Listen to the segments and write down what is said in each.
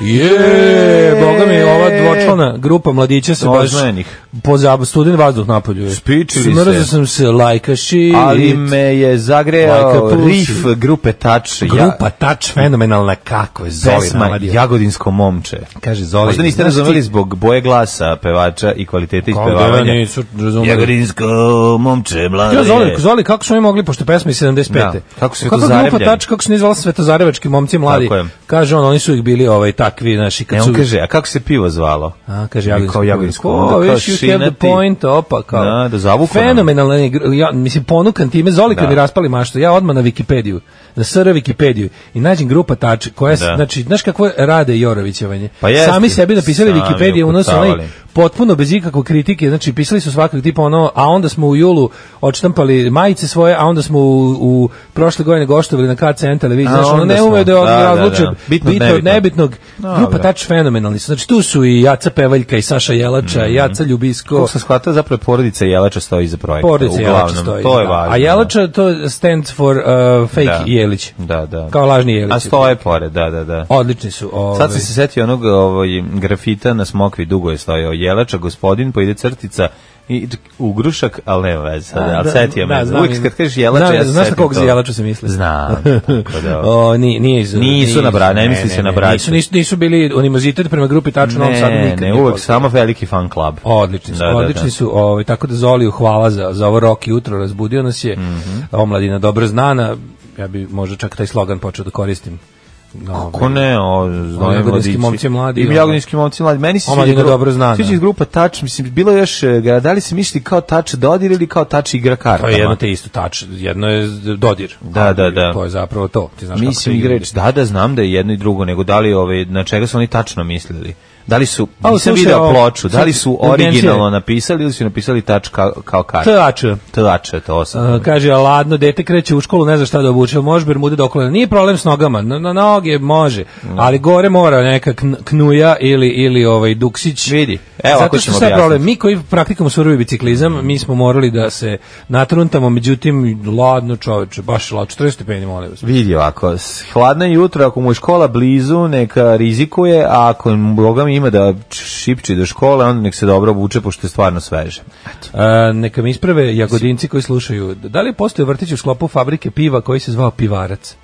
Je, yeah, boga mi ova dvočlana grupa mladića se baš po studen vazduh napolju. Spičili se. sam se lajkaši. Ali me je zagrejao rif grupe Touch. Grupa Touch fenomenalna kako je Zoli naladio. Jagodinsko momče. Kaže Zoli. Možda niste razumeli zbog boje glasa pevača i kvalitete ispevavanja. Da Jagodinsko momče mlade. Ja, Zoli, Zoli, kako smo mi mogli, pošto pesma iz 75. Da, kako su Kako grupa Touch kako se ne Svetozarevački momci mladi. Kaže on, oni su ih bili ovaj, tač takvi, znaš, i kad ne, on kaže, a kako se pivo zvalo? A, kaže, Jagodinsko. Kao Jagodinsko. O, viš, you have the point, opa, kao. Da, da zavuku. Fenomenalno, ja, mislim, ponukan time, zoli kad da. mi raspali maštu, ja odmah na Wikipediju da sr Wikipediju i nađem grupa tač koja da. znači znaš kako rade Jorovićevanje. Pa jesti, Sami sebi napisali Wikipediju unose onaj potpuno bez ikakve kritike, znači pisali su svakog tipa ono, a onda smo u julu odštampali majice svoje, a onda smo u, u prošle godine goštovali na KCN televiziji, znači ono ne umeo da, da, da, da. bitno od nebitnog. No, grupa da. tač fenomenalni su. Znači tu su i Jaca Pevaljka i Saša Jelača, mm -hmm. Jaca Ljubisko. Kako sam shvatio, zapravo porodica Jelača stoji iza projekta. Porodica Jelača stoji. To je da. važno. A da. Jelača to stands for uh, fake da. Jelić. Da, da. Kao lažni Jelić. A stoje pored, da, da, da. Odlični su. Ovaj. Sad si se setio onog ovaj, grafita na smokvi, dugo je stojao. Jelača, gospodin, pa ide crtica, i ugrušak, ali nema veze sad, ali da, setio me. Da, uvijek kad kažeš jelača, znam, ja se Znaš na kog za jelaču se misli? Znam, tako da. Ovaj. o, ni, nije iz, nisu na bra, ne, misli se na braću. Nisu, nisu, nisu bili unimozitet prema grupi Tačno Novom sad nikad. Ne, ne, uvijek samo veliki fan klub. Odlični su, da, da, odlični da, su. Ovaj, tako da Zoliju hvala za, za ovo rok jutro, razbudio nas je. Mm -hmm. Omladina dobro znana, ja bi možda čak taj slogan počeo da koristim. No, Kako ovaj, ne, o, jagodinski momci mladi. I jagodinski momci mladi. Meni se sviđa grupa, dobro zna. Sviđa iz da. grupa Touch, mislim, bilo je još, e, da li se misli kao Touch dodir ili kao Touch igra kartama? To je jedno te isto Touch, jedno je dodir. Da, da, da. To je zapravo to. Ti znaš mislim, igrač, da, da, znam da je jedno i drugo, nego da li ove, ovaj, na čega su oni tačno mislili? da li su pa nisam video ploču, da li su originalno napisali ili su napisali tač kao kao kar. Tače. Tače to osam. kaže ladno dete kreće u školu, ne zna šta da obuče, može bermude do kolena. Nije problem s nogama, na, na noge može, mm. ali gore mora neka knuja ili ili ovaj duksić. Vidi. Evo Zato što sad problem, mi koji praktikamo surovi biciklizam, mm. mi smo morali da se natruntamo, međutim ladno čoveče, baš ladno 40 stepeni molim vas. Vidi ovako, hladno jutro, ako mu je škola blizu, neka rizikuje, a ako boga mi ima da šipči do škole, onda nek se dobro obuče pošto je stvarno sveže. A, neka mi isprave jagodinci koji slušaju. Da li postoje vrtić u sklopu fabrike piva koji se zvao Pivarac?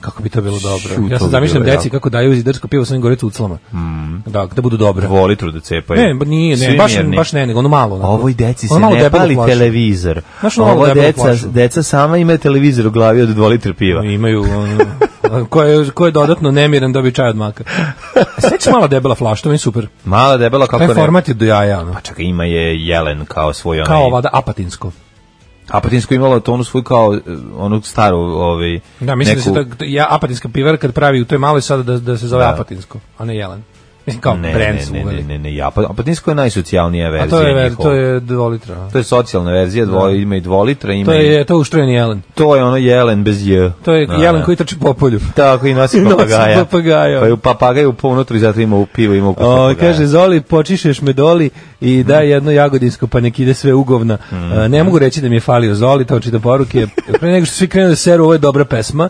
Kako bi to bilo dobro. Šuto ja sam zamišljam deci kako daju zidarsko pivo sa njim gorecu uclama. Mm. Da, da budu dobre. Voli litru da cepaju. Ne, nije, ne, baš, baš ne, nego ono malo. Onako. Ovoj deci se ne pali televizor. Znaš, ono Ovo deca, deca sama imaju televizor u glavi od 2 litra piva. Imaju, ono, ko je, ko je dodatno nemiran dobi da čaj od maka. E, Sveća mala debela flaša, to mi je super. Mala debela kako ne. Taj format je do jaja. Ono. Pa čekaj, ima je jelen kao svoj onaj... Kao ovada, apatinsko. Apatinsko imalo to onu svoju kao e, onu staru ovaj Da, mislim neku... da se ta ja apatinska pivara kad pravi u toj maloj sada da da se zove da. apatinsko, a ne jelen. Mislim kao ne, brand ne, ne, ne, ne, ne, ja, pa, Apatinsko je najsocijalnija verzija. A to je, ver, to je dvolitra. To je socijalna verzija, dvo, da. ima i dvolitra. Ima to je, to je uštrojeni jelen. To je ono jelen bez j. To je A, da, jelen da. koji trči po polju. Tako, i nosi papagaja. nosi papagaja. Pa je u papagaju ponutri, zato ima u pivo, ima u papagaja. O, kaže, Zoli, počišeš me doli i mm. daj jedno jagodinsko, pa nek ide sve ugovna. Mm. A, ne mogu reći da mi je falio Zoli, to očito poruke. Pre nego što svi krenu da seru, ovo je dobra pesma.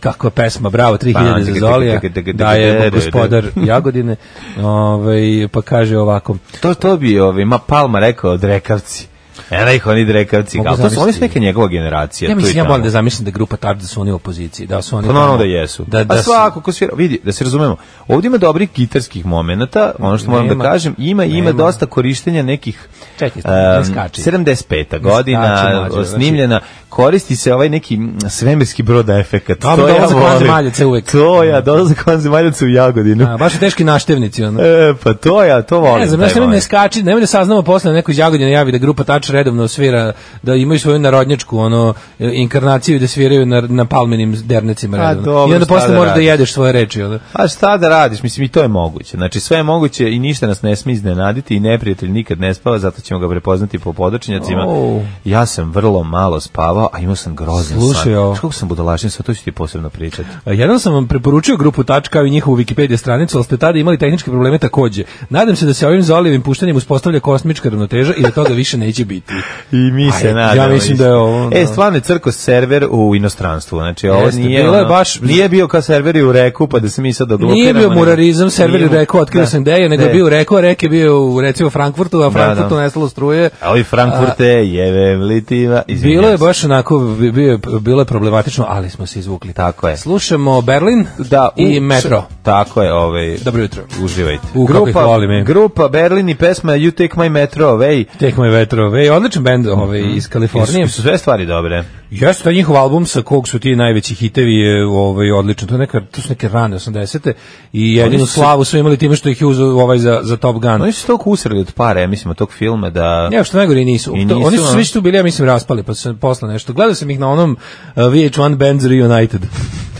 Kakva pesma, bravo, 3000 pa, za Zolija, da je gospodar Jagodine. Ove, ovaj, pa kaže ovako. To, to bi ovi, ovaj, ma Palma rekao od rekavci. Ena ih oni drekavci, ali to su oni neke njegova generacija. Ja mislim, ja moram da zamislim da grupa Tard da su oni u opoziciji, da su oni... Pa to naravno da jesu. Da, da A svako ko svira, vidi, da se razumemo, ovdje ima dobrih gitarskih momenata, ono što moram da nema, da kažem, ima ima dosta korištenja nekih Čekaj, um, ne 75. godina, mlađe, znači- snimljena, koristi se ovaj neki svemirski broda efekat. To, to ja volim. uvek. To ja, dolazak vanzemaljaca u Jagodinu. A, baš su teški naštevnici. Ono. E, pa to ja, to volim. Ne znam, ne, ne, da skači, nemoj da saznamo posle da neko iz Jagodine javi da grupa pevač redovno svira, da imaju svoju narodnjačku ono, inkarnaciju da sviraju na, na palmenim dernecima pa redovno. A, dobro, I onda posle da moraš da jedeš svoje reči. Onda. Pa a šta da radiš? Mislim, i to je moguće. Znači, sve je moguće i ništa nas ne smije iznenaditi i neprijatelj nikad ne spava, zato ćemo ga prepoznati po podočnjacima. Oh. Ja sam vrlo malo spavao, a imao sam grozan Slušaj, san. Kako sam budalašen, sve to ću ti posebno pričati. Jedan sam vam preporučio grupu Tačka i njihovu Wikipedia stranicu, ali ste tada imali tehničke probleme takođe. Nadam se da se ovim zalivim puštanjem uspostavlja kosmička ravnoteža i da toga više neće biti biti. I mi pa se nadamo. Ja mislim da je ovo... E, da. E, stvarno je crko server u inostranstvu. Znači, ovo Jeste, nije, bilo ono, baš, nije bio kao serveri u reku, pa da se mi sad odlopiramo. Nije bio murarizam, serveri u reku, otkrio da, sam gde je, nego je bio u reku, a rek je bio u, recimo, Frankfurtu, a Frankfurtu da, da. nestalo struje. Ali Frankfurte, jevem litiva, Bilo je baš onako, bio, bilo je problematično, ali smo se izvukli. Tako je. Slušamo Berlin da, u, i Metro. Tako je, ovaj. Dobro jutro. Uživajte. U, grupa, e. grupa Berlin i pesma You Take My Metro Away. Take My Metro Away. Odličan bend ovaj mm -hmm. iz Kalifornije. Su sve stvari dobre. Jeste, taj njihov album sa kog su ti najveći hitevi e, ovaj odličan. To neka to su neke rane 80-te i jedinu slavu su imali time što ih je uzeo ovaj za za Top Gun. Oni su toliko usreli od pare, ja mislim, od tog filma da Ne, što najgore nisu. nisu. oni su svi što bili, ja mislim, raspali, pa su posle nešto. Gledao sam ih na onom uh, e, VH1 Bands Reunited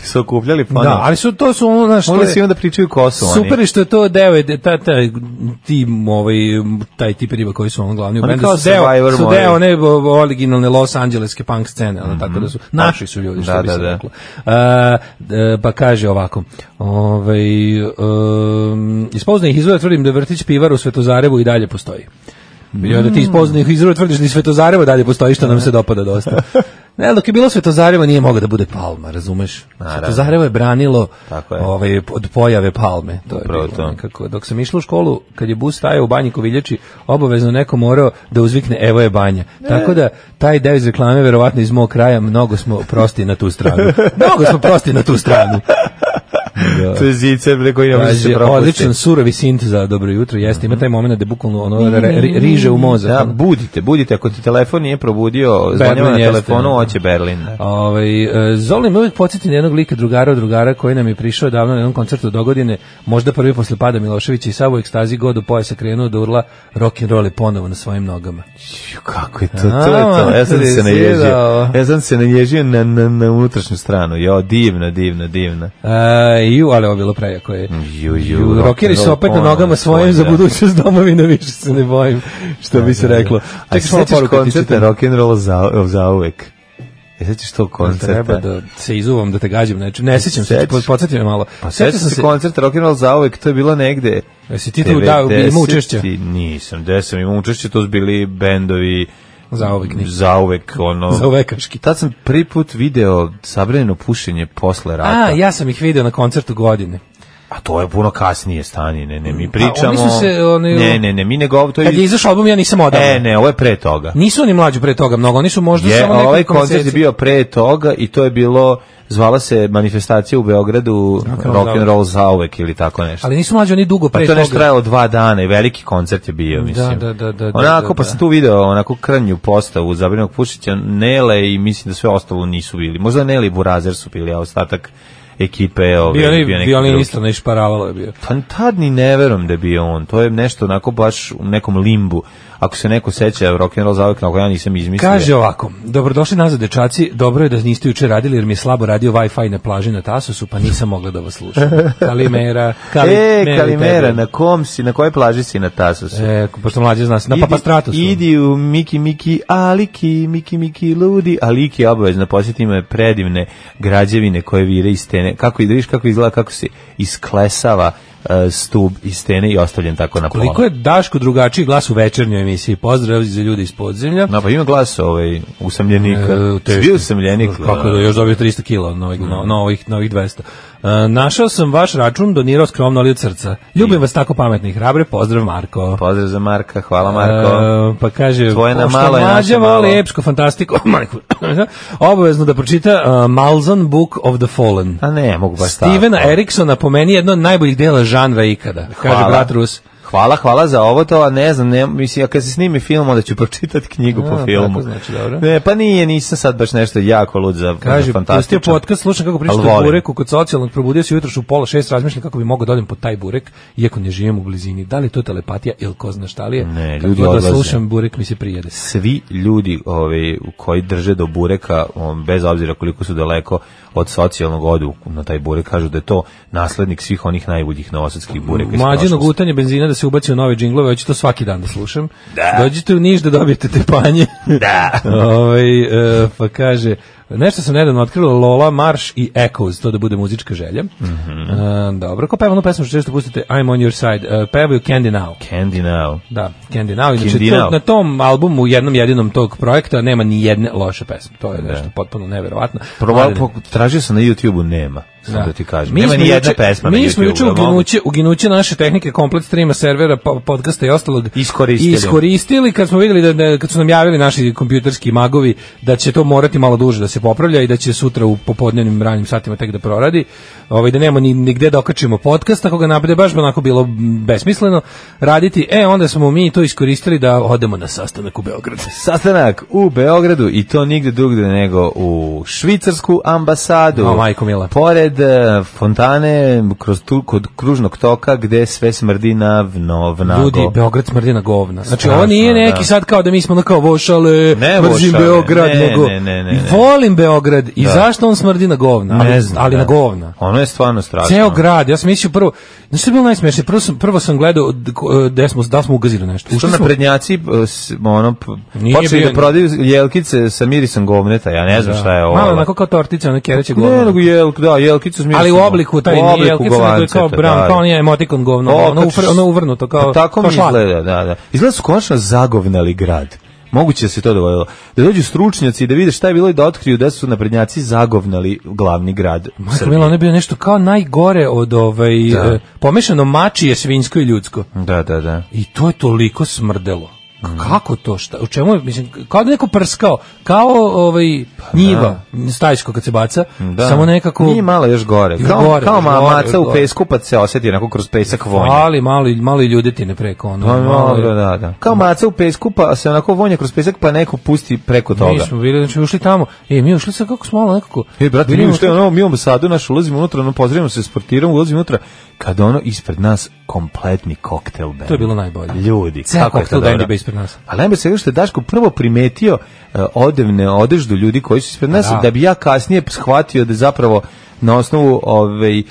su okupljali pa da, ali su to su ono znaš oni se onda pričaju Kosovo super je što je to deo je da, ta, ta tim ovaj taj tip riba koji su on glavni u bendu su deo su deo one originalne Los Angeleske punk scene ali mm -hmm. tako da su mhm. naši su ljudi da, što da, bi se da, reklo uh, pa kaže ovako ovaj um, iz poznanih izvora tvrdim da vrtić pivar u Svetozarevu i dalje postoji Mm. I onda ti iz mm. poznanih izvora tvrdiš da Svetozarevo dalje postoji što nam da. se dopada dosta. Ne, dok je bilo Svetozareva nije mogao da bude Palma, razumeš? Svetozarevo je branilo je. Ovaj, od pojave Palme. To Upravo je bilo, to. Nekako. Dok sam išla u školu, kad je bus stajao u banji Koviljači, obavezno neko morao da uzvikne evo je banja. Ne. Tako da, taj deo reklame, verovatno iz mog kraja, mnogo smo prosti na tu stranu. mnogo smo prosti na tu stranu. Da. To je zice, bre, koji ne se propusti. Odličan surovi sint za dobro jutro, jeste, ima mhm. taj moment da bukvalno ono mhm. riže u mozak. Da, budite, budite, ako ti telefon nije probudio, zvanjava na telefonu, da hoće Berlin. Ovaj e, Zoli me uvijek podsjeti na jednog lika drugara od drugara koji nam je prišao davno na jednom koncertu do godine, možda prvi posle pada Miloševića i sav u ekstazi god u pojasa krenuo da urla rock and roll je ponovo na svojim nogama. Kako je to? to je to. Ja sam se naježio. Ja sam se naježio na, na, na unutrašnju stranu. Jo, divno, divno, divno. E, ju, ali ovo bilo prejako je. Ju, ju. Rockeri su opet na nogama svojim za da. budućnost domovine, više se ne bojim, što da, bi se da, reklo. Čekaj, malo poruka. Koncert rock and roll za, za uvek. E sećaš to da koncerta? Treba da se izuvam, da te gađam, znači ne pa sećam se, podsjeti me malo. Pa sećam se koncerta Rock and Roll uvek, to je bilo negde. Jesi ti tu dao ima učešća? Nisam, desam imam učešće, to su bili bendovi za zauvek Za uvek, ono. za Zauvekaški. Tad sam prvi put video sabranjeno pušenje posle rata. A, ja sam ih video na koncertu godine. A to je puno kasnije stanje, ne, ne, mi mm, pričamo. A oni su se, oni, ne, ne, ne, mi nego to je. Kad je izašao album ja nisam odavno. E, ne, ovo je pre toga. Nisu oni mlađi pre toga mnogo, oni su možda je, samo ovaj nekoliko ovaj koncert je bio pre toga i to je bilo zvala se manifestacija u Beogradu dakle, Rock and Roll zauvek ili tako nešto. Ali nisu mlađi oni dugo pa pre toga. Pa to je nešto trajalo dva dana i veliki koncert je bio, da, mislim. Da, da, da, da onako, da, pa da. sam tu video onako krnju postavu Zabrinog Pušića, Nele i mislim da sve ostalo nisu bili. Možda Nele i Burazer su bili, a ostatak ekipe. Ovaj, bio, ne, bio neki violinista, ne isparavalo je bio. Pa tad ni ne verujem da je bio on, to je nešto onako baš u nekom limbu Ako se neko seća rock and roll zauvek, ako ja nisam izmislio. Kaže ovako: Dobrodošli nazad dečaci, dobro je da niste juče radili jer mi je slabo radio Wi-Fi na plaži na Tasosu, pa nisam mogla da vas slušam. Kalimera, kali, e, Kalimera, na kom si, na kojoj plaži si na Tasosu? E, pošto mlađe zna, na idi, Papastratosu. Idi u Miki Miki Aliki, Miki Miki Ludi, Aliki obavezno posjeti me predivne građevine koje vire iz stene. Kako ideš, kako izgleda, kako se isklesava E, stub i stene i ostavljen tako na pola. Koliko je Daško drugačiji glas u večernjoj emisiji? Pozdrav za ljudi iz podzemlja. No, pa ima glas ovaj, usamljenika. E, Bio usamljenik. Kako da još dobio 300 kila na ovih, mm. na, na, ovih, na ovih 200 našao sam vaš račun, donirao skromno ali od srca. Ljubim I... vas tako pametni i hrabre, pozdrav Marko. Pozdrav za Marka, hvala Marko. Uh, pa kaže, Tvoje na malo je naše malo. Epško, fantastiko, oh, obavezno da pročita uh, Malzan Book of the Fallen. A ne, mogu baš Stevena Eriksona po meni jedno od najboljih dela žanra ikada, hvala. kaže brat Rus hvala, hvala za ovo to, a ne znam, ne, mislim, ja kad se snimi film, onda ću pročitati knjigu a, po filmu. znači, dobro. Ne, pa nije, nisam sad baš nešto jako lud za Kaže, fantastičan. je podcast, slušam kako pričate o bureku kod socijalnog, probudio se jutro u pola šest, razmišljam kako bi mogao da odem po taj burek, iako ne živim u blizini. Da li to telepatija ili ko zna šta li je? Ne, ljudi da slušam burek mi se prijede. Svi ljudi ovaj, koji drže do bureka, bez obzira koliko su daleko od socijalnog odu na taj burek, kažu da je to naslednik svih onih najboljih novosadskih bureka. Mlađino gutanje benzina da se se ubacio nove džinglove, hoću to svaki dan da slušam. Da. Dođite u Niš da dobijete te panje. Da. Ove, ovaj, e, pa kaže, nešto sam nedavno otkrilo, Lola, Marš i Echoes, to da bude muzička želja. Mm -hmm. e, dobro, ko peva onu pesmu što često pustite, I'm on your side, e, pevaju Candy Now. Candy Now. Da, Candy Now. znači, Candy to, na tom albumu, jednom jedinom tog projekta, nema ni jedne loše pesme. To je da. nešto da. potpuno neverovatno. Probao, tražio sam na YouTube-u, nema. Sam da. da ti kažem. Mi Nema ni jedna pesma Mi smo juče uginuće, uginuće naše tehnike komplet streama, servera, podcasta i ostalog iskoristili. iskoristili kad smo videli, da, da, kad su nam javili naši kompjuterski magovi da će to morati malo duže da se popravlja i da će sutra u popodnevnim ranim satima tek da proradi. Ovaj da nemamo ni nigde da okačimo podcast, ako ga napade baš bi onako bilo besmisleno raditi. E onda smo mi to iskoristili da odemo na sastanak u Beograd. Sastanak u Beogradu i to nigde drugde nego u švicarsku ambasadu. No, majko mila. Pored pored eh, fontane, kroz tu, kod kružnog toka, gde sve smrdi na vno, vnago. Ljudi, Beograd smrdi na govna. Znači, Strašno, ovo nije da. neki da. sad kao da mi smo na kao vošale, ne mrzim vošale, Beograd, ne, nego ne, ne, ne, volim Beograd i da. zašto on smrdi na govna? Ali, znam, ali da. na govna. Ono je stvarno strašno. Ceo grad, ja sam mislio prvo, znaš što je bilo najsmešnije, prvo sam, prvo sam gledao eh, da smo, da smo ugazili nešto. Što na prednjaci, eh, ono, počeli da prodaju jelkice sa mirisom govneta, ja ne znam da. šta je ovo. Malo onako kao tortica, ona kereće govna. Ne, nego jelk, da, jelk Jokicu smiješno. Ali u obliku taj u obliku nije, govance, kao brown, da. kao nije emotikon govno, o, ono, ufr, ono uvrnuto, kao, pa tako kao mi izgleda, da, da. Izgleda su konačno zagovnali grad. Moguće da se to dogodilo. Da dođu stručnjaci i da vide šta je bilo i da otkriju da su naprednjaci zagovnali glavni grad. Majko Milo, ono je bio nešto kao najgore od ovaj, da. Eh, pomešano mačije, svinjsko i ljudsko. Da, da, da. I to je toliko smrdelo kako to šta u čemu je mislim kao da neko prskao kao ovaj pa njiva da. stajsko kad se baca da. samo nekako nije malo još gore kao, gore, kao mamaca u pesku pa se oseti onako kroz pesak vonja ali mali malo i ljudetine preko ono pa malo, malo, da, da, da. kao maca u pesku pa se onako vonja kroz pesak pa neko pusti preko toga mi smo bili znači ušli tamo e mi ušli sa kako smo malo nekako e brate mi ušli ono mi sadu naš ulazimo unutra no pozdravimo se sportiramo ulazimo unutra kad ono ispred nas kompletni koktel band to je bilo najbolje ljudi Cel kako je to dobro nas. Ali najbolje se što je Daško prvo primetio uh, odevne odeždu ljudi koji su ispred nas, da. da bi ja kasnije shvatio da zapravo na osnovu ovaj uh,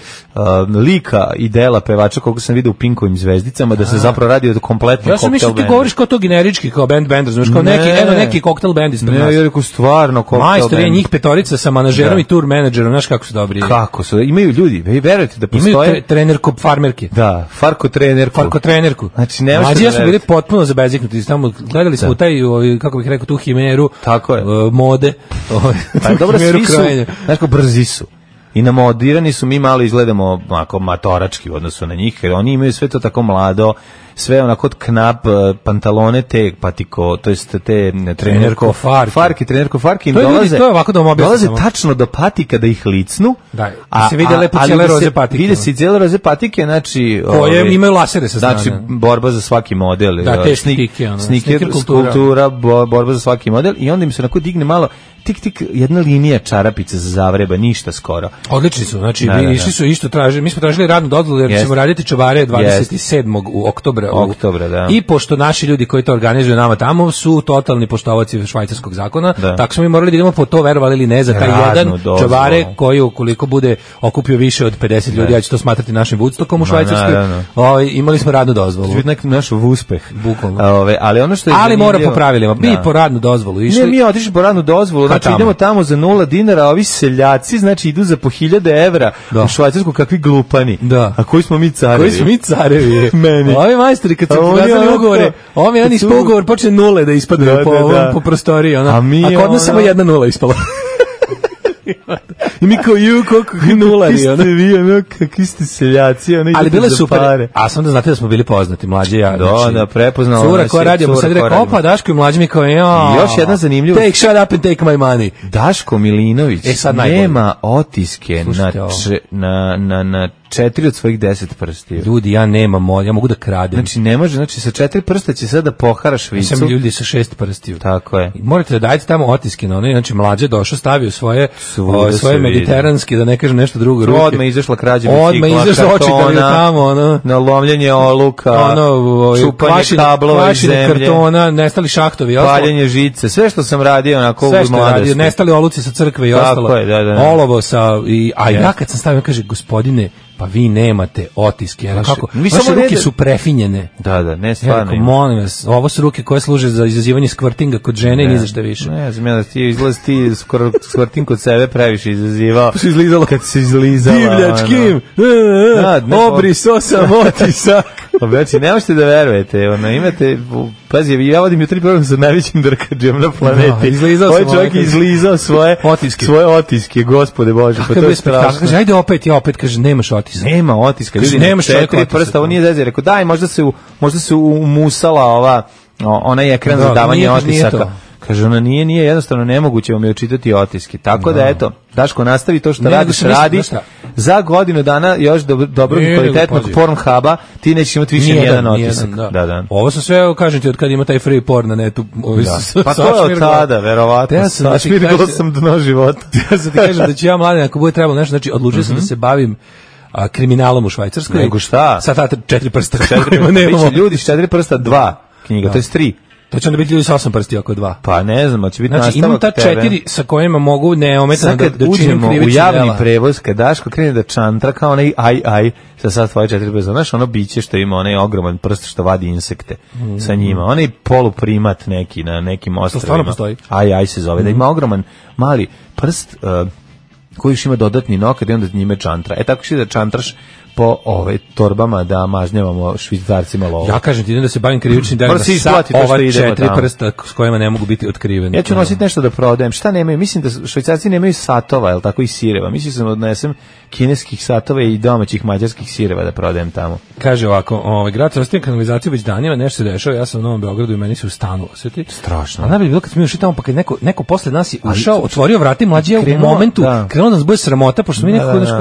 lika i dela pevača koga sam video u Pinkovim zvezdicama da se zapravo radi o kompletnom Ja sam mislio ti govoriš kao to generički kao band band, znači kao ne, neki eno neki koktel band ispred ne, nas. Ne, ja rekao stvarno koktel. Majstor je njih petorica sa menadžerom da. i tour menadžerom, znaš kako su dobri. Kako su? Imaju ljudi, vi verujete da postoje. Imaju tre, trenerku farmerke. Da, farko trenerku. Farko trenerku. Znači ne Mlađi ja su bili potpuno zabeziknuti, tamo gledali smo da. taj ovaj, kako bih rekao tu himeru. Tako je. Uh, mode. Ovaj, pa dobro, svi su, kako brzi su i namodirani su mi malo izgledamo ako matorački u odnosu na njih jer oni imaju sve to tako mlado sve onako knap e, pantalone te patiko, to jest te trenerko farke, farke trenerko farke im to dolaze. to je ovako da vam Dolaze samo. tačno do patika da ih licnu. Da, I se vide lepo cele roze patike. Vide se cele roze patike, znači koje ove, ovaj, imaju lasere sa znači, strane. Znači borba za svaki model. Da, te eh, snik, sniker, kultura, kultura, borba za svaki model i onda im se onako digne malo tik tik jedna linija čarapice za zavreba, ništa skoro. Odlični su, znači da, da, da. išli su isto traže, mi smo tražili radnu dozvolu jer yes. ćemo raditi čovare 27. Yes. u oktobru oktobra. Oktobra, da. I pošto naši ljudi koji to organizuju nama tamo su totalni poštovaci švajcarskog zakona, da. tako smo mi morali da idemo po to verovali ili ne za taj Radno, jedan dozvo. čovare koji ukoliko bude okupio više od 50 ne. Da. ljudi, ja ću to smatrati našim Woodstockom u Švajcarskoj. Na, o, ovaj, imali smo radnu dozvolu. To nek neki naš uspeh. Bukvalno. Ove, ali ono što je Ali mora po pravilima, mi da. po radnu dozvolu išli. Ne, mi otišli po radnu dozvolu, znači tamo? idemo tamo za nula dinara, a ovi seljaci znači idu za po 1000 evra da. u Švajcarsku kakvi glupani. Da. A koji smo mi carevi? Koji smo mi carevi? Meni. Ovi majstori kad su razvali ugovore, ome on ispao ugovor, počne nule da ispadne da, po, da, da. po prostoriji. Ona. A, mi, a kod nas samo jedna nula ispala. I mi kao ju, koliko nulari. Kakvi ste vi, ono, kakvi ste seljaci. Ono, Ali bile super. Pare. A sam da znate da smo bili poznati, mlađe ja. Da, znači, da, da prepoznala. Cura koja radimo, sad rekao, opa, Daško i mlađe mi kao, jo. Još jedna zanimljiva. Take shut up and take my money. Daško Milinović e, sad nema najbolji. otiske Slušajte na, če, na, na, na četiri od svojih 10 prstiju. Ljudi, ja nemam, ja mogu da kradem. Znači, ne može, znači sa četiri prsta će sada da pohara švicu. Sam ljudi sa šest prstiju. Tako je. Morate da dajete tamo otiske na one, znači mlađe došao, stavio svoje o, svoje mediteranske, da ne kažem nešto drugo. Ruke. Odme izašla krađa Odma izašla očigledno tamo, ono. Na lomljenje oluka, ono, čupanje kvašine, kablova kvašine iz zemlje. kartona, nestali šahtovi, paljenje žice, sve što sam radio onako sve što u radio, nestali oluci sa crkve i ostalo. Tako Je, da, da, da. Olovo sa, i, a ja kad sam stavio, kaže, gospodine, pa vi nemate otiske. Ja, kako? Vi Vaše ruke reda... su prefinjene. Da, da, ne stvarno. Ja, molim vas, ovo su ruke koje služe za izazivanje skvrtinga kod žene ne, i da. ni više. Ne, znam ja da ti izlaz ti skoro skvrting kod sebe previše izazivao. Pa izlizala. Kad se izlizala. Divljačkim! Ono. E, e, e, da, Obris sam otisak! Obrati, pa, znači, ne možete da verujete, ono, imate, pazi, ja vodim jutri program sa najvećim drkađem na planeti. Da, izlizao Ovo ovaj čovjek izlizao svoje otiske. Svoje otiske, gospode Bože, pa to je strašno. Kaže, ajde opet, ja opet, kaže, nemaš otiske otiska. Nema otiska. Ljudi, znači, nema četiri prsta, ovo nije da. zezir. Rekao, daj, možda se, u, možda se umusala ova, ona je ekran za da, davanje nije, otisaka. Kaže, ona nije, nije, jednostavno nemoguće vam je očitati otiske. Tako da, da, eto, Daško, nastavi to što ne, radiš, ne, radi. Za godinu dana još do, dobro ne, kvalitetnog huba ti nećeš imati više nijedan, nijedan otisak. Nijedan, da. Da, da. Ovo su sve, kažem ti, od kad ima taj free porn na netu. Ovi da. Su, pa to je od tada, verovatno. Ja sam, znači, sam dno života. ja sam ti kažem da ću ja mladen, ako bude trebalo nešto, znači, odlučio mm -hmm. sam da mhm. se bavim a, kriminalom u Švajcarskoj. Nego šta? Sa ta četiri prsta. Četiri prsta. ljudi s četiri prsta dva knjiga, no. to je tri. To će onda biti ljudi sa osam prsti ako dva. Pa ne znam, će biti znači, imam ta četiri sa kojima mogu neometano da, da uđemo u javni djela. prevoz, kad Daško krene da čantra kao onaj aj aj sa sad tvoje četiri prsta, znaš ono biće što ima onaj ogroman prst što vadi insekte mm. sa njima, onaj poluprimat neki na nekim ostrovima. To stvarno postoji. Aj aj se zove, mm. da ima ogroman mali prst... Uh, koji još ima dodatni nokat i onda njime čantra. E tako što da čantraš po ove ovaj, torbama da mažnjavamo švicarcima lovu. Ja kažem ti idem da se bavim krivičnim delima se isplati, ova četiri tamo. prsta s kojima ne mogu biti otkriven. Ja ću da. nositi nešto da prodajem. Šta nemaju? Mislim da švicarci nemaju satova, jel tako i sireva. Mislim da odnesem kineskih satova i domaćih mađarskih sireva da prodajem tamo. Kaže ovako, ovaj grad rastin kanalizaciju već danima, nešto se dešava. Ja sam u Novom Beogradu i meni se u stanu osjeti. Strašno. A najbolje bilo kad smo išli tamo pa kad neko neko posle nas je ušao, otvorio vrata i mlađi u momentu da. krenuo da nas bude sramota pošto mi nekako da, da,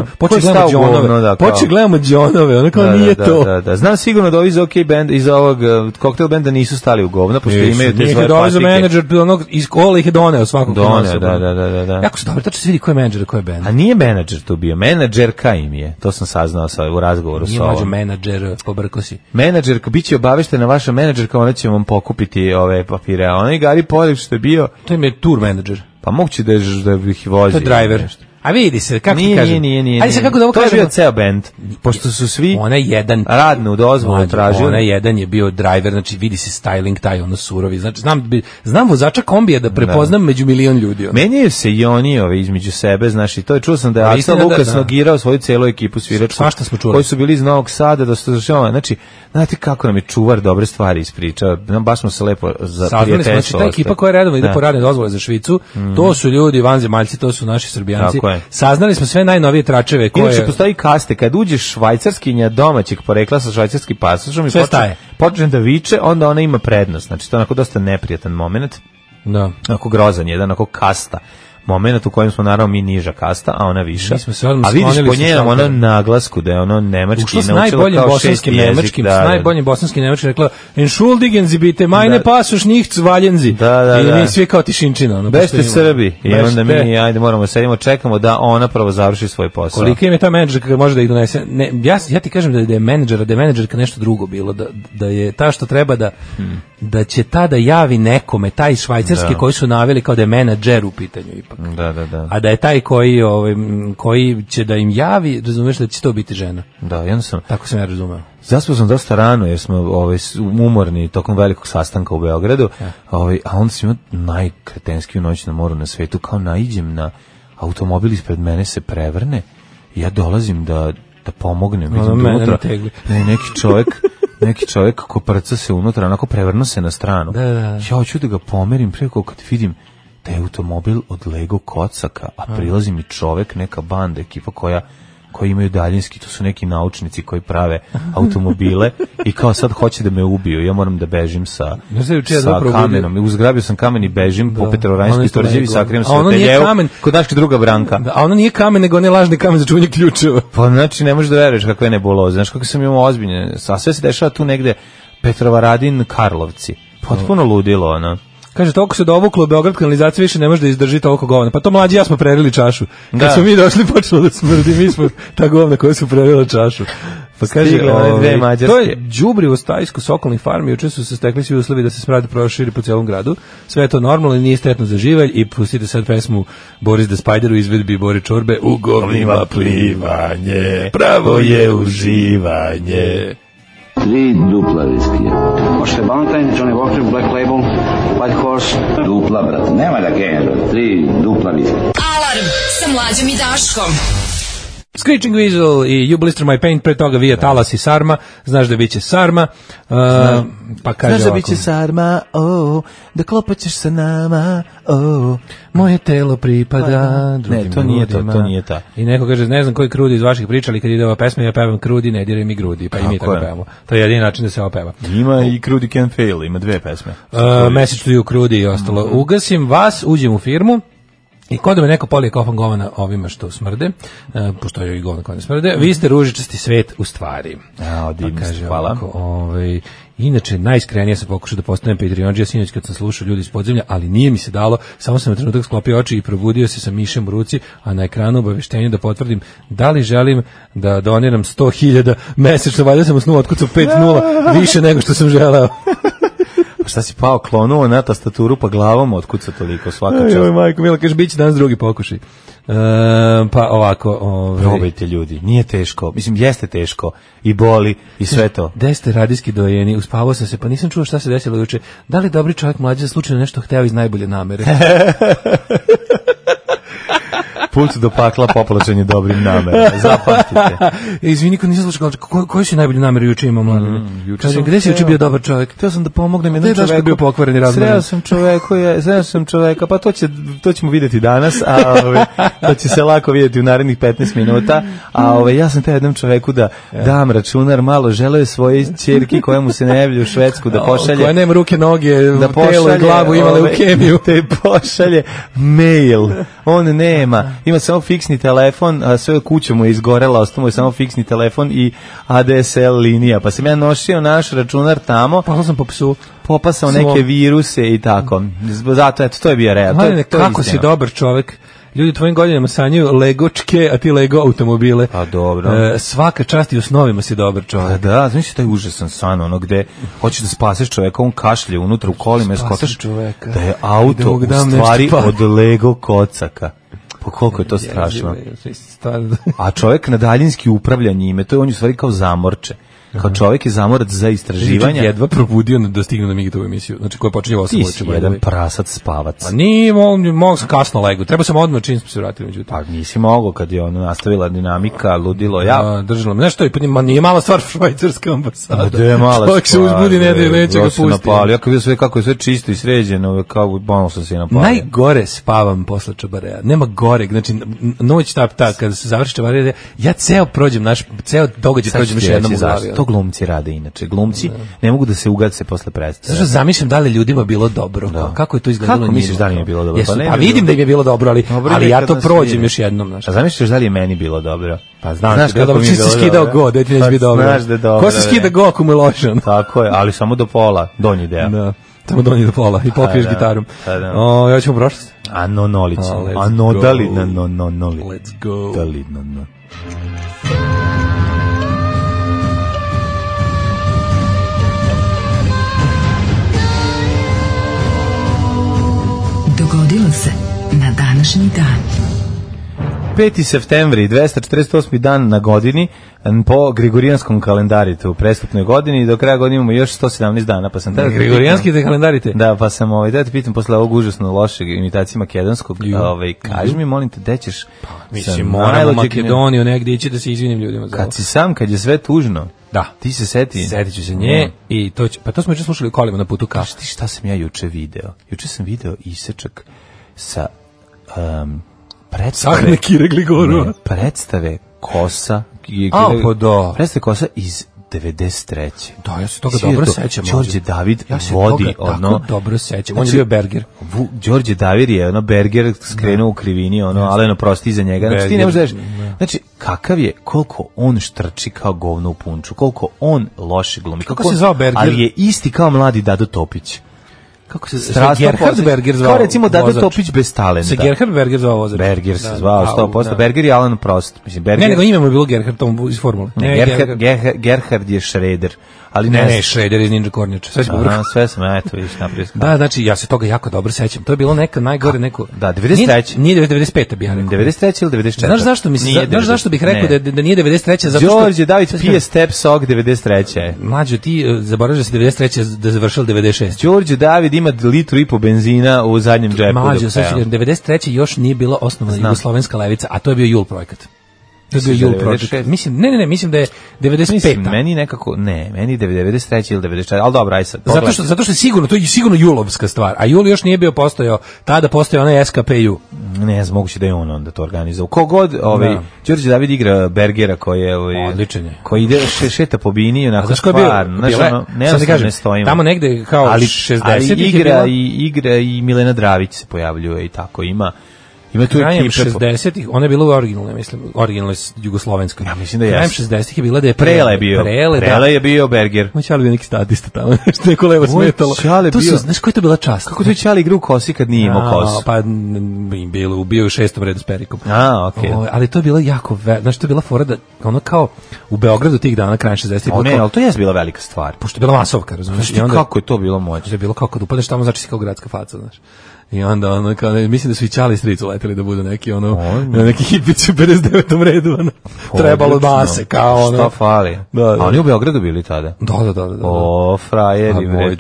da. počeo gledati gledamo džonove, ono kao da, da nije da, to. Da, da, da. Znam sigurno da ovi iz OK band, iz ovog uh, koktel benda nisu stali u govna, pošto Nisu, imaju te njih svoje dovezao patike. menadžer onog iz kola ih je doneo svakog Doneo, da, da, da, da, da. Jako se dobro tačno se vidi ko je menadžer, a ko je bend. A nije menadžer tu bio, menadžerka im je. To sam saznao sa, u razgovoru Nije sa mlađo ovom. menadžer, pobrko si. Menadžerka, biće će obaveštena vaša menadžerka, ona će vam pokupiti ove papire. A onaj Gari Poljev što je bio, To im je tour menadžer. pa moguće da je, da bih vozio. To je driver. Nešto. A vidi se, kako nije, ti kažem. Nije, nije, Ajde se kako da ovo to To je bio ceo band, pošto su svi ona jedan, radnu dozvolu tražio. Ona jedan je bio driver, znači vidi se styling taj, ono surovi. Znači, znam, znam vozača kombija da, da. prepoznam da. među milion ljudi. Ono. Menjaju se i oni ove ovaj, između sebe, znači, to je čuo sam da je Aksel da, Lukas da, da. nogirao svoju celu ekipu sviračku. šta smo čuli. Koji su bili iz Novog Sada, da su zašao, znači, znate kako nam je čuvar dobre stvari ispričao. Da, baš smo se lepo za Saznali smo, znači, ta ekipa koja redovno ide po radne dozvole za Švicu, to mhm. su ljudi vanzemaljci, to su naši Srbijanci. Tako Saznali smo sve najnovije tračeve koje Inače postoji kaste kad uđeš švajcarskinja domaćeg porekla sa švajcarskim pasošom i počne, počne da viče, onda ona ima prednost. Znači to je onako dosta neprijatan momenat. Da. Onako grozan jedan, onako kasta moment u kojem smo naravno mi niža kasta, a ona viša. Se a vidiš po njenom onom naglasku da je ono nemački naučila najboljim kao bosanskim jezik, nemačkim, da, s da. najboljim bosanskim nemačkim rekla Entschuldigen Sie bitte, meine da, pasoš nichts valjenzi. Da, da, I da. mi svi kao tišinčina. Ono, Bešte Srbi. I onda mi, ajde, moramo da sedimo, čekamo da ona prvo završi svoj posao. Koliko im je ta menadžerka može da ih donese? Ne, ja, ja ti kažem da je, da je menadžer da je menadžerka nešto drugo bilo, da, da je ta što treba da, hmm. da će tada javi nekome, taj švajcarski da. koji su naveli kao da je menadžer u pitanju ipak ipak. Da, da, da. A da je taj koji, ovaj, koji će da im javi, razumeš da će to biti žena. Da, sam. Tako sam ja razumeo. Zaspao sam dosta rano jer smo ovaj, umorni tokom velikog sastanka u Beogradu, ja. ovaj, a onda sam imao najkretenskiju noć na moru na svetu, kao naiđem na automobil ispred mene se prevrne, ja dolazim da, da pomognem. Ono da mene ne, neki čovjek neki čovjek ko prca se unutra, onako prevrnu se na stranu. Da, da, da. Ja hoću da ga pomerim preko kad vidim taj automobil od Lego kocaka, a prilazi mi čovek, neka banda, ekipa koja koji imaju daljinski, to su neki naučnici koji prave automobile i kao sad hoće da me ubiju, ja moram da bežim sa, sa kamenom. Vidio. Uzgrabio sam kamen i bežim da. po Petrovaranjskoj torđevi, sakrijem se u teljevu, kamen, kod naške druga branka. Da, a ono nije kamen, nego je lažni kamen za čuvanje ključeva. Pa znači ne možeš da veruješ kakve neboloze, znaš kako sam imao ozbiljne, a sve se dešava tu negde Petrovaradin Karlovci, pa. potpuno ludilo ono. Kaže, toliko se dovuklo, Beograd kanalizacija više ne može da izdrži toliko govna. Pa to mlađi ja smo prerili čašu. Kad da. smo mi došli, počelo da smrdi, mi smo ta govna koja su prerila čašu. Pa kaže, dve mađarske. Ovaj, to je đubri u stajsku sokolnih farmi, juče su se stekli svi uslovi da se smradi proširi po celom gradu. Sve je to normalno i nije stetno za živalj i pustite sad pesmu Boris the Spider u izvedbi Bori Čorbe u govnima plivanje. Pravo je uživanje. Tri dupla viskija. Možete Valentine, Johnny Walker, Black Label, White Horse, dupla, brate. Nema da genjem, brate. Tri dupla viske. Alarm sa mlađom i Daškom. Screeching Weasel i You Blister My Paint, pre toga Vija Talas i Sarma, znaš da biće Sarma, uh, pa kaže Znaš da biće Sarma, oh, da klopaćeš sa nama, oh, moje telo pripada pa, drugim da. Ne, to nije to, to nije ta. I neko kaže, ne znam koji krudi iz vaših priča, ali kad ide ova pesma, ja pevam krudi, ne diraj mi grudi, pa i mi tako pevamo. To je jedini način da se peva. Ima i krudi can fail, ima dve pesme. Uh, message to you krudi i ostalo. Mhm. Ugasim vas, uđem u firmu, I kod me neko polije kofan govana ovima što smrde, e, pošto je i govna koja ne smrde, vi ste ružičasti svet u stvari. A, divno, pa kaže, hvala. Ovako, ovaj, Inače, najiskrenije sam pokušao da postanem Patreonđija sinoć kad sam slušao ljudi iz podzemlja, ali nije mi se dalo, samo sam na trenutak sklopio oči i probudio se sa mišem u ruci, a na ekranu obaveštenje da potvrdim da li želim da doniram 100.000 mesečno, valjda sam u snu otkucu 5.0 više nego što sam želeo. Šta si pao klonuo na tastaturu pa glavom otkuca toliko svaka čast. Joj majko, Mila kaže biće danas drugi pokušaj. E, pa ovako, ovaj probajte ljudi, nije teško. Mislim jeste teško i boli i sve to. Da ste radijski dojeni, uspavao sam se, pa nisam čuo šta se desilo juče. Da li dobri čovjek mlađi da slučajno nešto hteo iz najbolje namere? Put do pakla popločen je dobrim namerama. Zapamtite. Izvini, ko nisam slušao, ko, koji su najbolji namere juče imao mladine? Mm, juče Kaže, gde si juče bio dobar čovjek? Teo sam da pomognem jednom čoveku. Gde bio pokvareni razmar? Sreo sam čoveku, je, sreo sam čoveka, pa to, će, to ćemo videti danas, a ove, to će se lako videti u narednih 15 minuta, a ove, ja sam te jednom čoveku da e. dam računar malo, želeo je svoje čerke koja mu se ne javlja u Švedsku da pošalje. Koja nema ruke, noge, da pošalje, telo i glavu imale u kemiju. Te da pošalje mail, on nema ima samo fiksni telefon, a sve kuća mu je izgorela, ostao mu je samo fiksni telefon i ADSL linija. Pa sam ja nošio naš računar tamo. Pa sam po psu popasao Svom. neke viruse i tako. Zato, eto, to je bio real. Hvala, to to kako istina. si dobar čovjek ljudi u tvojim godinama sanjaju legočke, a ti lego automobile. A pa dobro. E, svaka čast i u snovima si dobar čovjek. Pa da, da, znači taj užasan san, ono gde hoćeš da spaseš čoveka, on kašlje unutra u kolima, skotaš čoveka. da je auto da u stvari od lego kocaka. Pa koliko je to strašno. A čovjek na daljinski upravlja njime, to je on u stvari kao zamorče. Kao čovjek je zamorac za istraživanja. Znači, jedva probudio da stigne na Migitovu emisiju. Znači, koja počinje 8 Ti si jedan prasat spavac. A pa ni mogu sam kasno legu. Treba sam odmah čim se vratili. Međutim. Pa nisi mogao kad je ona nastavila dinamika, ludilo ja. A, da, držalo me. Nešto je, pa nije mala stvar švajcarska ambasada. Da je mala čovjek se uzbudi, ne, neće ga pustiti. Napali, Ja kad vidio sve kako je sve čisto i sređeno, kao bono sam se napalio. Najgore spavam posle čabareja. Nema gore. Znači, noć ta, ta, kad se završi čabareja, ja ceo prođem, naš, ceo događaj prođem još jednom u glavi to glumci rade inače. Glumci ne, ne mogu da se ugace posle predstave. Znači, zamišljam da li ljudima bilo dobro. Da. Pa kako je to izgledalo Kako misliš da li je bilo dobro? Jesu, pa, ne pa vidim da im je bilo dobro, ali, dobro ali ja to prođem još jednom. Znaš. A pa zamišljaš da li je meni bilo dobro? Pa znam znaš, kada mi je skidao go, da ti neće pa biti dobro. Znaš da dobro. Ko se skida go ako mu je lošan? Tako je, ali samo do pola, donji deo. Da. Tamo donji do pola i popiješ da, gitarom. Pa da. O, ja ćemo prošlost. A no nolicu. A no dali na no no no, Let's go. Dali na no. rodila se na današnji dan. 5. septembri, 248. dan na godini, po Grigorijanskom kalendaritu u prestupnoj godini i do kraja godine imamo još 117 dana, pa sam tada... Grigorijanski te kalendarite? Da, pa sam ovaj, da te pitam posle ovog užasno lošeg imitacije makedonskog, ovaj, kaži mi, molim te, gde ćeš... Pa, mislim, moramo Makedoniju negdje ići da se izvinim ljudima za Kad si sam, kad je sve tužno, da. Ti se seti? Setit se nje mm. i to će, pa to smo juče slušali u kolima na putu ka. Šta, šta sam ja juče video? Juče sam video isečak sa um, predstave... Sahne Kire Gligorova. predstave Kosa. A, pa da. Predstave Kosa iz 93. Da, ja se toga Svi dobro to, sećam. Đorđe David ja se vodi toga ono tako dobro sećam. On je znači, bio Berger. Vu, Đorđe David je ono Berger skrenuo u krivini, ono yes. Aleno prosti za njega. Berger, znači ti ne možeš. Da ne. Da. Znači kakav je koliko on štrči kao govno u punču, koliko on loše glumi. Kako, kako se zvao Berger? Ali je isti kao mladi Dado Topić kako se zove Gerhard Berger zvao. Kao recimo Dado Topić bez talenta. Se Gerhard Berger zvao vozač. Berger se da, zvao 100%. Da, da. Berger i Alan Prost. Mislim, Berger... Ne, nego ime mu je bilo Gerhard tom iz formule. Ne, ne Gerhard, Gerhard, Gerhard je Schroeder. Ali ne, ne, ne Schroeder iz Ninja Kornjača. Sve sam pobrkao. Sve sam, eto, vidiš, naprijed. Da, znači, ja se toga jako dobro sećam. To je bilo neka najgore, neko... Da, 93. Nije, nije 95. bi ja rekao. 93 ili 94. Znaš zašto, mislim, za, znaš zašto bih rekao da, da nije 93. Zato što... Đorđe Davić pije step sok 93. Mlađo, ti e, zaboravljaš da se 93. da završila 96. Đorđe David ima litru i po benzina u zadnjem džepu. Mađo, 93. još nije bila osnovna Znam. jugoslovenska levica, a to je bio Jul projekat. Mislim, da Jul Project. Mislim, ne, ne, ne, mislim da je 95. Mislim, meni nekako, ne, meni 93. ili 94. Ali dobro, aj sad. Zato što, zato što je sigurno, to je sigurno Julovska stvar. A Jul još nije bio postojao, tada postojao onaj SKPU. Ne znam, moguće da je on onda to organizao. Kogod, ovaj, da. Đorđe David igra Bergera koji je... Ovaj, Odličan je. Koji ide, še, šeta po bini, onako znaš stvar. Bio, znaš, ono, ne, znam, kažem, ne stojimo. Tamo negde kao ali, 60 ali igra, i, igra i Milena Dravić se pojavljuje i tako ima Ima tu krajem 60-ih, ona je bila u originalnoj, mislim, originalnoj jugoslovenskoj. Ja mislim da je. 60-ih je bila da je Prele je bio. Prele, da. je bio Berger. Moj Čali bio neki statista tamo, što neko levo smetalo. Čale to bio. Su, znaš koja je to bila čast? Kako tu Čali igra u kosi kad nije imao kosu? Pa bilo, ubio u šestom redu s Perikom. A, okej. Okay. Ovaj, ali to je bila jako, ve, znaš, to je bila fora da, ono kao u Beogradu tih dana, krajem 60-ih. Ne, ali to je bila velika stvar. Pošto je bila masovka, razumiješ? Znači, kako je to bilo moćno? To je bilo kako kad upadneš tamo, znači si kao gradska faca, znaš. I onda ono, kao, ne, mislim da su i Čali Stric uleteli da budu neki, ono, Ojme. neki hipić u 59. redu, ono, trebalo da se, kao ono. Šta fali? Da, da. A oni u Beogradu bili tada? Da, da, da. da, da. O, frajeri, pa, bre,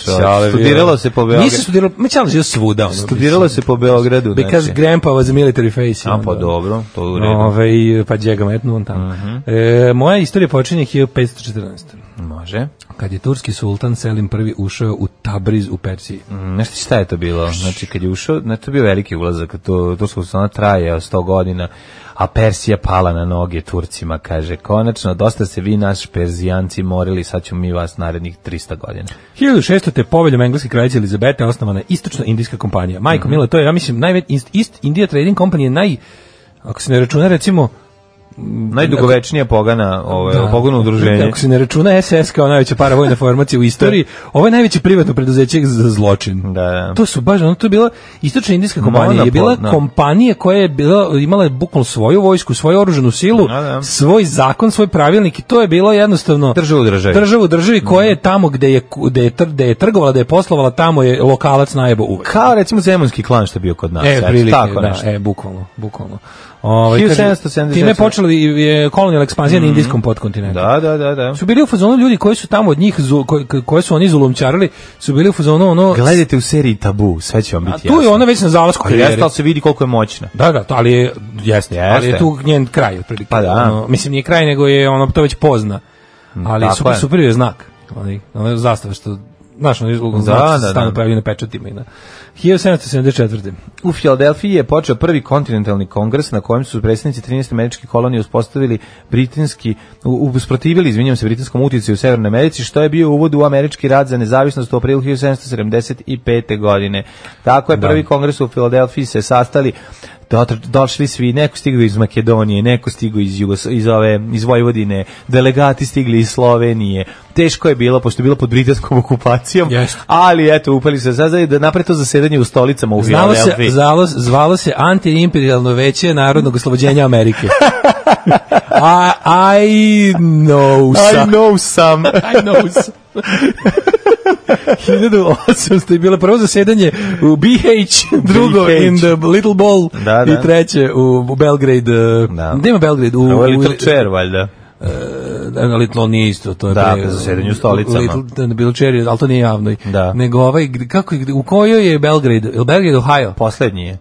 Studiralo se po Beogradu. Nisi studiralo, me Čali je svuda, ono. Studiralo se po Beogradu, znači. Because grandpa was a military face. A, pa da. dobro, to u redu. Ove, pa džega metnu on tamo. Uh mhm. -huh. e, moja istorija počinje 1514. Može kad je turski sultan Selim prvi ušao u Tabriz u Persiji. Mm, nešto šta je to bilo? Znači kad je ušao, znači to je bio veliki ulazak, to tursko sultana traje 100 godina, a Persija pala na noge Turcima, kaže, konačno, dosta se vi naš Perzijanci morili, sad ćemo mi vas narednih 300 godina. 1600. te poveljom engleske kraljice Elizabete osnovana istočno-indijska kompanija. Majko mm -hmm. Milo, to je, ja mislim, najve, East India Trading Company je naj, ako se ne računa, recimo, najdugovečnija pogana, ovaj da, pogonu udruženje. Ako se ne računa SS kao najveća paravojna formacija u istoriji, da. ovo je najveće privatno preduzeće za zločin. Da, da. To su baš, ono to je bila istočna indijska kompanija, je bila da. kompanija koja je bila imala bukvalno svoju vojsku, svoju oružanu silu, da, da. svoj zakon, svoj pravilnik i to je bilo jednostavno državu državi. Državu državi da. koja je tamo gde je gde je, gde je trgovala, da je poslovala, tamo je lokalac najebo uvek. Kao recimo zemunski klan što je bio kod nas. E, prilike, tako da, nešto. e bukvalno, bukvalno. Ovaj 1770. Time je počela je kolonijalna ekspanzija mm -hmm. na mhm. indijskom podkontinentu. Da, da, da, da. Su bili u fazonu ljudi koji su tamo od njih koji koji su oni zulumčarili, su bili u fazonu ono Gledajte u seriji Tabu, sve će vam biti jasno. A tu jasno. je ona već na zalasku karijere. Jeste, ali se vidi koliko je moćna. Da, da, to, ali je jeste, jeste. ali je tu njen kraj otprilike. Pa da. Ono, mislim nije kraj nego je ono to već pozna. Mm, ali Tako su super je znak. Onaj, onaj zastava što znaš, ono izlogom da, znači da, stano da, pravi na pečatima i na 1774. U Filadelfiji je počeo prvi kontinentalni kongres na kojem su predstavnici 13 američkih kolonije uspostavili britanski, usprotivili, izvinjam se, britanskom utjecaju u Severnoj Americi, što je bio uvod u američki rad za nezavisnost u aprilu 1775. godine. Tako je da. prvi da. kongres u Filadelfiji se sastali došli da svi, neko stigao iz Makedonije, neko stigao iz Jugos, iz ove iz Vojvodine, delegati stigli iz Slovenije. Teško je bilo pošto je bilo pod britanskom okupacijom, yes. ali eto upali se za da napred to zasedanje u stolicama u Znalo se, zalo, zvalo se antiimperijalno veće narodnog oslobođenja Amerike. I, I know some. I know some. I know some. 1800 je bilo prvo zasedanje u BH, drugo BH. in the Little Ball da, da. i treće u Belgrade. E, da. Gde ima Belgrade? U, u Little Chair, valjda. Uh, ali to nije isto, to je da, pre, zasedanju u stolicama. Little, da, bilo čeri, ali to nije javno. Da. Nego ovaj, kako, u kojoj je Belgrade? Je Belgrade, Ohio? Poslednji je.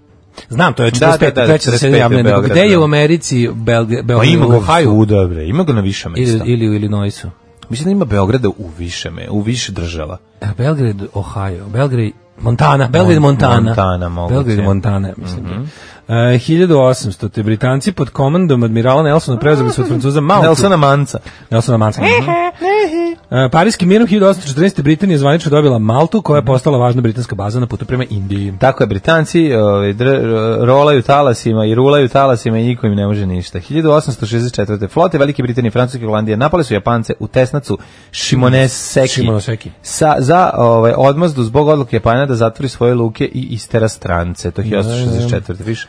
Znam, to je 45. Da, da, da, treća zasedanja javne. Nego, gde je u Americi Belgrade? Belgrade, pa ima ga Ohio? svuda, bre. Ima ga na više mesta. Ili, ili u Illinoisu. Mislim da ima Beograda u više, me, u više država. E, Belgrad, Ohio, Belgrad, Montana, Belgrad, Montana. Montana, moguće. Belgrad, Montana, mislim. Mm -hmm. Uh, 1800. Te Britanci pod komandom admirala Nelsona preuzeli su od Francuza Malta. Nelsona Manca. Nelsona Manca. Mm -hmm. Uh, Parijski mirom 1814. Britanija zvanično dobila Maltu, koja je mhm. postala važna britanska baza na putu prema Indiji. Tako je, Britanci ovaj, dr, rolaju talasima i rulaju talasima i niko im ne može ništa. 1864. Flote Velike Britanije, Francuske i Holandije napale su Japance u tesnacu Shimonoseki, Shimonoseki. Sa, za ovaj, odmazdu zbog odluke Japana da zatvori svoje luke i istera strance. To je 1864. Više.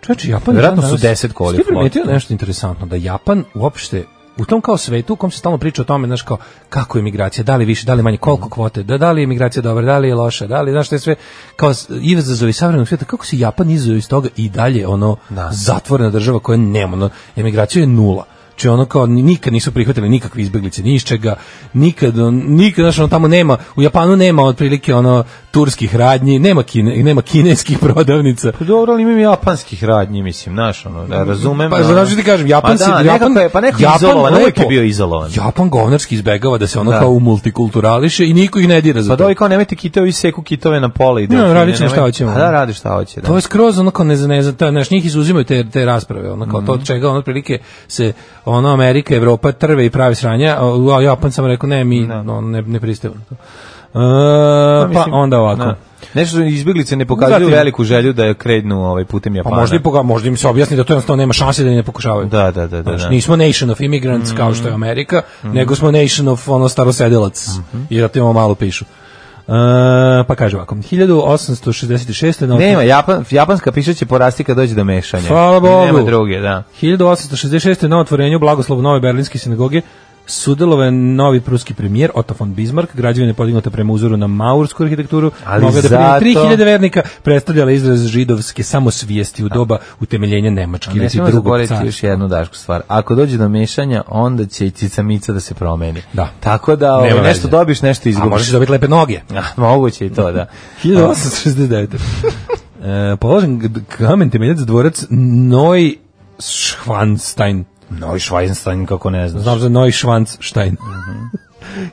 Čoveče, Japan... Vjerojatno su 10 kolje flote. Ste primetio nešto interesantno, da Japan uopšte u tom kao svetu u kom se stalno priča o tome, znaš kao, kako je migracija, da li više, da li manje, koliko mm. kvote, da, da li je migracija dobra, da li je loša, da li, znaš, što je sve, kao izazovi savremenog sveta kako se Japan izuzeo iz toga i dalje, ono, da. zatvorena država koja nema, ono, emigracija je nula. Znači ono kao nikad nisu prihvatili nikakve izbeglice ni iz čega, nikad, nikad, znaš, ono tamo nema, u Japanu nema otprilike ono turskih radnji, nema, kine, nema kineskih prodavnica. Pa dobro, ali imam japanskih radnji, mislim, znaš, ono, da razumem. Pa znaš ti kažem, Japan pa da, Japan, je, pa neko Japan izolovan, uvijek je bio izolovan. Japan govnarski izbegava da se ono da. kao multikulturališe i niko ih ne dira za pa to. Pa dovi kao nemojte kitove i seku kitove na pole. I da, no, radi šta hoćemo. da, radi šta hoće. Da. To je skroz ono kao ne znam, ne znam, ta, znaš, njih izuzimaju te, te rasprave, ono kao mm -hmm. to od mhm. čega, ono, otprilike se, ono, Amerika, Evropa trve i pravi sranja, a Japan samo rekao, ne, mi, ne, da. no, ne, ne pristajemo to pa, pa onda ovako. Na. Da. Nešto izbjeglice ne pokazuju Zatim, veliku želju da je krednu ovaj putem Japana. Pa možda, i poga, možda im se objasni da to jednostavno nema šanse da ne pokušavaju. Da, da, da. da, znači, nismo nation of immigrants mm -hmm. kao što je mm-hmm. Amerika, mm -hmm. nego smo nation of ono starosedelac, mm -hmm. jer da imamo malo pišu. Uh, pa kaže ovako, 1866. Naučni... Nema, Japan, japanska piša će porasti kad dođe do mešanja. Hvala Bogu. Nema druge, da. 1866. na otvorenju blagoslovu Nove Berlinske sinagoge Sudelova je novi pruski premijer Otto von Bismarck, građevina je podignuta prema uzoru na maursku arhitekturu, ali mogla da primi 3000 vernika, predstavljala izraz židovske samosvijesti u doba utemeljenja Nemačke. Ne smemo zaboraviti još jednu dašku stvar. Ako dođe do mešanja, onda će i cicamica da se promeni. Da. Tako da ovo, ovaj, nešto veze. dobiš, nešto izgubiš. A možeš dobiti lepe noge. A, moguće i to, da. 1869. e, položen kamen temeljac dvorac Noj Schwanstein Neuschwanstein, kako ne znam. Znam za Neuschwanstein. Mm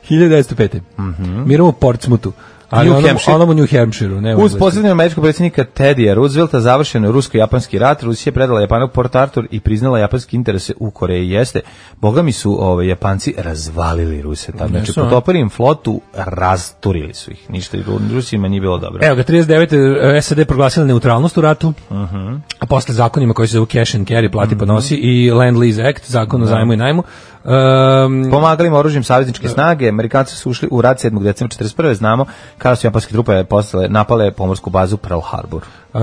-hmm. 1905. Mm -hmm. Mirom u Portsmutu ali New onom, onom u New Hampshireu. Ne Uz posljednje američkog predsjednika Teddya Roosevelta završeno je rusko-japanski rat, Rusija predala Japanu Port Arthur i priznala japanske interese u Koreji. Jeste, boga mi su ove, ovaj, Japanci razvalili Ruse tamo. Znači, potopili im flotu, rasturili su ih. Ništa i Rusima nije bilo dobro. Evo ga, 39. Eh, SAD proglasila neutralnost u ratu, uh mhm. -huh. a posle zakonima koji se zove Cash and Carry, plati uh mhm. -huh. pa nosi, i Land Lease Act, zakon o da. zajmu i najmu, Um, Pomagali oružjem savezničke da. snage, Amerikanci su ušli u rat 7. decembra 41. Znamo kada su japanske trupe postale, napale pomorsku bazu Pearl Harbor. Uh,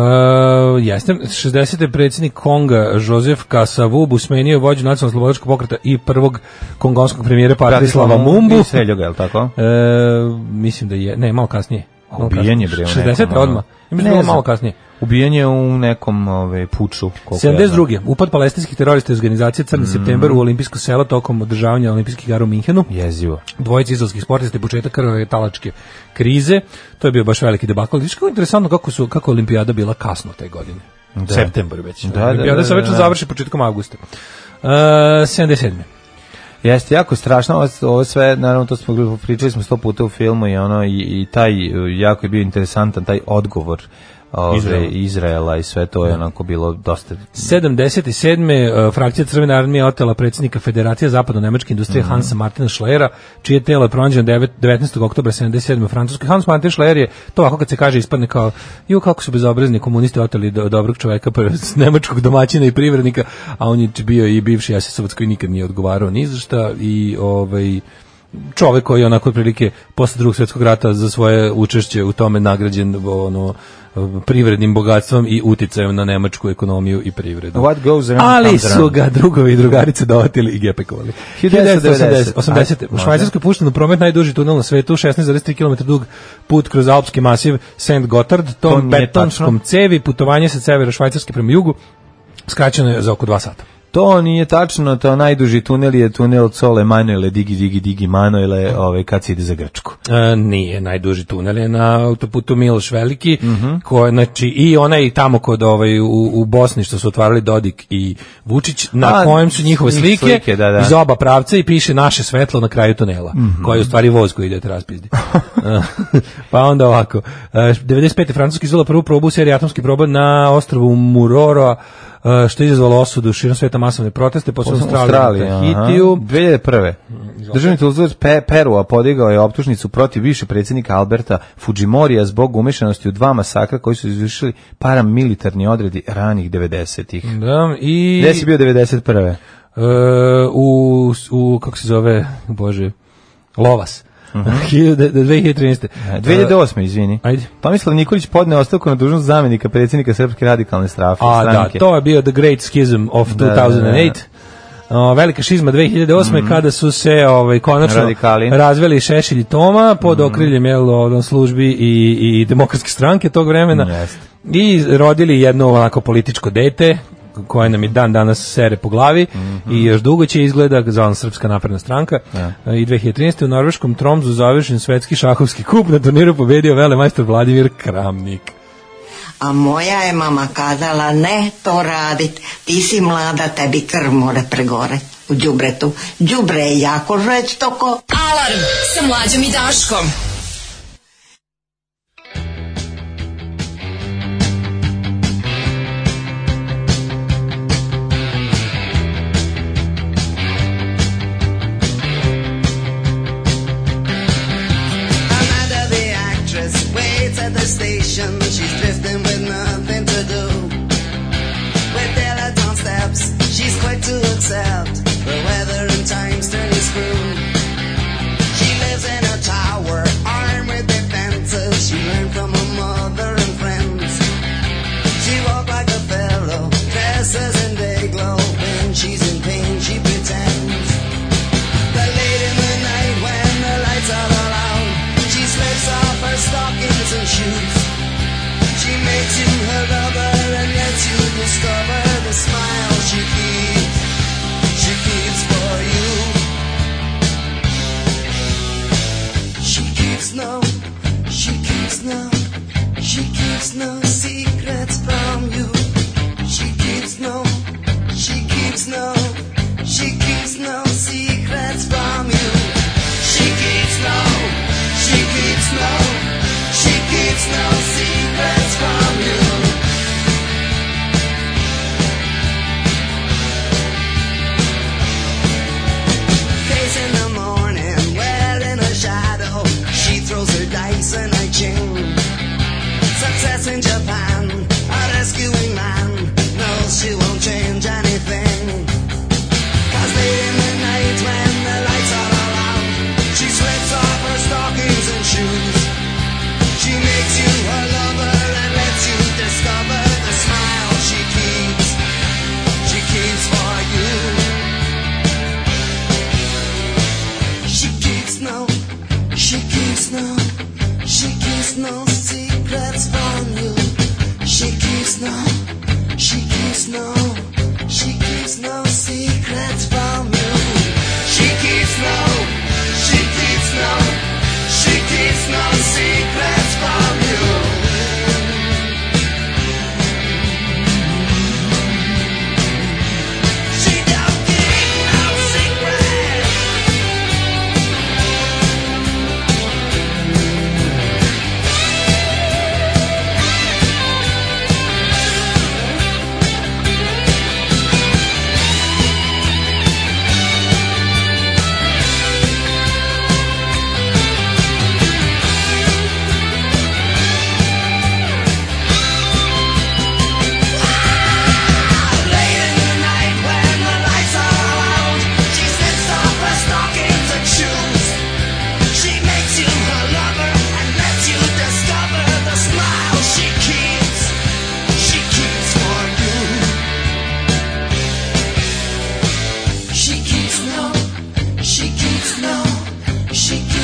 jeste, 60. predsjednik Konga Jozef Kasavubu smenio vođu nacionalno slobodačkog pokreta i prvog kongonskog premijera Patrislava Mumbu. I sreljo je li tako? Uh, mislim da je, ne, malo kasnije. Ubijen je bre. 60. odmah. Ja mislim da je malo kasnije. Ubijanje u nekom ove, puču. 72. Ja upad palestinskih terorista iz organizacije Crni mm. september u olimpijsko selo tokom održavanja olimpijskih gara u Minhenu. Jezivo. Dvojica izolskih sportista i početak krvave talačke krize. To je bio baš veliki debakl. Viš kako interesantno kako, su, kako olimpijada bila kasno te godine. Da. September već. Da, da, olimpijada da, da, se već da. završi početkom avgusta. Uh, e, 77. Jeste jako strašno ovo sve, naravno to smo pričali smo sto puta u filmu i ono i, i taj jako je bio interesantan taj odgovor ove, Izraela. i sve to je da. onako bilo dosta... 77. E, frakcija Crvena armija otela predsjednika Federacije zapadno-nemačke industrije mm -hmm. Hansa Martina Schleera, čije telo je pronađeno 19. oktobra 77. u Francuskoj. Hans Martin Schleer je to ovako kad se kaže ispadne kao ju kako su bezobrazni komunisti oteli do, dobrog čoveka pa nemačkog domaćina i privrednika, a on je bio i bivši asisovac koji nikad nije odgovarao ni za šta i ovaj čovek koji je onako otprilike posle drugog svjetskog rata za svoje učešće u tome nagrađen ono privrednim bogatstvom i uticajem na nemačku ekonomiju i privredu. What goes around Ali su ga drugovi i drugarice dovatili i gepekovali. 1980. 80. U Švajcarskoj pušten u promet najduži tunel na svetu, 16,3 km dug put kroz Alpski masiv St. Gotthard, tom to betonskom cevi, putovanje sa severa Švajcarske prema jugu, skraćeno je za oko 2 sata. To nije tačno, to najduži tunel je tunel Cole Manuele, digi, digi, digi Manuele, ovaj, kad se ide za Grčku. E, nije, najduži tunel je na autoputu Miloš Veliki, mm -hmm. ko, znači, i onaj tamo kod ovaj, u, u Bosni što su otvarali Dodik i Vučić, na A, kojem su njihove slike, slike da, da. iz oba pravca i piše naše svetlo na kraju tunela, mm -hmm. koji je u stvari voz koji ide raspizdi. pa onda ovako, e, 95. Francuski izvela prvu probu serije atomski proba na ostrovu Muroro, Uh, što je izazvalo osudu širom sveta masovne proteste posle Australije, Hitiju. 2001. Mm, Državni tužilac Pe Perua podigao je optužnicu protiv više predsednika Alberta Fujimorija zbog umešanosti u dva masakra koji su izvršili paramilitarni odredi ranih 90-ih. Da, i... Gde si bio 91. Uh, u, u, kako se zove, bože, Lovas. Uh -huh. 2013. 2008. izvini. Ajde. Tomislav Nikolić podne ostavku na dužnost zamenika predsjednika Srpske radikalne strafe. A da, stranke. da, to je bio the great schism of da, 2008. Da, da, o, velika šizma 2008. Mm -hmm. kada su se ovaj konačno Radikali. razveli Šešelj i Toma pod mm -hmm. okriljem jel ovom službi i i demokratske stranke tog vremena. Mm, I rodili jedno onako političko dete koje nam i dan danas sere po glavi mm -hmm. i još dugo će izgleda zvan Srpska napredna stranka. Yeah. Da. I 2013. u norveškom Tromzu završen svetski šahovski kup na turniru pobedio velemajstor Vladimir Kramnik. A moja je mama kazala ne to radit, ti si mlada, tebi krv mora pregore u džubretu. Džubre je jako žveć toko. Alarm sa mlađom i Daškom. smile she keeps, she keeps for you. She keeps no, she keeps no, she keeps no secrets from you. She keeps no, she keeps no, she keeps no secrets from you. She keeps no, she keeps no, she keeps no. know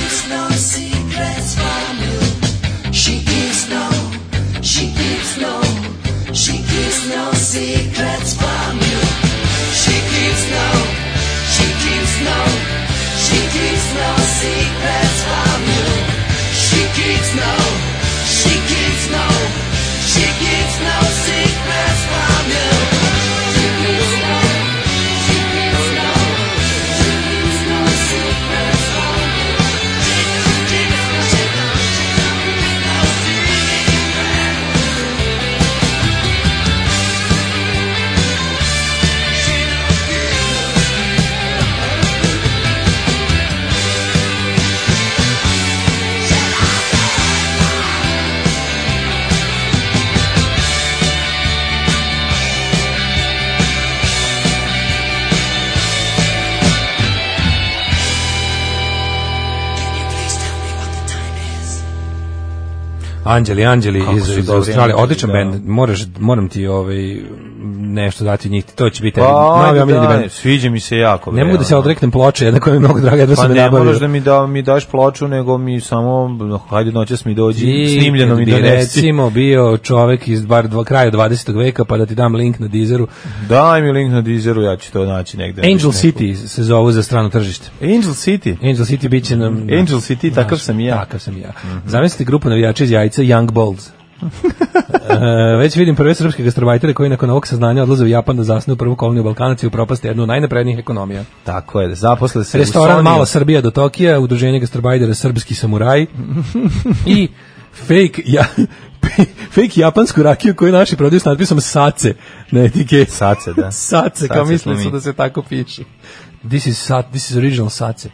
She keeps no secret. Anđeli, Anđeli iz, iz Australije. Odličan da. band. Moraš, moram ti ovaj, nešto dati njih. To će biti pa, novi omiljeni band. Sviđa mi se jako. Ne mogu da se odreknem ploče, jedna koja je mnogo draga. Jedva pa sam ne nabavio. moraš da mi, da, mi daš ploču, nego mi samo, no, hajde noćas mi dođi, I, snimljeno mi donesi. recimo bio čovek iz bar dva, kraja 20. veka, pa da ti dam link na Deezeru. Daj mi link na Deezeru, ja ću to naći negde. Angel City se zove za strano tržište. Angel City? Angel City biće nam... Angel City, takav sam ja. Takav sam ja. Mm -hmm. Zamislite grupu navijača iz Jajca Young Bulls. e, već vidim prve srpske gastrobajtere koji nakon ovog saznanja odlaze u Japan da zasnuju prvu koloniju Balkanaca i upropaste jednu od najnaprednijih ekonomija. Tako je, zaposle se Restoran Mala Srbija do Tokija, udruženje gastrobajtera Srpski samuraj i fake, ja, fake japansku rakiju koju naši prodaju s natpisom Sace na etiketu. Sace, da. Sace, kao mislili su da se tako piše. This is, this is original Sace.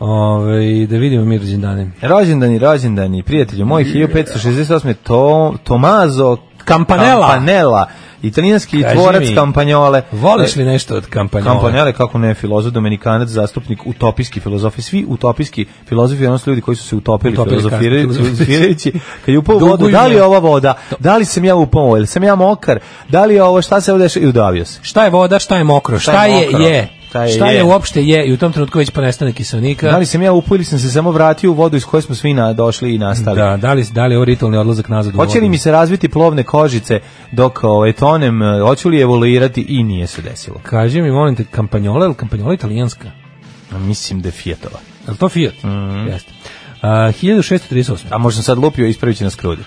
Ove, da vidimo mi rođendane. Rođendani, rođendani, prijatelju moj, 1568. To, Tomazo Campanella. Campanella italijanski Kaži tvorac mi, kampanjole. Voliš li nešto od kampanjole? Kampanjole, kako ne, filozof, dominikanac, zastupnik, utopijski filozofi, svi utopijski filozofi, odnosno ljudi koji su se utopili, utopili filozofirajući, kad je upao vodu, da li je ova voda, da li sam ja upao, ili da sam ja mokar, da li je ovo, šta se ovdje, i udavio se. Šta je voda, šta je mokro, šta, šta je, mokro? je, šta je Šta je, je uopšte je i u tom trenutku već ponestane kiselnika. Da li sam ja upao sam se samo vratio u vodu iz koje smo svi došli i nastali? Da, da li, da li je ovo ritualni odlazak nazad u vodu? Hoće li mi se razviti plovne kožice dok ovaj, tonem, eh, hoću li evoluirati i nije se desilo? Kaži mi, molim te, kampanjola ili kampanjola italijanska? Mislim da je Fiatova. Je li to Fiat? Mm -hmm. Jeste. A, 1638. A možda sad lupio, ispravit će nas krudi.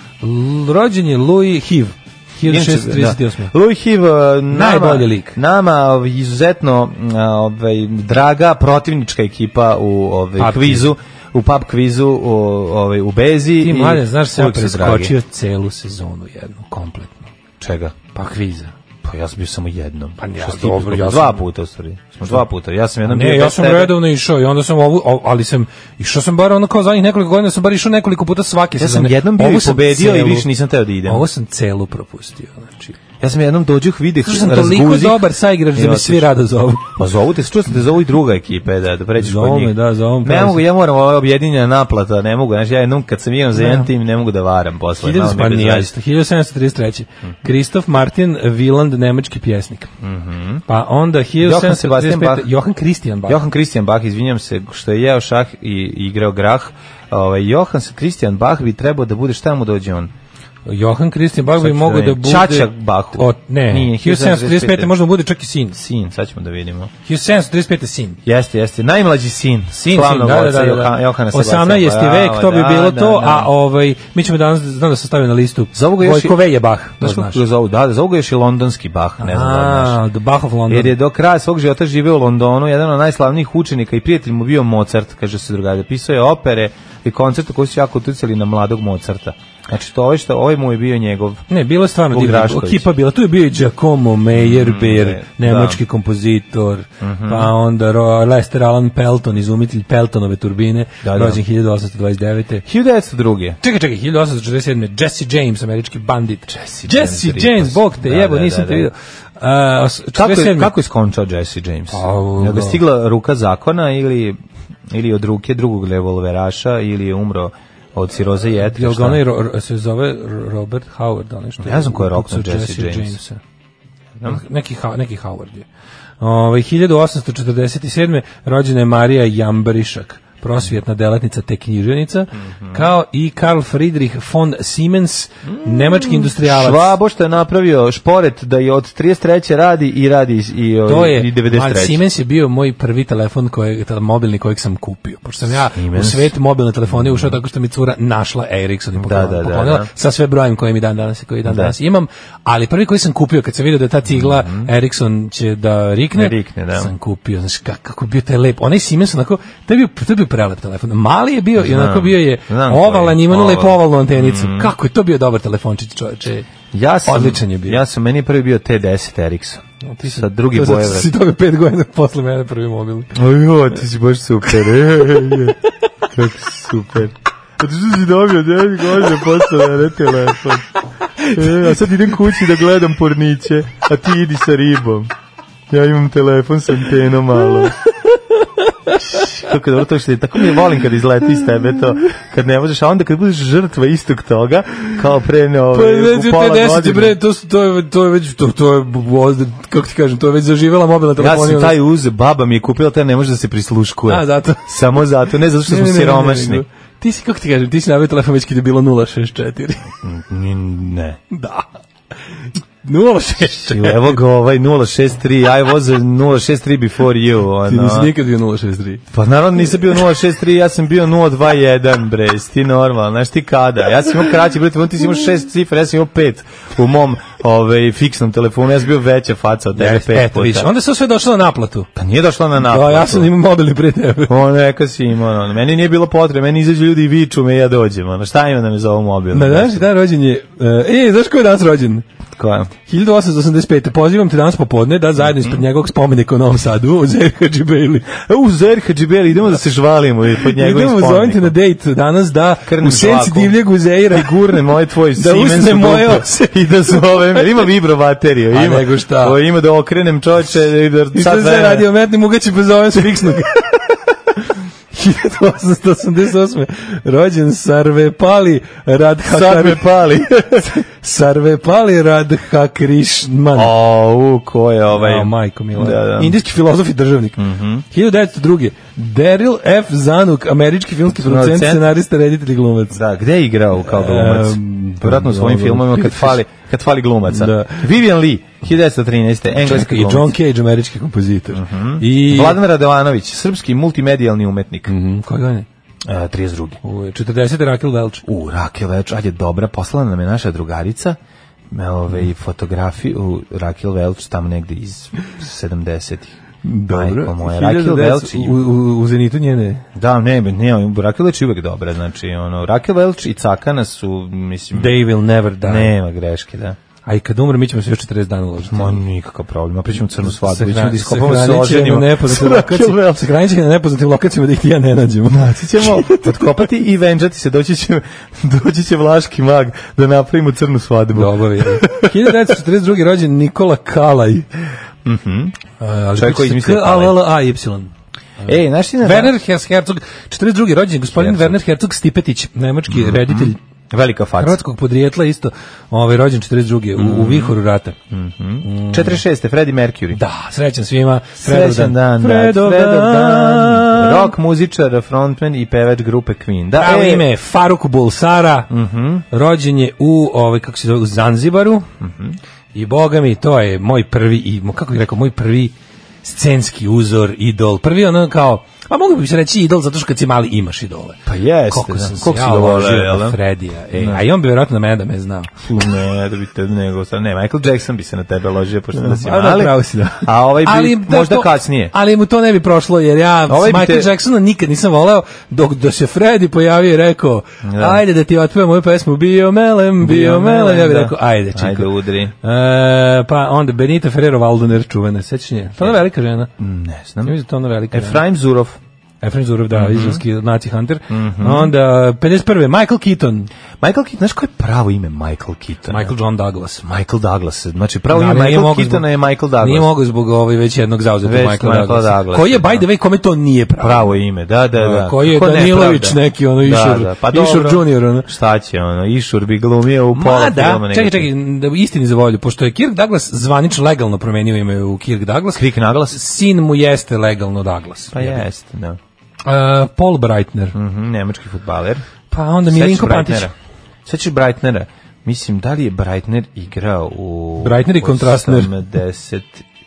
Rođen je Louis Hiv, 1638. Da. Louis Hiv, eh, najbolji lik. Nama eh, izuzetno eh, ovaj, draga protivnička ekipa u ovaj, kvizu u pub kvizu u, ovaj, u Bezi. Ti mladen, znaš, sam preskočio celu sezonu jednu, kompletno. Čega? Pa kviza. Pa ja sam bio samo jednom. Pa ja, Što dobro, ja sam... dva puta u stvari. Smo dva puta. Ja sam jednom ne, bio. Ne, ja sam tebe. redovno išao i onda sam ovu ali sam išao sam bar ono kao zadnjih nekoliko godina sam bar išao nekoliko puta svake sezone. Ja sam jednom bio i pobedio celu, i više nisam teo da idem. Ovo sam celu propustio, znači. Ja sam jednom dođuh vidih razguzik. Što sam toliko dobar saigrač da e, mi svi rado zovu. Pa zovu te, što ste te zovu i druga ekipe da, da pređeš kod njih. Me, da, zovu Ne mogu, ja moram ova objedinjena naplata, ne mogu, znači ja jednom kad sam igram za jedan tim ne mogu da varam posle. 1733. Mm -hmm. Kristof Martin Wieland, nemački pjesnik. Mm Pa onda 1735. Johan Christian Bach. Johan Christian Bach, izvinjam se, što je jeo šah i igrao grah. Ovaj Johan Christian Bach bi trebao da bude šta mu dođe on? Johan Christian Bach bi mogao da, da bude... Čačak Bahu. O, ne, Nije, 1735. možda bude čak i sin. Sin, sad ćemo da vidimo. 1735. sin. Jeste, jeste. Najmlađi sin. Sin, sin, da, da, da, da. 18. Da. vek, to bi da, bilo to, a ovaj, mi ćemo danas, znam da sam stavio na listu, Zovu Vojkove je Bach. Da, da, da, zovu još i londonski Bach, ne znam da znaš. The Bach of London. Jer je do kraja svog života živeo u Londonu, jedan od najslavnijih učenika i prijatelj mu bio Mozart, kaže se drugačije. Pisao je opere i koncerte koji su jako uticali na mladog Mozarta. Znači to ovaj što ovaj mu je bio njegov. Ne, bilo je stvarno divno. Ekipa bila, tu je bio Giacomo Meyerbeer, mm, ne, da. nemački da. kompozitor, mm -hmm. pa onda Lester Alan Pelton, izumitelj Peltonove turbine, da, da. rođen 1829. 1902. Čekaj, čekaj, 1847. Jesse James, američki bandit. Jesse, Jesse James, pa James bog te da, jebo, da, nisam da, te vidio. Uh, kako, je, kako je skončao Jesse James? Oh, je ga stigla ruka zakona ili ili od ruke drugog revolveraša ili je umro od ciroze jetre. Jel ga onaj se zove Robert Howard, onaj što... Ja znam ko je rokno Jesse, Jesse Jamesa. Jamesa. Neki, neki Howard je. Ove, ovaj, 1847. rođena je Marija Jambrišak prosvjetna delatnica te književnica, mm -hmm. kao i Karl Friedrich von Siemens, mm -hmm. nemački industrijalac. Švabo što je napravio šporet da je od 33. radi i radi i, i, to je, i 93. Siemens je bio moj prvi telefon koji mobilni kojeg sam kupio. Pošto sam ja Siemens. u svet mobilne telefone ušao mm -hmm. tako što mi cura našla Ericsson i da, poklonila, da, da, poklonila da, sa sve brojem koje mi dan danas koji dan da. danas imam, ali prvi koji sam kupio kad sam vidio da ta cigla mhm. Ericsson će da rikne, rikne da. sam kupio, znači kako, kako bio taj lep. Onaj Siemens onako, to je bio, to bio prelep telefon. Mali je bio inače bio je znam ovalan, imao lepo ovalnu antenicu. Mm. Kako je to bio dobar telefončić, čoveče. Ja sam, Odličan je bio. Ja sam, meni prvi bio T10 Ericsson. No, ti si, sa drugi to boje vrat. Si toga pet godina posle mene prvi mobil. Ajo, ti si baš super. E, e, kako super. A pa ti što si dobio 9 godina posle mene telefon. E, a sad idem kući da gledam porniće, a ti idi sa ribom. Ja imam telefon sa antenom malo. Kako je dobro to što je, tako mi je volim kad izleti iz tebe to, kad ne možeš, a onda kad budeš žrtva istog toga, kao pre ne ove, pa, već u pola godine. Bre, to, su, to, je, to je već, to, to je, kako ti kažem, to je već zaživela mobilna telefonija. Ja sam taj uz, baba mi je kupila, taj ne može da se prisluškuje. A, zato. Samo zato, ne zato što smo siromašni. Ti si, kako ti kažem, ti si navio ovaj telefon već kada je bilo 064. ne. Da. 063. Evo ga ovaj 063, I was 063 before you. Ono. Ti nisi nikad bio 063. Pa naravno nisam bio 063, ja sam bio 021, bre, ti normalno, znaš ti kada. Ja sam imao kraći, bre, ti si imao šest cifra, ja sam imao pet u mom ovaj fiksnom telefonu, ja sam bio veća faca od tebe yes, pet puta. Više. Onda se sve došlo na naplatu. Pa nije došlo na naplatu. Da, ja sam imao mobilni pre tebe. On neka si imao, ono. meni nije bilo potrebe, meni izađu ljudi i viču me ja dođem, ono. Šta ima da me zovu mobil? Na današnji dan rođen je, e, e, znaš ko je danas rođen? Koja? 1885. Pozivam te danas popodne da zajedno ispred mm -hmm. njegovog spomenika u Novom Sadu u Zerhađi Beli. E, u Zerhađi Beli, idemo da se žvalimo pod njegovim spomenikom. Idemo, zovem te na dejt danas da Krnem u senci divljeg uzeira i gurne moje tvoj da Siemens moje i da zove vreme. Ima vibro bateriju, ima. A nego šta? O, ima da okrenem čoče, da sad vreme. se radi o metni mugači, pozovem se fiksnog. 1888. Rođen Sarvepali Radhakar. Pali. Sarvepali Radha Krishnan. O, u, ko je ovaj? O, da, majko milo. Da, da. Indijski filozof i državnik. Mm -hmm. 1902. Daryl F. Zanuk, američki filmski producent, scenarista, reditelj i glumac. Da, gde je igrao kao glumac? Vjerojatno u svojim filmovima kad fali, kad fali glumaca. Da. Vivian Lee, 1913. Engleski glumac. I John Cage, američki kompozitor. Mm -hmm. I... Vladan Radovanović, srpski multimedijalni umetnik. Mm -hmm. Koji je? 32. U 40. Rakel Velč. U, Rakel Velč, ajde, dobra, poslala nam je naša drugarica, ove, fotografiju Rakel Velč tamo negde iz 70-ih. Dobro. moja Rakel Velč u, u, u Zenitu njene. Da, ne, ne, Rakel Velč je uvek dobra, znači ono Rakel Velč i Cakana su mislim They will never die. Nema greške, da. A i kad umre, mi ćemo se još 40 dana uložiti. Ma nikakav problem. A pričamo crnu svadbu, mi ćemo da iskopamo da se oženimo. Se hranit ćemo na nepoznatim lokacijama da ih ti ja ne nađem. Znači ćemo odkopati i venđati se. Doći će, doći će vlaški mag da napravimo crnu svadbu. Dobro, je. 1942. rođen Nikola Kalaj. Mhm. Mm -hmm. Čovjek koji izmislio Kalaj. A-L-A-Y. Ej, znaš ti na... Werner Herzog, 42. rođen, gospodin Werner Herzog Stipetić, nemački mhm. reditelj Velika faca. Hrvatskog podrijetla isto, ovaj rođen 42. Mm -hmm. u, u mhm. vihoru rata. Mhm. Mm -hmm. 46. Freddie Mercury. Da, srećan svima. Srećan Fredodan. dan. Da, Fredodan. dan. Rock muzičar, frontman i pevač grupe Queen. Da, Pravo e... ime je Faruk Bulsara. Mm -hmm. Rođen je u, ovaj, kako se zove, u Zanzibaru. Mm -hmm. I boga mi, to je moj prvi, i, kako bih rekao, moj prvi scenski uzor, idol. Prvi ono kao a pa mogu bi se reći idol zato što kad si mali imaš idole. Pa jeste. Koliko da. sam da, koliko si ja ložio na Fredija. E, da. a i on bi vjerojatno na mene da me znao. Ne, da bi te nego sad ne. Michael Jackson bi se na tebe ložio pošto da si mali. A, da, si, da. a ovaj bi ali, da, možda to, kasnije. Ali mu to ne bi prošlo jer ja ovaj Michael te... Jacksona nikad nisam voleo dok do se Fredi pojavio i rekao da. ajde da ti otpevam moju pesmu Bio melem, bio, bio melem. melem. Ja bih da. rekao ajde čekaj. Ajde udri. E, pa onda Benito Ferrero Valdoner čuvene sećanje. Pa je velika žena? Mm, ne znam. Ja mislim da to ona velika. Efraim Zurov. Efraim Zurov, da, mm -hmm. izraelski naci hunter. Mm -hmm. Onda, 51. Michael Keaton. Michael Keaton, znaš koje je pravo ime Michael Keaton? Michael John Douglas. Michael Douglas, znači pravo da, ime Michael Keatona zbog, je Michael Douglas. Nije mogao zbog ovaj već jednog zauzeta Michael, Michael Douglas. Douglas. Koji je, da. by the way, kome to nije pravo? Pravo ime, da, da, da. da. Koji je Ko Danilović ne, neki, ono, da, Išur, da, pa Išur junior, ono. Šta će, ono, Išur bi glumio u pola Ma, da, čekaj, čekaj, da, istini za volju, pošto je Kirk Douglas zvanično legalno promenio ime u Kirk Douglas. Kirk Douglas? Sin mu jeste legalno Douglas. Pa jeste, da. Uh, Paul Breitner. Mm -hmm, nemački futbaler. Pa onda Milinko Pantić. Sećaš Breitnera? Mislim, da li je Breitner igrao u... Breitner i kontrastner. 80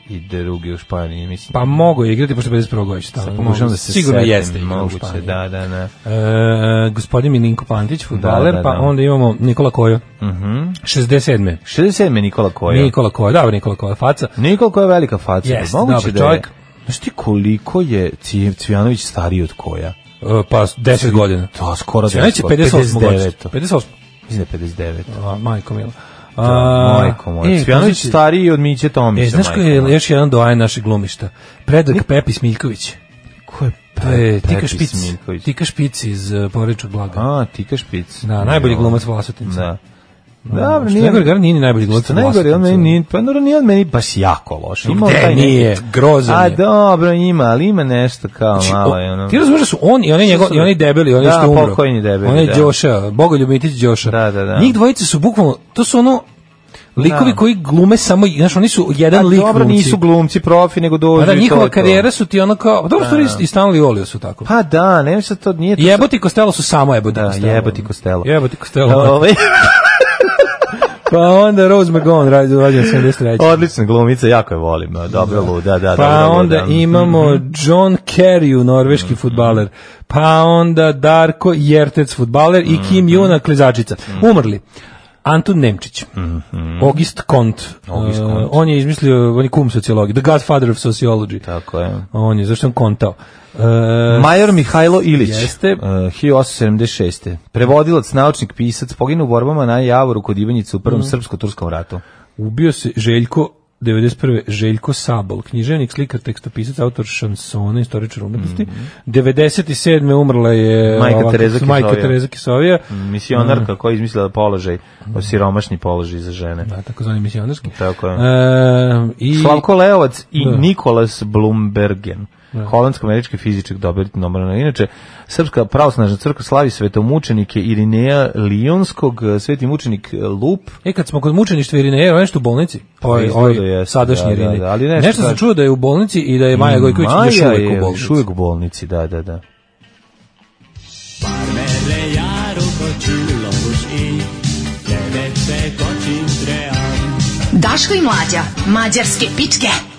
i drugi u Španiji, mislim. Pa mogu je igrati, pošto je 51. godište. Možda da se Sigurno setim, jeste moguće, da, da, da. E, gospodin Milinko Pantić, futbaler, da, da, pa da. pa onda imamo Nikola Kojo. Mhm. Uh -huh. 67. 67. Nikola Kojo. Nikola Kojo, da, Nikola Kojo, faca. Nikola Kojo je velika faca. Yes, moguće da, čovjek, Znaš ti koliko je Cvijanović stariji od koja? Uh, pa 10 godina. To, da, skoro 10 godina. Cvijanović je 58. 59. 58. Mislim da je 59. A, majko milo. Da, A, majko moj. E, pa Cvijanović si... Znači, stariji od Miće Tomića. E, znaš koji je još jedan doaj našeg glumišta? Predrag Nik... Pepi Smiljković. Ko je Pe, Tika Špic? Tika Špic iz uh, e, od blaga. A, Tika Špic. Da, najbolji glumac Vlasotinca. Da. Dobro, nije. Nego Gar nije najbolji glumac. Najgore on meni, nije, pa dobro nije on meni baš jako loš. Ima Gde taj nije grozan. A dobro, ima, ali ima nešto kao znači, malo je ono. Ti razumeš da su on i oni njegov i oni debeli, oni da, što umro. Da, pokojni debeli. Oni da. Đoša, Bogoljubitić Đoša. Da, da, da. Njih dvojice su bukvalno to su ono Likovi da. koji glume samo, znači oni su jedan A, lik dobro, glumci. nisu glumci profi, nego dođu pa da, njihova karijera su ti ono kao, pa dobro da, da. stvari i Stanley Olio su tako. Pa da, ne se to nije. To jeboti Kostelo su samo jeboti da, Kostelo. Jeboti Kostelo. Jeboti Kostelo. Ovaj- pa onda Rose McGowan radi rođena 73. Odlična glumica, jako je volim. Dobro da. luda, da, da. Pa dobro, onda luda. Mhm. imamo John Kerry, norveški mm. futbaler. Pa onda Darko Jertec, futbaler i Kim mhm. Juna, klizačica. Mhm. Umrli. Antun Nemčić, mm -hmm. August Kont, August e, Kont. Uh, on je izmislio, on je kum sociologije, the godfather of sociology. Tako je. On je, zašto on kontao? Uh, Major Mihajlo Ilić, jeste. E, uh, 1876. Prevodilac, naučnik, pisac, poginuo u borbama na Javoru kod Ivanjice u prvom mm. srpsko-turskom ratu. Ubio se Željko 91. Željko Sabol, književnik, slikar, tekstopisac, autor šansona, istoričar umetnosti. Mm -hmm. 97. umrla je Majka Tereza Kisovija. Majka Tereza Kisovija. Misionarka mm. koja je izmislila položaj, mhm. siromašni položaj za žene. Da, tako zvani misionarski. Tako je. E, i, Slavko Leovac i da. Nikolas Blumbergen ne. Da. holandsko-američki fizičak Dobert Nomrano. Inače, Srpska pravoslavna crkva slavi svetomučenike Irineja Lionskog e, sveti mučenik e, Lup. E, kad smo kod mučeništva Irineja, on je što u bolnici? Pa oj, ovaj, oj, ovaj sadašnji da, da, da, ali nešto, nešto sam čuo da je u bolnici i da je Maja mm, Gojković još uvijek u bolnici. Još u bolnici, da, da, da. Daško i mlađa, mađarske pičke.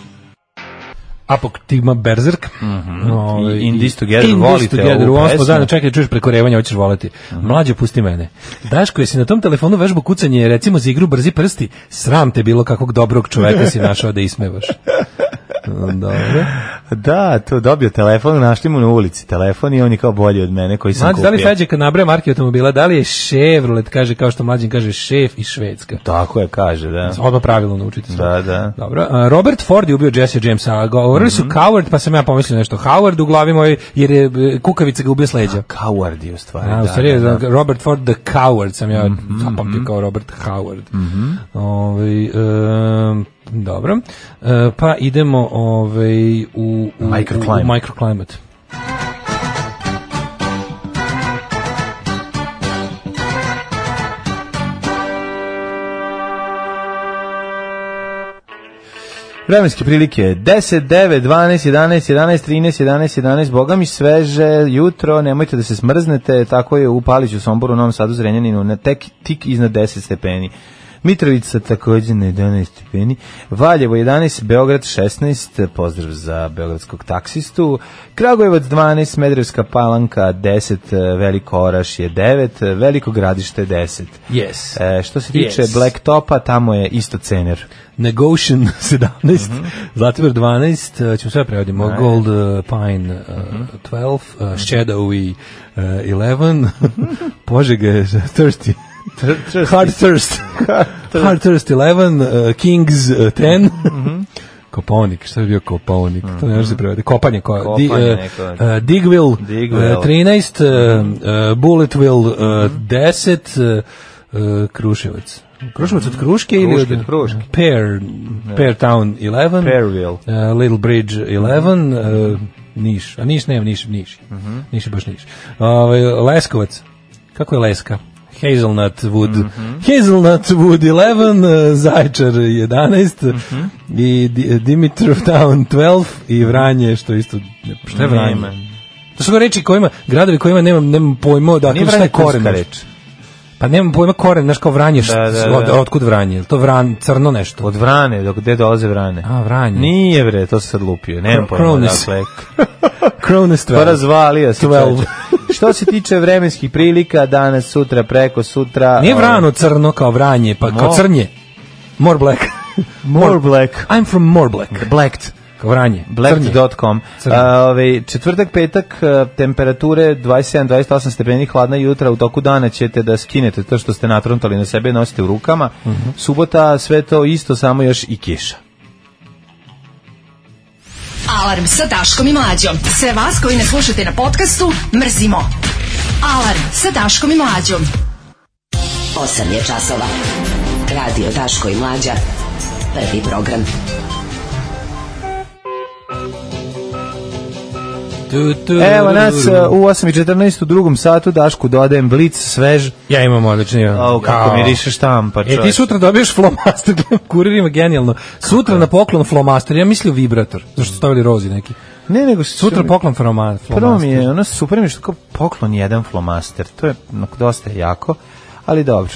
Apoktigma Berserk. Mm -hmm. Ove, ovaj, I Indies Together in volite together, ovu pesmu. Zajedno čekaj, čuješ prekorevanje, hoćeš voliti. Mm -hmm. Mlađo, pusti mene. Daško, jesi na tom telefonu vežbu kucanje, recimo za igru brzi prsti, sram te bilo kakvog dobrog čoveka si našao da ismevaš. Dobro. Da, to dobio telefon, našli mu na ulici telefon i on je kao bolji od mene koji sam Mlađi, kupio. da li Feđe kad nabraja marke automobila, da li je Chevrolet, kaže kao što mlađin kaže šef i švedska. Tako je, kaže, da. Odmah pravilno naučite sve. Da, da. Dobro. Robert Ford je ubio Jesse Jamesa, a Govorili su mhm. Coward, pa sam ja pomislio nešto. Howard u glavi moj, jer je e, kukavica ga ubio s A, coward je u stvari. A, u da, stvari da, da, da. Robert Ford the Coward sam ja mm -hmm. zapamtio kao Robert Howard. Mm -hmm. Ove, ovaj, e, dobro. E, pa idemo ove, ovaj, u, u, Microclimate. U microclimate. Vremenske prilike 10, 9, 12, 11, 11, 13, 11, 11, boga mi sveže, jutro, nemojte da se smrznete, tako je u Paliću, Somboru, Novom Sadu, Zrenjaninu, na tek tik iznad 10 stepeni. Mitrovica takođe na 11 stepeni, Valjevo 11, Beograd 16, pozdrav za beogradskog taksistu, Kragujevac 12, Smedrevska palanka 10, Veliko Oraš je 9, Veliko gradište 10. Yes. E, što se tiče yes. Topa, tamo je isto cener. Negotian 17, mm -hmm. Zlatibor 12, ćemo sve prevodimo, Ajde. Gold uh, Pine uh, mm -hmm. 12, uh, Shadow i uh, 11, Požega je 30. Hard Thirst. Hard Thirst 11, uh, Kings uh, mhm. Mm -hmm. šta je bio kopalnik? Mm -hmm. To ne može mhm. se da prevede. Kopanje, ko, Kopanje di, e, uh, e, Digwill, e, Digwill. Uh, mhm. 13, uh, Bulletwill uh, mm -hmm. 10, uh, Kruševac. Kruševac od Kruške ili od Kruške. Pear, Pear Town 11, Pearville, uh, Little Bridge 11, uh, Niš. A Niš nema, Niš, Niš. Mm -hmm. Niš je baš Niš. Uh, Leskovac. Kako je Leska? Hazelnut Wood, mm -hmm. Hazelnut Wood 11, eh, Zajčar 11 mm -hmm. i eh, Dimitrov Town 12 i Vranje, što isto, što je Vranje? Nema. To su ga reči kojima, gradovi kojima nemam, nemam pojma, da Nije šta je koren? reč. Pa nemam pojma koren, znaš kao vranje, da, da, da. Od, da. otkud vranje, to vran, crno nešto. Od vrane, dok gde dolaze vrane. A, vranje. Nije bre, to se sad lupio, nemam pojma, Kronis. dakle. Cronus 12. Pa razvalio se. 12. Što se tiče vremenskih prilika, danas, sutra, preko sutra... Nije ovaj, vrano crno kao vranje, pa kao crnje. More black. More, black. I'm from More black. Blacked vranje. Black.com. Uh, ovaj, četvrtak, petak, e, temperature 27-28 stepeni hladna jutra, u toku dana ćete da skinete to što ste natruntali na sebe i nosite u rukama. Uh mhm. -huh. Subota sve to isto, samo još i kiša. Alarm sa Daškom i Mlađom. Sve vas koji ne slušate na podcastu, mrzimo. Alarm sa Daškom i Mlađom. 8 je časova. Radio Daško i Mlađa. Prvi program. Prvi program. Evo nas u 8.14 u drugom satu, Dašku dodajem blic, svež. Ja imam odlično. Ja. O, kako ja. miriše štampa. E, ti sutra dobiješ flomaster, kuririma genijalno. Sutra na poklon flomaster, ja mislio vibrator, zašto stavili rozi neki. Ne, nego sutra poklon flomaster. Prvo mi je, ono super mi je što kao poklon jedan flomaster, to je dosta jako, ali dobro.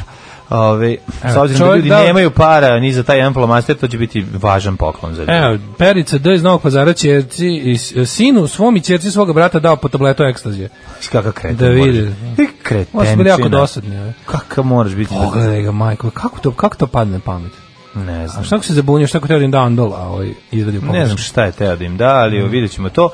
Ove, s obzirom da ljudi da... nemaju para ni za taj jedan plomaster, to će biti važan poklon za ljudi. Evo, Perica D iz Novog pazara čerci, i sinu svom i čerci svoga brata dao po tabletu ekstazije. Kaka kreten. Da vidi. Kretenčina. Ovo su bili jako dosadni. Kaka moraš biti. Pogledaj ga, majko, kako to, kako to padne pamet? Ne znam. A šta se zabunio, šta ko teo da im da Andol, a ovaj izvedio Ne znam šta je teo da im da, ali mm. vidjet ćemo to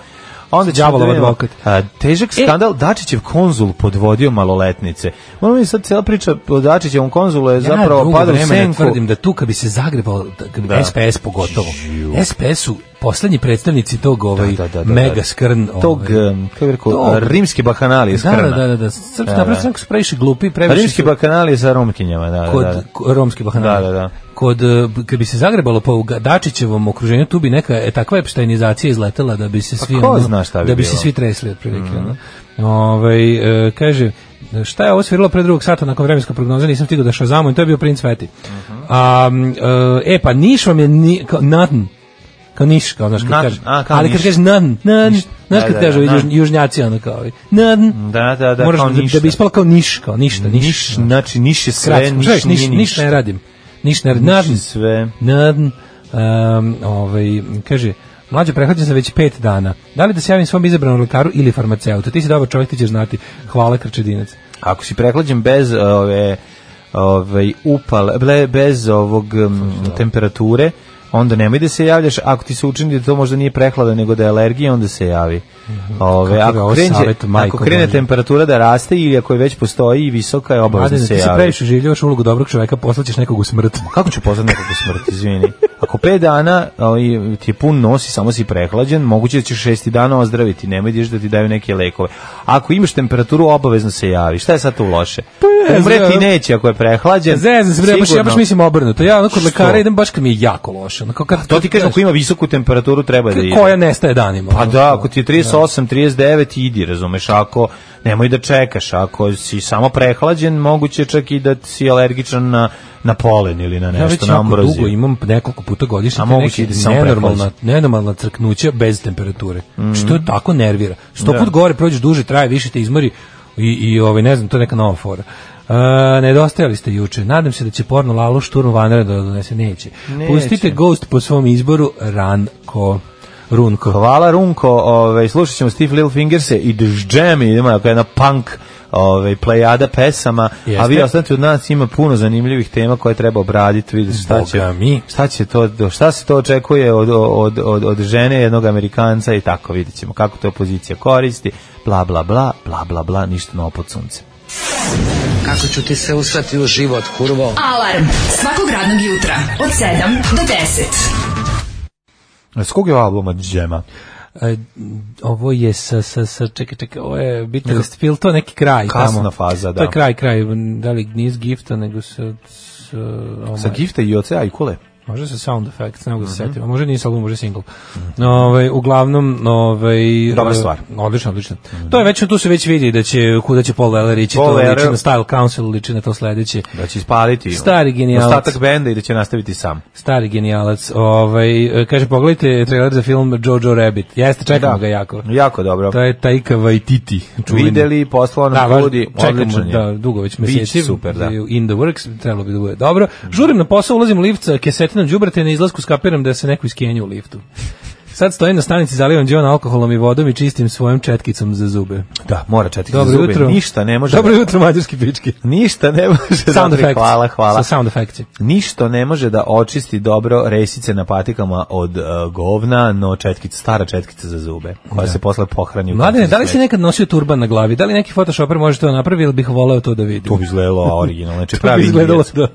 onda da đavolov advokat. A, težak e- skandal, e, Dačićev konzul podvodio maloletnice. Moram mi sad cijela priča o Dačićevom konzulu je ja zapravo pada u senku. Ja tvrdim da tu kad bi se zagrebao, da- kad da. SPS pogotovo, Žiu. SPS-u poslednji predstavnici tog da, ovaj da, da, da, da. mega skrn tog ovaj. um, kako kako rekao rimski bahanali da, skrna. Da, da, da, da. Srpska da, da. su previše glupi, previše rimski su, bahanali za romkinjama, da, kod, da, da. romski bahanali. Da, da, da. Kod eh, kad bi se zagrebalo po Dačićevom okruženju, tu bi neka e, takva epštajnizacija izletela da bi se pa svi ono, zna šta bi da bi bilo? se svi tresli otprilike, mm Ovaj e, kaže šta je ovo sviralo pre drugog sata nakon vremenska prognoza nisam stigao da šazamo to je bio princ Veti. Uh mhm. eh, -huh. A, e, pa Niš vam je ni, kao, kao niš, kao znaš kad kaže. Ali kad kaže nan, nan, znaš da, kad da, kaže da, južnjaci ono kao. Nan. Da, da, da, kao niš. Da bi ispalo kao niš, kao ništa, niš. Znači niš je sve, niš, niš, niš ne radim. Niš ne radim. Nan, sve. Nan. Um, ovaj, kaže, Mlađe, prehlađen sam već pet dana. Da li da se javim svom izabranom lekaru ili farmaceutu? Ti si dobar čovjek, ti ćeš znati. Hvala, Krčedinac. Ako si prehlađen bez ove, ove upale, bez ovog um, temperature, onda nemoj da se javljaš. Ako ti se učini da to možda nije prehlada, nego da je alergija, onda se javi. Mhm. Ove, ako, krenje, ako krene temperatura da raste ili ako je već postoji i visoka je obavezno da se javi. Ti se previše življavaš ulogu dobrog čoveka, poslaćeš nekog u smrt. Kako će poslati nekog u smrt, izvini? Ako 5 dana ali ti je pun nosi, samo si prehlađen, moguće da ćeš 6 dana ozdraviti, nemoj da ti daju neke lekove. Ako imaš temperaturu, obavezno se javi. Šta je sad tu loše? Pa Umreti neće ako je prehlađen. Zezam se, ja baš mislim obrnuto. Ja kod lekara idem baš kad mi je jako loše Znači, ono, kao kad, A to ti kažem, ako ima visoku temperaturu treba da ide. Koja nestaje danima. Pa da, ako ti je 38, da. 39 idi, razumeš, ako nemoj da čekaš, ako si samo prehlađen, moguće čak i da si alergičan na na polen ili na nešto ja već na ambroziju. dugo imam nekoliko puta godišnje te neke da nenormalna, nenormalna crknuća bez temperature. Znači, mm Što je tako nervira. Sto put da. gore prođeš duže, traje više te izmori i, i ovaj, ne znam, to je neka nova fora. Uh, nedostajali ste juče. Nadam se da će porno Lalo šturnu vanre da donese. Neće. Neće. Pustite Ghost po svom izboru Ranko. Runko. Hvala Runko. Ove, slušat ćemo Steve Littlefingerse i The Jam. Idemo je jedna punk ove, plejada pesama. Jeste. A vi ostanete od nas, ima puno zanimljivih tema koje treba obraditi. Vidite šta će, mi. Šta, će to, šta se to očekuje od, od, od, od žene jednog Amerikanca i tako vidjet ćemo kako to opozicija koristi. Bla, bla, bla, bla, bla, bla, ništa novo pod suncem. Kako ću ti se usrati u život, kurvo? Alarm svakog radnog jutra od 7 do 10. S kog je albuma Džema? E, ovo je sa, sa, sa čekaj, čekaj, ovo je Beatles, to neki kraj Kasna tamo. faza, da. To je da. kraj, kraj, da li nije Gifta, nego sa... Sa, oh sa ovaj- Gifta i Oceja i Kule. Može sa sound effects, ne mogu se mhm. setiti. Može nije album, može single. Mm ovaj, uglavnom, ovaj dobra stvar. Odlično, odlično. Mm To je već tu se već vidi da će kuda će Paul Weller ići, to liči na Style Council, liči na to sledeće. Da će ispaliti. Stari genijalac. Ostatak benda i da će nastaviti sam. Stari genijalac. Ovaj kaže pogledajte trailer za film Jojo Rabbit. Jeste, čekamo da. ga jako. Jako dobro. To je Taika Waititi. Videli, poslao nam da, ljudi, odlično. Da, dugo već meseci. Beach, super, da. In the works, trebalo bi da bude dobro. Žurim na posao, ulazim u lift na džubrate na izlasku skapiram da se neko iskenju u liftu. Sad stojim na stanici, zalivam džon alkoholom i vodom i čistim svojom četkicom za zube. Da, mora četkica Dobro za zube. Jutro. Ništa ne može. Dobro da... jutro, mađarski pički. Ništa ne može. Da- sound Dobri, effects. Hvala, hvala. Sa sound effects. Ništa ne može da očisti dobro resice na patikama od uh, govna, no četkica, stara četkica za zube, koja da. se posle pohrani. Mladine, da li si nekad nosio turban na glavi? Da li neki photoshoper može to napravi ili bih voleo to da vidim? To bi izgledalo originalno. Znači, to bi izgledalo da.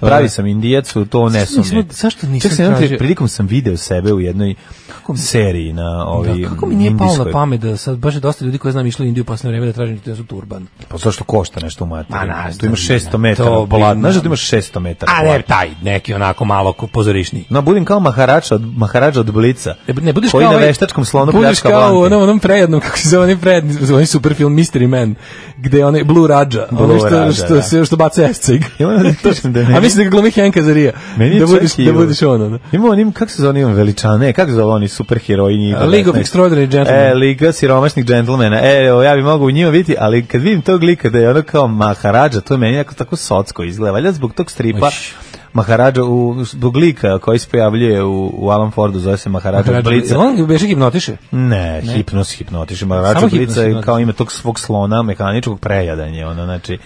Pa Pravi da. sam indijacu, to ne sam. Nisam, zašto nisam Čak sam tražio? Prilikom sam video sebe u jednoj kako seriji na ovi da, Kako mi nije palo na pamet da sad baš je dosta ljudi koje znam išli u Indiju posle vreme da tražim da su turban. Pa zašto košta nešto u materiju? Pa Ma, da tu imaš 600 metara polat. Znaš da imaš 600 metara A ne, taj, neki onako malo pozorišni. No, budim kao maharača od, maharača od blica. Ne, ne budeš koji na ovaj- veštačkom slonu pljačka Budiš kao u onom, onom prejednom, kako se zove, onaj prejedni, onaj super film Mystery Man gde onaj Blue Raja, Blue ono što, Raja, što, da. što, što baca escig. A mislim da glumi Henka Zarija. Meni da budiš, da budiš ono. Da. Ima onim, kako se zove, onim veličane, kako se zove oni superherojinji? A, League of Extraordinary Gentlemen. E, Liga siromašnih gentlemana. E, evo, ja bi mogao u njima biti, ali kad vidim tog lika da je ono kao Maharaja, to je meni jako tako socko izgleda. Valjda zbog tog stripa Uš Maharađa u zbog lika koji se pojavljuje u, u Alan Fordu zove se Maharađa Blica. On beže hipnotiše? Ne, ne, hipnos hipnotiše. Maharađa Blica je kao ime tog svog slona mehaničkog prejadanje, ono znači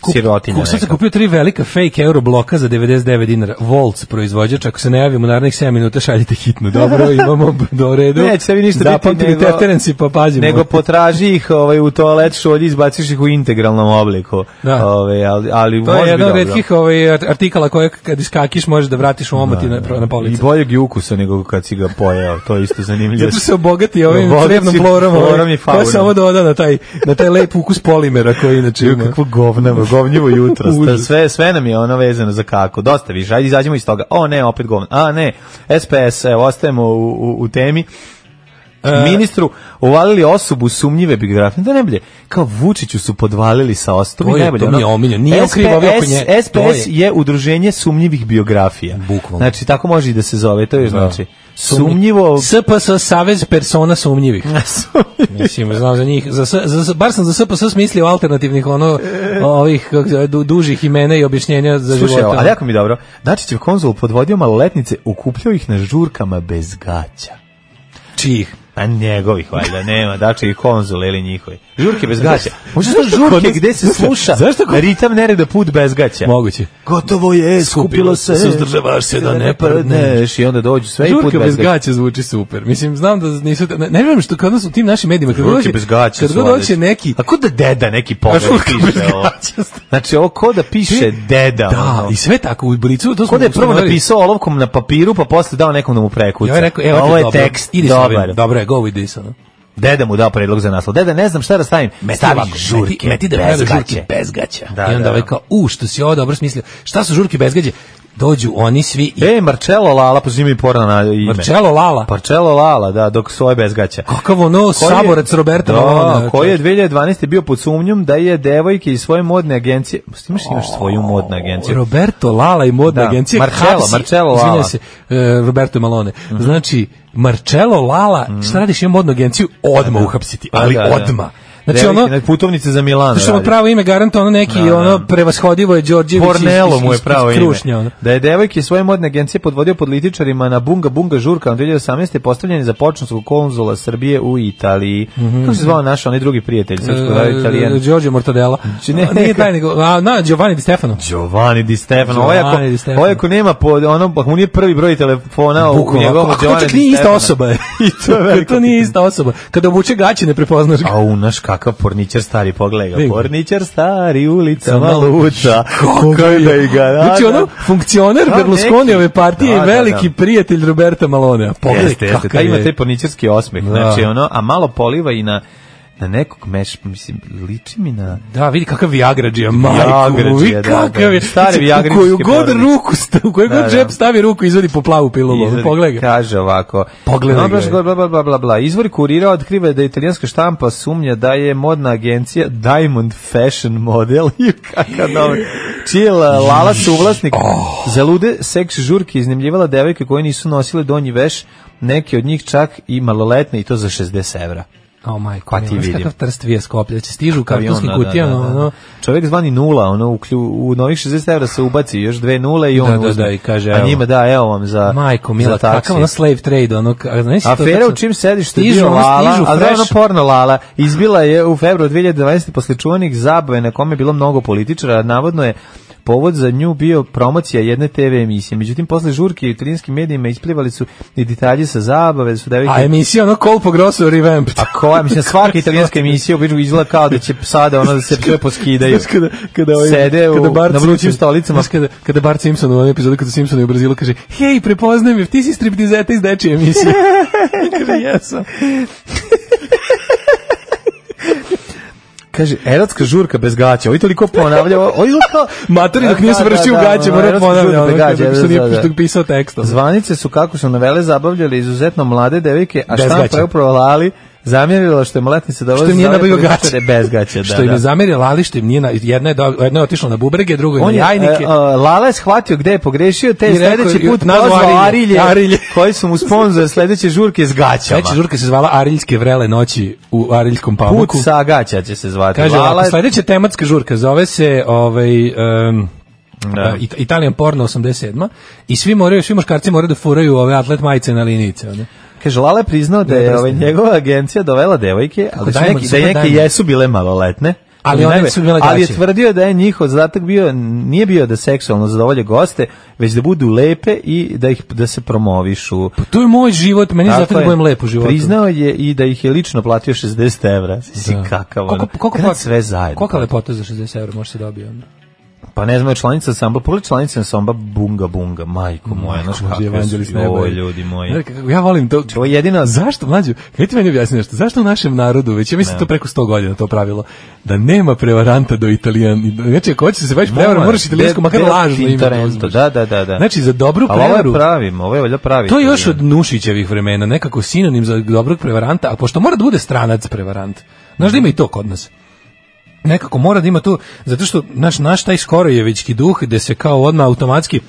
Kup, sirotinja. Kup, sad sam kupio tri velika fake euro bloka za 99 dinara. Volc proizvođač, ako se ne javim u narednih 7 minuta, šaljite hitno. Dobro, imamo do redu. Neće sebi ništa Zapamtili biti terenci, pa pazimo. Nego potraži ih ovaj, u toalet šolji, izbaciš ih u integralnom obliku. Da. Ove, ali, ali to je jedan od redkih ovaj, artikala koje kad iskakiš možeš da vratiš u omoti da, na, da, da. na policu. I boljeg je ukusa nego kad si ga pojao. To je isto zanimljivo. Zato se obogati ovim srebnom florom. Ovaj, florom i faunom. Ko se ovo doda da na taj, na taj lep ukus polimera koji inače ima. Kakvo govna govnjivo jutro. sve, sve nam je ono vezano za kako. Dosta više, Hajde izađemo iz toga. O ne, opet govno. A ne, SPS, evo, ostajemo u, u, u temi. E... Ministru uvalili osobu sumnjive biografije. Da ne bolje, kao Vučiću su podvalili sa ostrom. To je, najbolje, to mi je omiljeno. Nije SPS, oko nje. SPS je. je udruženje sumnjivih biografija. Bukvalno. Znači, tako može i da se zove, to je da. znači sumnjivo SPS Savez persona sumnjivih. Mislim znam za njih za, za, za bar sam za SPS mislio alternativnih ono e. ovih du, dužih imena i objašnjenja za Slušaj, života. ali jako mi dobro. Dači Dačićev konzul podvodio maloletnice, ukupljao ih na žurkama bez gaća. Čijih? A njegovih valjda nema, dači i konzul ili njihovi. Žurke bez gaća. Možda su žurke gde se sluša zašto ko... ritam da put bez gaća. Moguće. Gotovo je, skupilo se, suzdržavaš se da, da ne padneš i onda dođu sve i put bez, Žurke bez gaća. zvuči super. Mislim, znam da nisu, ne, ne vjerujem što kad su u tim našim medijima, kad žurke bez gaća kad dođe neki... A ko da deda neki pogled piše ovo? Znači, ovo ko da piše deda. Da, i sve tako u blicu. To da je prvo napisao olovkom na papiru, pa posle dao nekom da mu prekuca. Ja rekao, evo ovo je tekst, dobar. Dobro go with this, ono. Deda mu dao predlog za naslov. Deda, ne znam šta da stavim. Meti Stavi ovako, žurke, meti, meti da bez gaće. Žurke bez gaća. Da, I onda da, ovaj da. kao, u, što si ovo dobro smislio. Šta su žurke bez gaće? dođu oni svi i... E, Marcello Lala, pozimi pora na ime. Marcello Lala? Marcello Lala, da, dok svoje bezgaća. Kakav ono koji saborac Roberta da, Malona. Koji je 2012. bio pod sumnjom da je devojke iz svoje modne agencije... Imaš, imaš svoju modnu agenciju. Roberto Lala i modna da, agencija. Marcello, hapsi, Marcello Lala. se, uh, Roberto Malone. Mm -hmm. Znači, Marcello Lala, mm -hmm. šta radiš, imam modnu agenciju, odmah da, da. uhapsiti, pa ali da, da. odmah. Da. Znači Devojke, ono putovnice za Milan. Znači ono pravo ime garanta ono neki da, da ono da. prevashodivo je Đorđević. Pornelo mu je pravo ime. Ono. Da je devojke svoje modne agencije podvodio pod litičarima na Bunga Bunga žurka 2018. postavljen za počinskog konzula Srbije u Italiji. Mm -hmm. Kako se zvao naš onaj drugi prijatelj srpsko uh, Italijan? Đorđe Mortadella. Či znači, ne, nije taj nego a, na Giovanni Di Stefano. Giovanni Di Stefano. Ovo ojako nema po ono ako pa mu nije prvi broj telefona u njegovom Giovanni. To nije ista osoba. I to, je to nije ista osoba. Kada obuče gaće ne prepoznaš. A unaš kako kakav porničar stari, pogledaj ga. Porničar stari, ulica maluca, koga je da ga Znači ono, funkcioner da, Berlusconijeve partije i da, veliki prijatelj Roberta Malonea. Pogledaj kakav je. Ima taj porničarski osmeh, znači ono, a malo poliva i na na nekog meš, mislim, liči mi na... Da, vidi kakav Viagrađija, majku, vidi da, da. kakav je, stari koju god da- ruku, u koju god džep stavi ruku, izvodi po plavu pilulu, pogledaj Kaže ovako, pogledaj ga. Bla, bla, bla, bla, bla. Izvori kurira otkriva da italijanska štampa sumnja da je modna agencija Diamond Fashion Model, kakav dobar, čiji Lala suvlasnik, oh. za lude seks žurke iznemljivala devojke koje nisu nosile donji veš, neke od njih čak i maloletne i to za 60 evra. O majko, pa ti vidi. Kakav trst vije skoplja, će stižu u kartonskim da, da, kutijama. Da, da, da. Čovjek zvani nula, ono, u, klju, u novih 60 evra se ubaci još dve nule i on da, da, uzme. Da, i kaže, evo. A njima da, evo vam za Majko, mila, za kakav ono slave trade, ono, znaš to... Afera u čim sediš, stižu, bio lala, stižu, a ono porno lala, izbila je u februar 2012. posle čuvanih zabave na kome je bilo mnogo političara, navodno je povod za nju bio promocija jedne TV emisije. Međutim, posle žurke u trinskim medijima isplivali su i detalji sa zabave. Da su devike... A emisija ono Colpo Grosso Revamped. A koja, mislim, svaka italijanska emisija obično izgleda kao da će sada ono da se sve poskidaju. Kada, kada, ovaj, Sede u, kada Bart na vrućim stolicama. Kada, kada Bart Simpson u ovom epizodu kada Simpson je u Brazilu kaže hej, prepoznajem je, ti si striptizeta iz dečije emisije. kaže, jesam. kaže, erotska žurka bez gaća. Ovo toliko ponavljao. Ovo je kao matori dok da, nije svršio da, da, gaće, mora ponavljao. Ono gađa, što nije da, pisao tekstom. Zvanice su, kako su novele, zabavljale izuzetno mlade devojke, a štampa je upravo zamjerila što je mlaletnica da što im nije nabavio gaće. Bez gaće, da, što da, im je da. zamjerila, ali što im nije, na, jedna je, do, jedna je otišla na bubrege, drugo je On na jajnike. E, e, je, uh, Lala shvatio gde je pogrešio, te je sledeći put nazvao Arilje, Arilje, koji su mu sponzor sledeće žurke s gaćama. Sledeća žurke se zvala Ariljske vrele noći u Ariljskom pamuku. Put sa gaća će se zvati. Kaže, Lala... sledeća tematska žurka zove se ovaj, um, da. Uh, Italian porno 87 i svi moraju svi muškarci moraju da furaju ove atlet majice na linijice, ne? Kaže, Lala je priznao da je ovaj, njegova agencija dovela devojke, ali da, neki, da neke jesu bile maloletne, ali, ali su bile ali je tvrdio da je njihov zadatak bio nije bio da seksualno zadovolje goste, već da budu lepe i da ih da se promovišu. Pa to je moj život, meni zato da budem lepo život. Priznao je i da ih je lično platio 60 evra. Si da. kakav. Koliko, koliko, koliko sve zajedno. Kolika lepota za 60 evra može se dobiti onda? Pa ne znam, je članica samba, pogledaj članica samba Bunga Bunga, majko moja, znaš kako je ljudi moji. Znači, ja volim to. To je jedina... Zašto, mlađu, kaj ti meni objasni nešto, zašto u našem narodu, već ja mislim ne. to preko 100 godina to pravilo, da nema prevaranta do italijan. Znači, ako hoćeš da se baviš prevarom, moraš italijansko, makar lažno ime da, da, da, da, da. Znači, za dobru prevaru... Ali ovo je pravim, ovo je valjda pravi. To je još od Nušićevih vremena, nekako sinonim za dobrog prevaranta, a pošto mora da bude stranac prevarant, znaš da ima i to kod nas nekako mora da ima tu zato što naš naš taj skorojevićki duh da se kao odmah automatski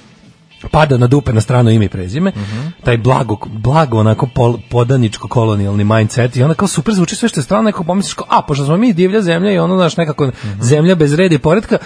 pada na dupe na strano ime i prezime, mm -hmm. taj blago, blago onako pol, podaničko kolonijalni mindset i onda kao super zvuči sve što je strano, neko pomisliš kao, a, pošto smo mi divlja zemlja i ono, znaš, nekako mm -hmm. zemlja bez reda i poredka,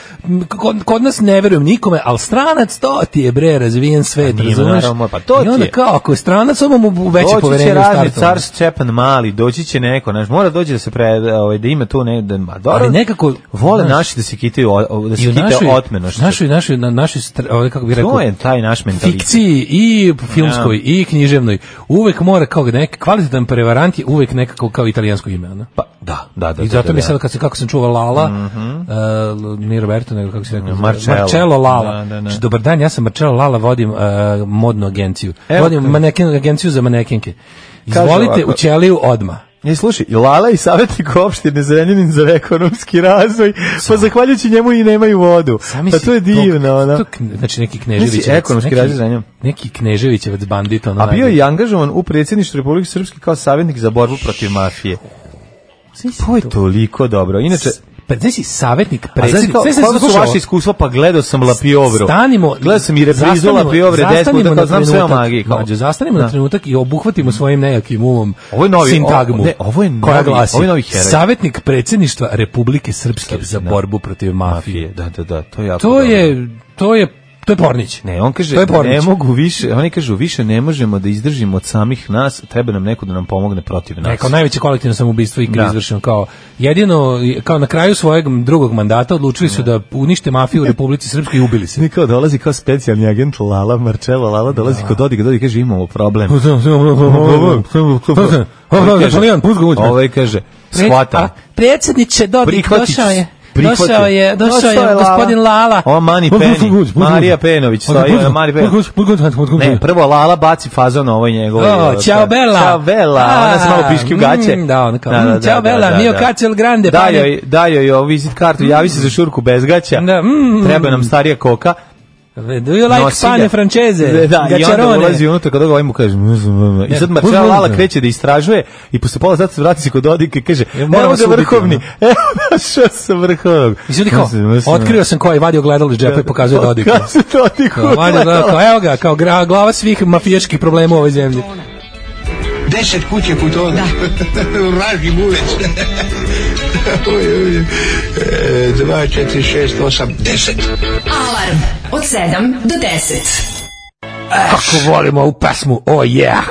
kod, kod, nas ne verujem nikome, ali stranac to ti je, bre, razvijen svet, pa razumeš? Pa to I onda kao, ako je stranac, ovo mu veće poverenje u startu. Doći će car Čepan mali, doći će neko, znaš, mora doći da se pre, ovaj, da ima tu ne, da, ma, dobro, ali nekako, vole naši da se kitaju, da se kite otmeno. Naši, naši, naši, naši, ovaj, kako bi rekao, to je taj naš mentalitet. Fikciji i filmskoj ja. Da. i književnoj uvek mora kao neki kvalitetan prevarant je uvek nekako kao italijansko ime, ne? Pa da, da, da. I zato da, da, mi da. sad kad se kako sam čuva Lala, mm -hmm. uh, Roberto, nego kako se rekao, Marcello, Marcello Lala. Da, da, da. Znači, dobar dan, ja sam Marcello Lala, vodim uh, modnu agenciju. Evo vodim maneken, agenciju za manekinke. Izvolite Kažu, ako... u ćeliju odma. E, slušaj, Lala i savetnik opštine Zrenjanin za ekonomski razvoj, Samo. pa zahvaljujući njemu i nemaju vodu. Sami pa to je divno, ona. To, znači neki Knežević. ekonomski neki, razvoj za njom. Neki Kneževićevac bandit, ono. A bio je angažovan u predsjedništvu Republike Srpske kao savetnik za borbu protiv mafije. Sve pa je toliko dobro. Inače, pa znači savjetnik predsjednika. Sve se su vaše iskustva, pa gledao sam Lapiovru. Stanimo, gledao sam i reprizu Lapiovre 10 da znam sve o magiji. Mađo, zastanimo na da. trenutak i obuhvatimo svojim nejakim umom ovo je novi, sintagmu. Ovo, ne, ovo je novi, koja glasi, ovo je novi heroj. Savjetnik predsjedništva Republike Srpske Srpske, za da. borbu protiv mafije. Da, da, da, to je jako to dobro. je to je to je Pornić. Ne, on kaže ne mogu više, oni kažu više ne možemo da izdržimo od samih nas, treba nam neko da nam pomogne protiv nas. Neko najveće kolektivno samoubistvo i da. izvršeno kao jedino kao na kraju svojeg drugog mandata odlučili su ne. da unište mafiju u Republici Srpskoj i ubili se. Niko dolazi kao specijalni agent Lala Marcelo Lala dolazi da. kod Dodiga, Dodig kaže imamo problem. Ovaj kaže, shvata. Predsjedniče, Dodik, došao je prihvatio. Došao je, došao, je, gospodin Lala. O, Mani Peni, Marija Penović, stoji ona, Mani Penović. Ne, prvo Lala baci fazon ovoj njegovoj. O, ciao Bella. Ciao Bella, ona se malo piški u gaće. Mm, da, ona kao, ciao da, da, mm, da, Bella, mio kacel grande. Pa daj joj, daj joj visit kartu, javi se za šurku bez gaća. Mm, Treba nam starija koka. Do you like pane francese? Da, Gačarone. i onda ulazi unutra kada ovaj mu kaže mm, mm, mm, i sad Marcelo Lala kreće da istražuje i posle pola sata se vrati se kod Odika i kaže moramo da vrhovni, evo našao sam vrhovnog. I sad kao, otkrio sam koji vadio gledali iz džepa i pokazuje Dodiku. Da kaže Dodiku. Da vadio gledalo, evo ga, kao glava svih mafijaških problema u ovoj zemlji. 10 put je putovao. Da. Raži bulec. uj, uj. E, dva, četiri, šest, osam, deset. Alarm od sedam do deset. Eš. Kako volimo ovu pesmu, oh, yeah.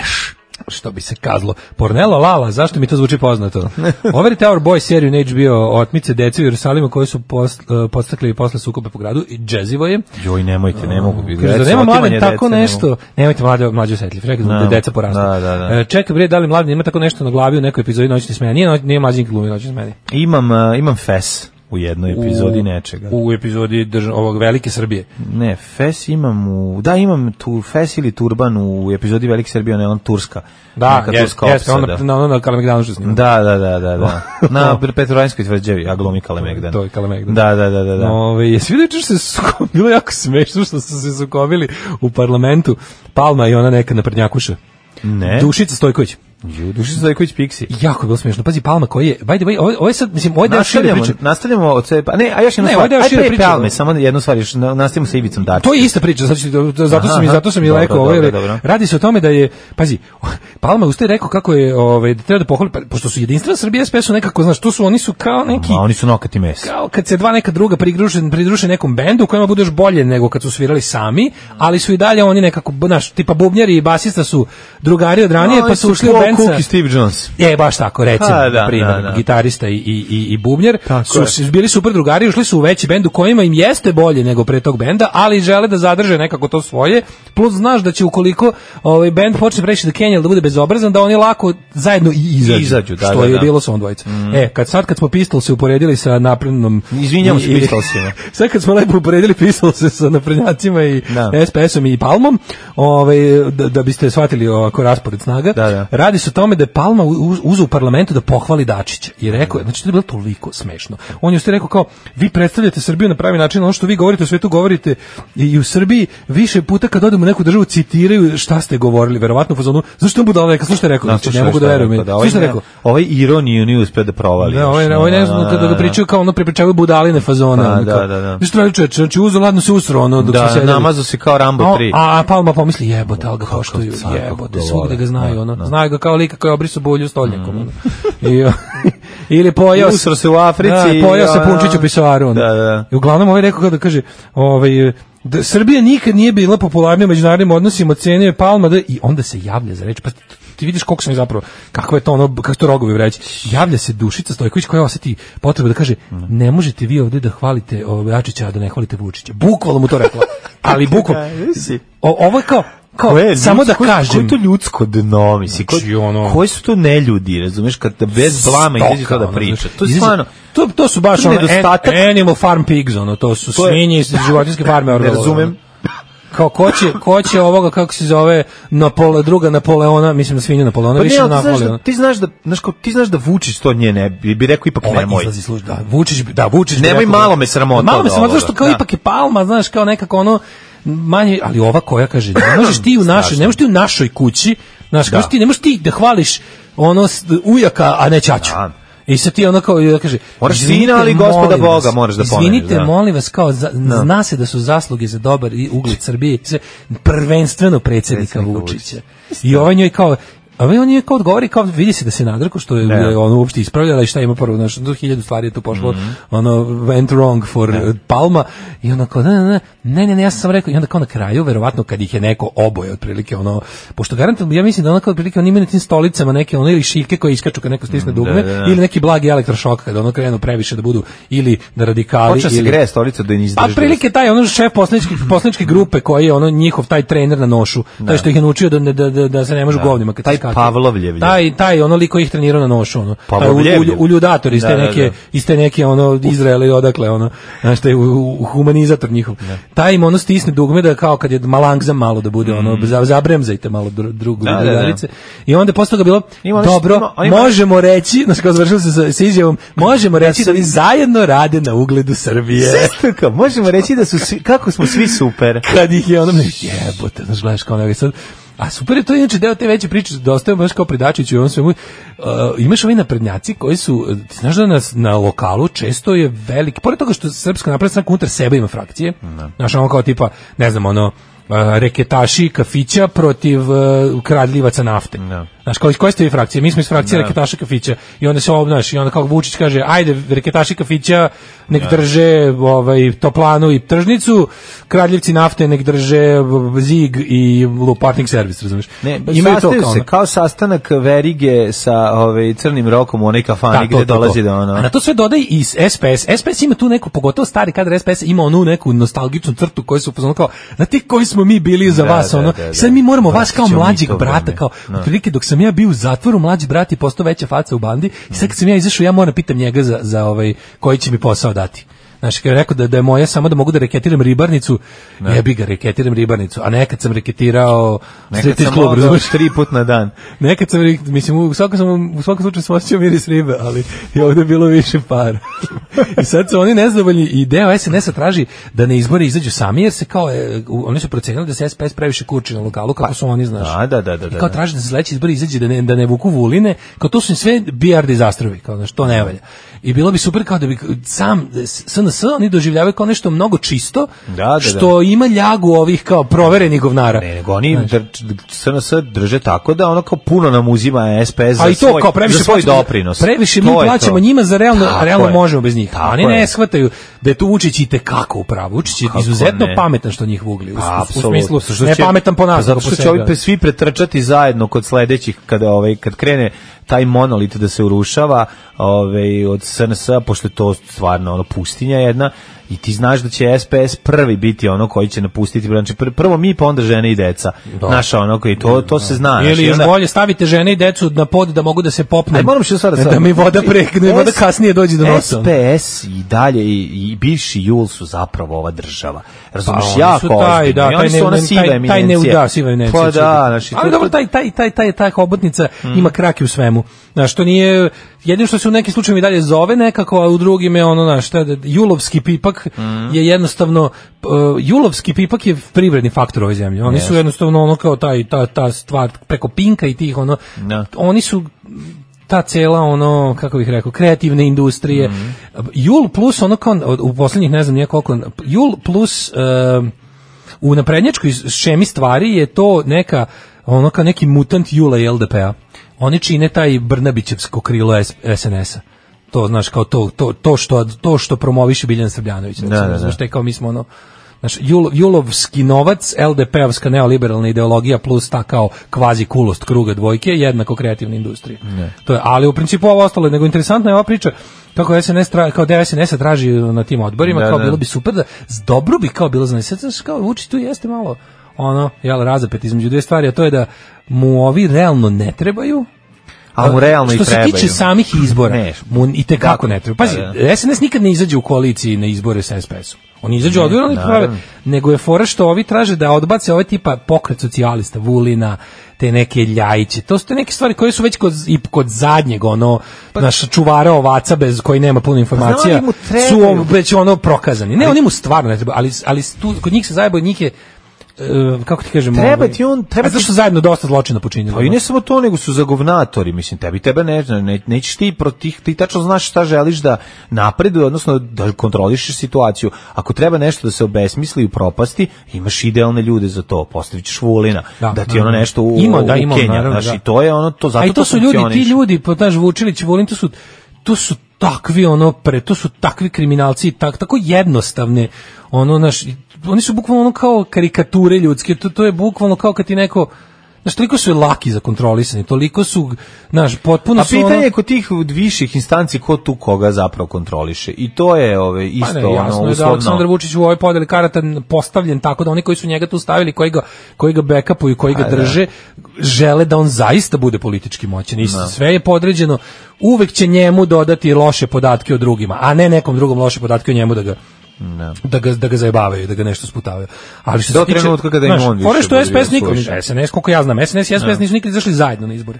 Eš što bi se kazlo. Pornelo Lala, zašto mi to zvuči poznato? Over Our Boy seriju na HBO otmice dece u Jerusalimu koje su post, uh, e, podstakli posle sukobe po gradu i džezivo je. Joj, nemojte, ne mogu biti. Da nema mlade tako deca, nešto. Ne nemojte mlade, mlađe osetljiv. Rekli da, da deca porastu. Da, da, da. E, čekaj bre, da li mladi ima tako nešto na glavi u nekoj epizodi noćne smene? Nije, nije mlađi glumi noćne smene. Imam, uh, imam fes u jednoj epizodi u, nečega. U epizodi drž ovog Velike Srbije. Ne, Fes imam u... Da, imam tu Fes ili Turban u epizodi Velike Srbije, ona je on Turska. Da, neka jest, Turska jeste, opsada. Onda, na, na, Kalemegdanu što snimam. Da, da, da, da. da. na Petrovaranjskoj tvrđevi, a glomi Kalemegdan. To je Kalemegdan. Da, da, da. da, da. Ove, jesi vidio se suko... bilo jako smešno što su se sukobili u parlamentu Palma i ona neka naprednjakuša. Ne. Dušica Stojković. Ju, Dušan Stojković Pixi. Jako je bilo smiješno. Pazi Palma koji je, by the way, ovo, je sad mislim, ovo je deo šire priče. Nastavljamo od sebe. Pa ne, a još jednu ne, stvar. Ne, ovo je deo šire Palme, da. samo jednu stvar, još nastavimo sa Ivicom Dačićem. To je ista priča, zato, zato, zato sam i zato sam i rekao, ovo je, radi se o tome da je, pazi, Palma ustaje rekao kako je, ovaj, da treba da pohvali, pa, pošto su jedinstvena Srbija SPS su nekako, znaš, to su oni su kao neki. Ma, oni su nokati mes. Kao kad se dva neka druga pridruže, pridruže nekom bendu u kojima budeš bolje nego kad su svirali sami, ali su i dalje oni nekako, znaš, tipa bubnjari i basista su drugari od ranije, pa su ušli u Cook i Steve Jones. Je, baš tako, recimo, ha, da, primjer, da, da. gitarista i, i, i bubnjer. Tako su, je. bili super drugari, ušli su u veći bend u kojima im jeste bolje nego pre tog benda, ali žele da zadrže nekako to svoje. Plus, znaš da će ukoliko ovaj, bend počne preći da Kenjel da bude bezobrazan, da oni lako zajedno i izađu. izađu da, što da, je da. bilo sa on dvojica. Mm. E, kad sad kad smo se uporedili sa naprednom... Izvinjamo se Pistolsima. sad kad smo lepo uporedili Pistolse sa naprednjacima i da. SPS-om i Palmom, ovaj, da, da biste shvatili ovako raspored snaga, da, da. radi se o tome da je Palma uzeo u parlamentu da pohvali Dačića i rekao je, znači to je bilo toliko smešno. On je ste rekao kao, vi predstavljate Srbiju na pravi način, ono što vi govorite u svetu govorite i u Srbiji više puta kad odemo u neku državu citiraju šta ste govorili, verovatno po zonu, zašto on budala ovaj neka, slušajte rekao, znači, ne mogu da verujem. Da, ovaj, rekao? ovaj ironiju nije uspeo da provali. Da, ovaj, ovaj ne znam, kada ga pričaju kao ono prepričavaju budaline fazona. Pa da, da, da, da, da. znači uzo ladno se usro, ono, dok da, se namazo se kao Rambo 3. A, a Palma pomisli, jebote, al ga poštuju, jebote, svugde ga znaju, da, ono, da. znaju ga kao lika koji obrisu bulju stolnjakom. Mm. I, ili pojao Usro se u Africi. Da, pojao se punčić u pisoaru. Da, da. I uglavnom ovaj rekao kada kaže, ovaj, da Srbija nikad nije bila popularna u međunarodnim odnosima, ocenio je Palma da, i onda se javlja za reč, pa ti vidiš koliko sam zapravo, kako je to ono, kako to rogovi reći, javlja se Dušica Stojković koja osjeti potrebu da kaže, mhm. ne možete vi ovde da hvalite Jačića, ovaj, a da ne hvalite Vučića. Bukvalno mu to rekla, ali bukvalno. Ovo je kao, kao koje, samo da kažem koje je to ljudsko dno misli znači, koji ono koji su to neljudi razumeš kad bez blama izađe to da priča to je stvarno to to su baš ono nedostatak an, animal farm pigs ono to su to svinje iz životinjske farme ne razumem kao ko će, ko će ovoga kako se zove Napole, druga Napoleona mislim da svinja Napoleona pa više ne, Napoleona znaš da, ti znaš da znaš kao, ti znaš da Vučić to nje ne bi, bi rekao ipak Ova nemoj izlazi služ, da Vučić da Vučić nemoj da- malo me sramota malo me sramota što kao da. ipak je Palma znaš kao nekako ono manje, ali ova koja kaže, ne možeš ti u našoj, ne možeš ti u našoj kući, znaš, da. ti, ne možeš ti da hvališ ono ujaka, a ne ćaću. Da. I sad ti ona kao kaže, moraš sina ali gospoda Boga vas, moraš da pomeneš. Izvinite, da. molim vas, kao za, no. Da. zna se da su zasluge za dobar i ugled Srbije prvenstveno predsednika Vučića. I ovaj njoj kao Ali on je kao odgovori, kao vidi se da se nadrko, što je ne. Da. ono uopšte ispravljala i šta ima prvo, znači do hiljadu stvari je to pošlo, mm -hmm. ono, went wrong for ne. Da. Palma, i ona kao, ne, ne, ne, ne, ne, ja sam rekao, i onda kao na kraju, verovatno kad ih je neko oboje, otprilike, ono, pošto garantujem, ja mislim da ona kao otprilike, on ima na tim stolicama neke, ono, ili šivke koje iskaču kad neko stisne mm, dugme, da, da, da. ili neki blagi elektrošok, kada ono krenu previše da budu, ili da radikali, Počeo ili... se gre stolica da Pa, prilike taj, ono, šef poslaničke, poslaničke grupe koji je, ono, njihov taj trener na nošu, taj što ih je naučio da, da, da, da se ne može govnima, kad kakvi. Pavlovljevljev. Taj taj ono liko ih trenirao na nošu ono. Pavlovljevljev. U, u, uljudator iz da, te da, neke da. iz te neke ono Izraela i odakle ono. Znaš u humanizator njihov. Taj im ono stisne dugme da kao kad je malangza malo da bude ono mm. zabremzajte malo drugu drugarice. I onda posle ga bilo ima, dobro, možemo reći, znači kao završilo se sa izjavom, možemo reći da oni zajedno rade na ugledu Srbije. Možemo reći da su kako smo svi super. Kad ih je ono jebote, znaš gledaš kao sad A super je to inače deo te veće priče, dosta da je baš kao predačiću i on svemu. Uh, imaš ovi naprednjaci koji su, e, ti znaš da nas na lokalu često je veliki, pored toga što Srpska naprednjaca unutar sebe ima frakcije, no. Da. znaš ono kao tipa, ne znam, ono, e, reketaši kafića protiv uh, kradljivaca nafte. No. Da. Znaš, koji, koje ste vi frakcije? Mi smo iz frakcije da. reketaša kafića. I onda se obnaš i onda kao Vučić kaže, ajde, reketaši kafića nek da. drže ovaj, toplanu i tržnicu, kraljevci nafte nek drže zig i partning servis, razumiješ? Ne, Imaju to kao, se, kao sastanak verige sa ovaj, crnim rokom u onoj da, kafani da, gde to, dolazi to. do ono... A na to sve dodaj i SPS. SPS ima tu neku, pogotovo stari kadar SPS ima onu neku nostalgičnu crtu koju su poznali kao, znate koji smo mi bili za da, vas, da, ono, sad mi moramo vas kao mlađeg brata, kao, otprilike dok sam ja bio u zatvoru, mlađi brat je postao veća faca u bandi i sad kad sam ja izašao, ja moram da pitam njega za, za ovaj, koji će mi posao dati. Znaš, kad je rekao da, da je moja samo da mogu da reketiram ribarnicu, ne. Da. jebi ga, reketiram ribarnicu. A nekad sam reketirao nekad klub, klub, tri put na dan. Nekad sam, mislim, u svakom, sam, u svakom slučaju sam osjećao miris ribe, ali je ovde bilo više para. I sad su oni nezadovoljni i deo SNS-a traži da ne izbore izađu sami, jer se kao, je, oni su procenili da se SPS previše kurči na lokalu, kako pa, su oni, znaš. Da, da, da, da, I da, kao da. traži da se sledeći izbori izađe, da ne, da ne vuku vuline, kao to su sve BR dizastrovi, kao, znaš, to ne valja i bilo bi super kao da bi sam SNS oni doživljavaju kao nešto mnogo čisto da, da, što da. ima ljagu ovih kao proverenih govnara. Ne, nego oni SNS drže tako da ono kao puno nam uzima SPS za, A i to, svoj, kao previše za svoj plaćamo, doprinos. Previše to mi plaćamo to. njima za realno, tako realno je. možemo bez njih. Tako oni ne shvataju da je tu Vučić i tekako u pravu. Vučić je izuzetno ne. pametan što njih vugli. U, pa, u, u smislu, što ne će, pametan po nas. Pa zato što će ovi svi pretrčati zajedno kod sledećih kada, ovaj, kad krene taj monolit da se urušava ovaj, od SNS, pošto je to stvarno ono, pustinja jedna, i ti znaš da će SPS prvi biti ono koji će napustiti znači prvo mi pa onda žene i deca da. naša ono koji to to se da. zna znači, ili još bolje stavite žene i decu na pod da mogu da se popne, aj moram da mi voda prekne S... Da voda kasnije dođe do nosa SPS i dalje i, i bivši jul su zapravo ova država razumiješ pa, jako taj, da, taj, su ona siva taj, taj ne uda siva eminencija pa da znači ali dobro taj taj taj taj ta hobotnica mm. ima krake u svemu njemu. Znaš, to nije, jedino što se u nekim slučajima i dalje zove nekako, a u drugim je ono, znaš, šta, julovski pipak mm. je jednostavno, uh, julovski pipak je privredni faktor ove zemlje. Oni yes. su jednostavno ono kao taj, ta, ta stvar preko pinka i tih, ono, no. Da. oni su ta cela ono kako bih rekao kreativne industrije mm -hmm. jul plus ono kao u poslednjih ne znam nije koliko jul plus uh, u naprednjačkoj šemi stvari je to neka ono kao neki mutant Jula i LDP-a oni čine taj Brnabićevsko krilo SNS-a to znaš kao to to to što to što promoviše Biljan Srbljanović da, da, da. znaš da. te kao mi smo ono Znaš, jul, julovski novac, LDP-ovska neoliberalna ideologija plus ta kao kvazi kulost kruga dvojke, jednako kreativna industrija. Ne. To je, ali u principu ovo ostalo, nego interesantna je ova priča kako SNS tra, kao da SNS traži na tim odborima, da, kao da. bilo bi super da dobro bi kao bilo znači kao uči tu jeste malo ono, jel, razapet između dve stvari, a to je da mu ovi realno ne trebaju, a mu realno i trebaju. Što se tiče samih izbora, ne, mu i te kako da, ne treba. Pazi, da, da. SNS nikad ne izađe u koaliciji na izbore sa SPS-om. Oni izađu ne, odvirali prave, nego je fora što ovi traže da odbace ove ovaj tipa pokret socijalista, Vulina, te neke ljajiće. To su te neke stvari koje su već kod, i kod zadnjeg, ono, pa, naša čuvara ovaca bez koji nema puno pa informacija, su već ono prokazani. Ne, oni mu stvarno ne treba, ali, ali tu, kod njih se zajebaju, njih je uh, kako ti kažem, treba ovaj, ti on, treba A zašto zajedno dosta zločina počinili? Pa i ne samo to, nego su zagovnatori, mislim, tebi tebe ne, ne nećeš ti protiv, ti tačno znaš šta želiš da napreduje, odnosno da kontrolišeš situaciju. Ako treba nešto da se obesmisli i propasti, imaš idealne ljude za to, postavićeš Vulina, da, da ti da, ono da. nešto u, ima, da, ima, Kenja, naravno, znači, da. to je ono, to zato a to, to su ljudi, ti ljudi, potaž Vučilić, Vulin, to su to su takvi ono pre to su takvi kriminalci tak tako jednostavne ono naš oni su bukvalno kao karikature ljudske to to je bukvalno kao kad ti neko Znaš, toliko su laki za kontrolisanje, toliko su, znaš, potpuno su... A pitanje ono... je kod tih viših instanci ko tu koga zapravo kontroliše. I to je ove, isto pa ne, jasno ono, je da Aleksandar Vučić u ovoj podeli karata postavljen tako da oni koji su njega tu stavili, koji ga, koji ga bekapuju, koji ga A, pa da. drže, da. žele da on zaista bude politički moćan. I da. sve je podređeno, uvek će njemu dodati loše podatke o drugima, a ne nekom drugom loše podatke o njemu da ga no. Da. da, ga, da ga zajebavaju, da ga nešto sputavaju. Ali što Do se tiče, trenutka kada im on više... što SPS nikom, SNS, koliko ja znam, SNS i SPS da. nisu nikad izašli zajedno na izbore.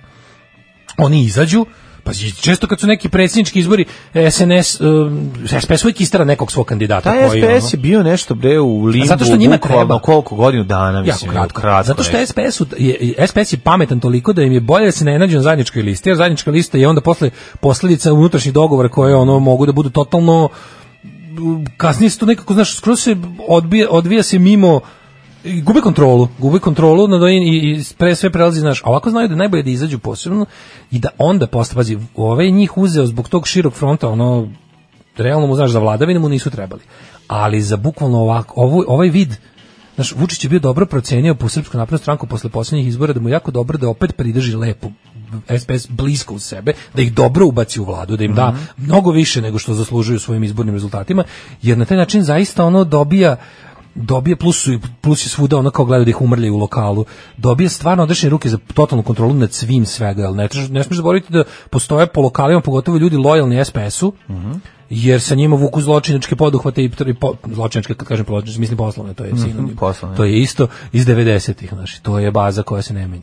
Oni izađu, pa često kad su neki predsjednički izbori SNS um, SPS uvijek istara nekog svog kandidata Taj koji SPS je bio nešto bre u limbu zato što njima treba koliko godinu dana mislim jako kratko. kratko zato što SPS je SPS je pametan toliko da im je bolje da se ne nađu na zajedničkoj listi jer zajednička lista je onda posle posledica unutrašnjih dogovora koje ono mogu da budu totalno kasnije se to nekako, znaš, skroz se odbija, odvija se mimo i gube kontrolu, gube kontrolu na ovim i, i pre sve prelazi, znaš, a ovako znaju da najbolje da izađu posebno i da onda postaje, pazi, ovaj njih uzeo zbog tog širog fronta, ono, realno mu, znaš, za vladavine mu nisu trebali, ali za bukvalno ovako, ovo, ovaj vid, znaš, Vučić je bio dobro procenio po Srpsku naprednu stranku posle poslednjih izbora da mu jako dobro da opet pridrži lepu SPS blisko uz sebe, da ih dobro ubaci u vladu, da im da mm -hmm. mnogo više nego što zaslužuju svojim izbornim rezultatima, jer na taj način zaista ono dobija dobije plus i plus je svuda ono kao gledaju da ih umrljaju u lokalu dobije stvarno odrešene ruke za totalnu kontrolu nad svim svega jel ne ne smiješ zaboraviti da postoje po lokalima pogotovo ljudi lojalni SPS-u mm -hmm jer sa njima vuku zločinačke poduhvate i po, zločinačke, kad kažem zločinačke, mislim poslovne, to je, mm -hmm, to je isto iz 90-ih, znači, to je baza koja se ne menja.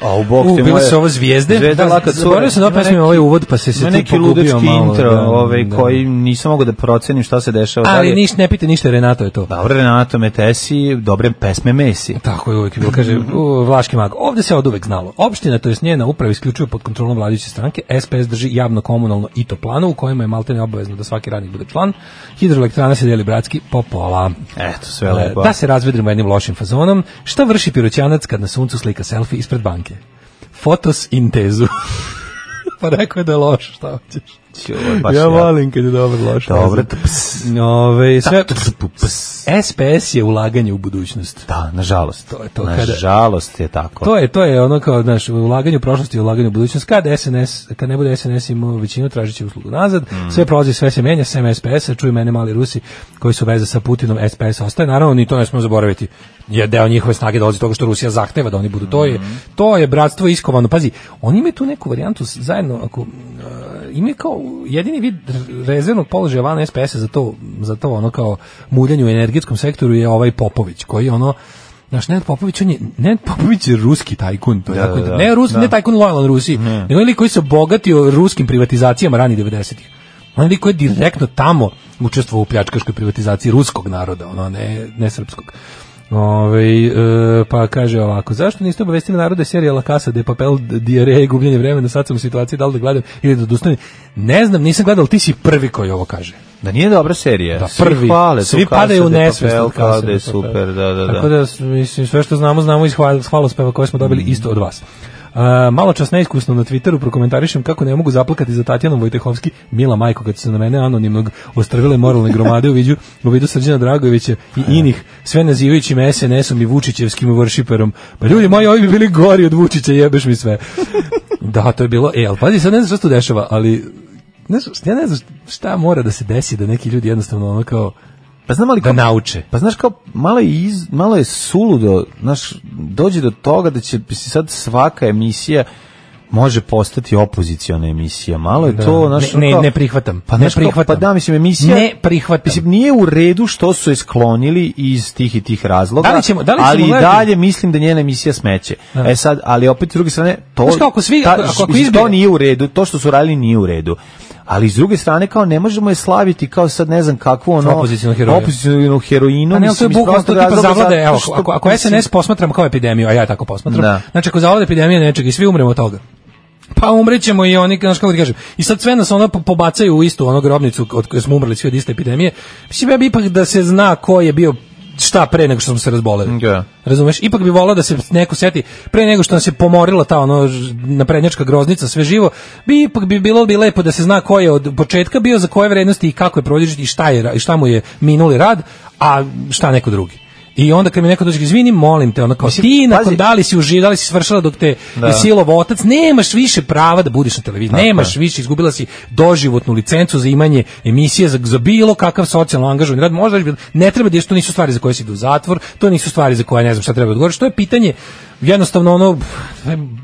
A u bok te bile se ovo zvijezde. Zvijezda da, laka da, cura. Zaboravio sam da pesmim ovaj uvod, pa se se tu neki pogubio malo. Da, intro, da, ovaj, da. koji nisam mogao da procenim šta se dešava. Ali niš, ne pite ništa, Renato je to. Dobro, Renato me tesi, dobre pesme mesi. Tako je uvijek bilo, kaže mhm. Vlaški mag. Ovde se od uvek znalo. Opština, to je njena uprava isključuje pod kontrolom vladajuće stranke, SPS drži javno komunalno i to planu u kojima je maltene obavezno da svaki radnik bude član. Hidroelektrana se deli bratski po pola. Eto, sve lepo. Da se razvedrimo jednim lošim fazonom. Šta vrši piroćanac kad na suncu slika selfi ispred banke? Fotos Fotosintezu. pa rekao je da je loš, šta hoćeš. Ovaj, baš ja volim kad je dobro loš. Dobro, Ove, da, sve, SPS je ulaganje u budućnost. Da, nažalost. To je to. Nažalost kada, je tako. To je, to je ono kao, znaš, ulaganje u prošlost i ulaganje u budućnost. Kad SNS, kad ne bude SNS imao većinu, tražit će uslugu nazad, mm. sve prolazi, sve se menja, sem SPS-a, čuju mene mali Rusi koji su veze sa Putinom, SPS ostaje. Naravno, ni to ne smemo zaboraviti. Je deo njihove snage dolazi toga što Rusija zahteva da oni budu. Mm. To je, mm. to je bratstvo iskovano. Pazi, oni imaju tu neku varijantu zajedno, ako, ima kao jedini vid rezervnog položaja van sps za to, za to ono kao muljanje u energetskom sektoru je ovaj Popović, koji ono Naš Nenad Popović, on je, Nenad Popović je ruski tajkun, to je da, tako, da, da, ne, ruski, da. ne tajkun lojalan Rusiji, ne. nego je koji se obogatio ruskim privatizacijama rani 90-ih. On je koji je direktno tamo učestvovao u pljačkaškoj privatizaciji ruskog naroda, ono, ne, ne srpskog. Ove, ovaj, e, pa kaže ovako, zašto niste obavestili narode serija La Casa de Papel, dijareja i gubljenje vremena, sad sam u situaciji da li da gledam ili da odustanem. Ne znam, nisam gledal, ti si prvi koji ovo kaže. Da nije dobra serija. Da, prvi. Svi, hvale, svi padaju u nesvest. Papel, da je super, da, da, da. Tako da, mislim, sve što znamo, znamo iz hvalospeva koje smo dobili mm. isto od vas. A, malo čas neiskusno na Twitteru prokomentarišem kako ne mogu zaplakati za Tatjanom Vojtehovski, mila majko, kad se na mene anonimnog ostravile moralne gromade u vidu, u vidu Srđana Dragovića i inih, sve nazivajući me SNS-om i Vučićevskim worshiperom. Pa ljudi moji, ovi bi bili gori od Vučića, jebeš mi sve. Da, to je bilo, e, ali pazi, sad ne znam što se dešava, ali ne znam, ja ne znam šta mora da se desi da neki ljudi jednostavno ono kao Pa znam ali da nauče. Pa znaš kao malo je iz, malo je suludo, znaš, dođe do toga da će sad svaka emisija može postati opoziciona emisija. Malo je da. to, znaš, ne, ne, ne prihvatam. Pa ne prihvatam. Kao, pa da, mislim emisija ne prihvatam. Mislim nije u redu što su je sklonili iz tih i tih razloga. Da li ćemo, da li ćemo ali gledati? dalje mislim da njena emisija smeće. Da. E sad, ali opet s druge strane to znaš, ako svi, ako, ako, ako izbira, to nije u redu, to što su radili nije u redu ali s druge strane kao ne možemo je slaviti kao sad ne znam kakvu ono opozicionu heroinu. Opozicionu heroinu. ne, to je bukvalno tipa zavlade, evo, što, ako, ako SNS posmatram kao epidemiju, a ja tako posmatram, da. znači ako zavlade epidemija nečega i svi umremo od toga, pa umrećemo i oni, znači kako ti kažem. I sad sve nas ono pobacaju u istu ono grobnicu od koje smo umrli svi od iste epidemije. Mislim, ja bi ipak da se zna ko je bio šta pre nego što smo se razboleli. Da. Razumeš? Ipak bi volao da se neko seti pre nego što nam se pomorila ta ono naprednjačka groznica sve živo, bi ipak bi bilo bi lepo da se zna ko je od početka bio za koje vrednosti i kako je prodižiti i šta je i šta mu je minuli rad, a šta neko drugi. I onda kad mi neko dođe, izvini, molim te, ona kao Mislim, ti nakon pazi. da li si uživala, da li si svršila dok te da. je silovo otac, nemaš više prava da budiš na televiziji, nemaš više, izgubila si doživotnu licencu za imanje emisije za, za bilo kakav socijalno angažovani rad, možda ne treba da je, to nisu stvari za koje si ide u zatvor, to nisu stvari za koje ne znam šta treba da odgovoriti, to je pitanje jednostavno ono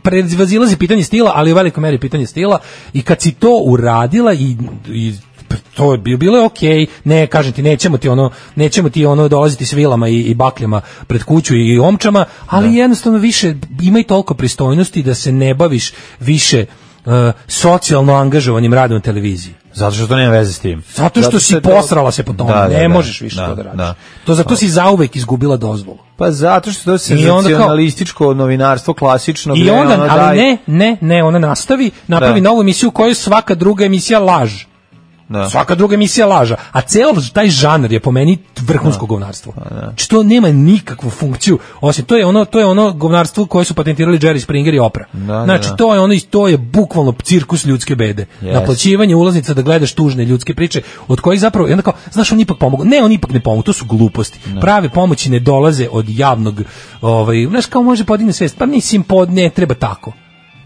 prevazilazi pitanje stila, ali u velikoj meri pitanje stila i kad si to uradila i, i Pa, to je bilo je okej. Okay. Ne, kažem ti, nećemo ti ono, nećemo ti ono dolaziti s vilama i, i bakljama pred kuću i omčama, ali da. jednostavno više ima i toliko pristojnosti da se ne baviš više uh, socijalno angažovanim radom na televiziji. Zato što to nema veze s tim. Zato što Zato si posrala se po tome, da, da, ne da, možeš više da, to da radiš. Da. To zato si zauvek izgubila dozvolu. Pa zato što to je senzacionalističko kao... novinarstvo klasično. I onda, ali daj... ne, ne, ne, ona nastavi, napravi da. novu emisiju kojoj svaka druga emisija laž. Da. Svaka druga emisija laža. A ceo taj žanr je po meni vrhunsko da. govnarstvo. Pa, da. Što znači, nema nikakvu funkciju. Osim to je ono to je ono govnarstvo koje su patentirali Jerry Springer i Oprah. Da, da znači da. to je ono to je bukvalno cirkus ljudske bede. Yes. Naplaćivanje ulaznica da gledaš tužne ljudske priče od kojih zapravo i onda kao znaš on ipak pomogu. Ne, oni ipak ne pomogu, to su gluposti. Da. Prave pomoći ne dolaze od javnog ovaj, znaš kao može podigne svest, pa nisi im pod ne treba tako.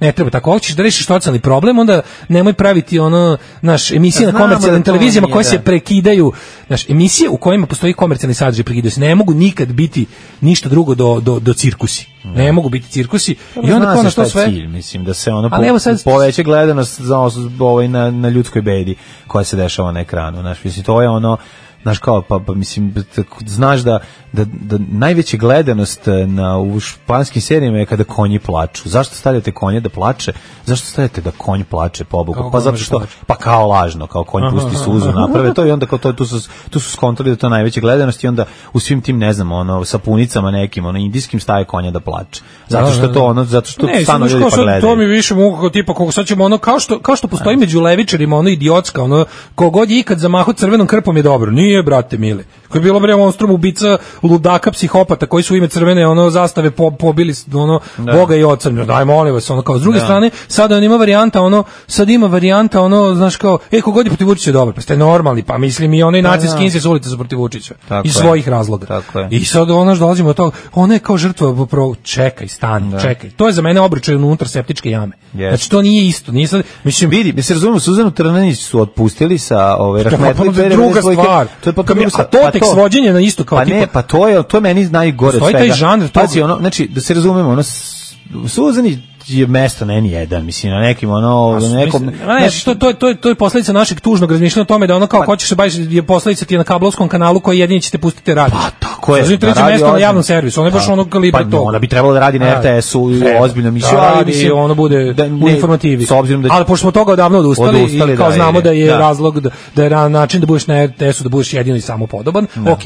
Ne treba tako. Hoćeš da rešiš socijalni problem, onda nemoj praviti ono, naš, emisije na da komercijalnim televizijama koje da. se prekidaju. Znaš, emisije u kojima postoji komercijalni sadržaj prekidaju se. Ne mogu nikad biti ništa drugo do, do, do cirkusi. Ne da. mogu biti cirkusi. I onda kao što sve... Cilj, mislim, da se ono po, sad... poveće gledanost za, ovaj, na, na ljudskoj bedi koja se dešava na ekranu. Znaš, mislim, to je ono znaš kao pa, pa mislim znaš da, da, da najveća gledanost e, na u španskim serijama je kada konji plaču. Zašto stavljate konje da plače? Zašto stavljate da konj plače pobogu? Pa zato što pa kao lažno, kao konj pusti suzu na prve to i onda kao to tu su tu su skontrali da to najveća gledanost i onda u svim tim ne znam, ono sa punicama nekim, ono indijskim staje konja da plače. Zato što to ono zato što ne, stano ljudi pa gledaju. To mi više mogu kao tipa kako sad ćemo ono kao što kao što postoji među levičarima ono idiotska, ono kogod je ikad zamahao crvenom krpom je dobro. Nije nije, brate mili. Koji je bilo bre monstrum ubica, ludaka, psihopata koji su u ime crvene ono zastave po, pobili ono da. boga i oca. Daj molim vas, ono kao s druge da. strane, sada on ima varijanta ono, sad ima varijanta ono, znaš kao, ej, ko god je protiv Vučića dobro, pa ste normalni, pa mislim i onaj nacisti da, da. s ulice su protiv Vučića. Iz svojih razloga. Tako je. I sad ono dolazimo do toga, ona je kao žrtva pro čekaj, stani, da. čekaj. To je za mene obračaj unutar septičke jame. Yes. Znači to nije isto, nije sad, mislim vidi, mi se razumemo Suzanu Trnanić su otpustili sa ove ovaj, da, pa, Rahmetli Druga stvar. To je pa, pa kao a to pa tek svođenje na isto kao pa tipa. ne, pa to je to je meni najgore od svega. To je taj žanr, to. Pazi, ono, znači da se razumemo, ono Suzani je mesto na N1, mislim, na nekim ono, na nekom... Mislim, ne, naš... to, to, to, to je posledica našeg tužnog razmišljanja o tome da ono kao, pa, ko se da baviš, je posledica ti na kablovskom kanalu koji jedini ćete pustiti da radi. Pa, tako je. Znači, treće da mesto na javnom servisu, ono je baš da. ono kalibra pa, to. Ona bi trebalo da radi na RTS-u, ozbiljno mišlju, da, ali mislim, ono bude da, ne, u informativi. S obzirom da... Ali pošto smo toga odavno odustali, odustali i kao da, znamo da je da. razlog, da, da je način da budeš na RTS-u, da budeš jedini i samo podoban, da.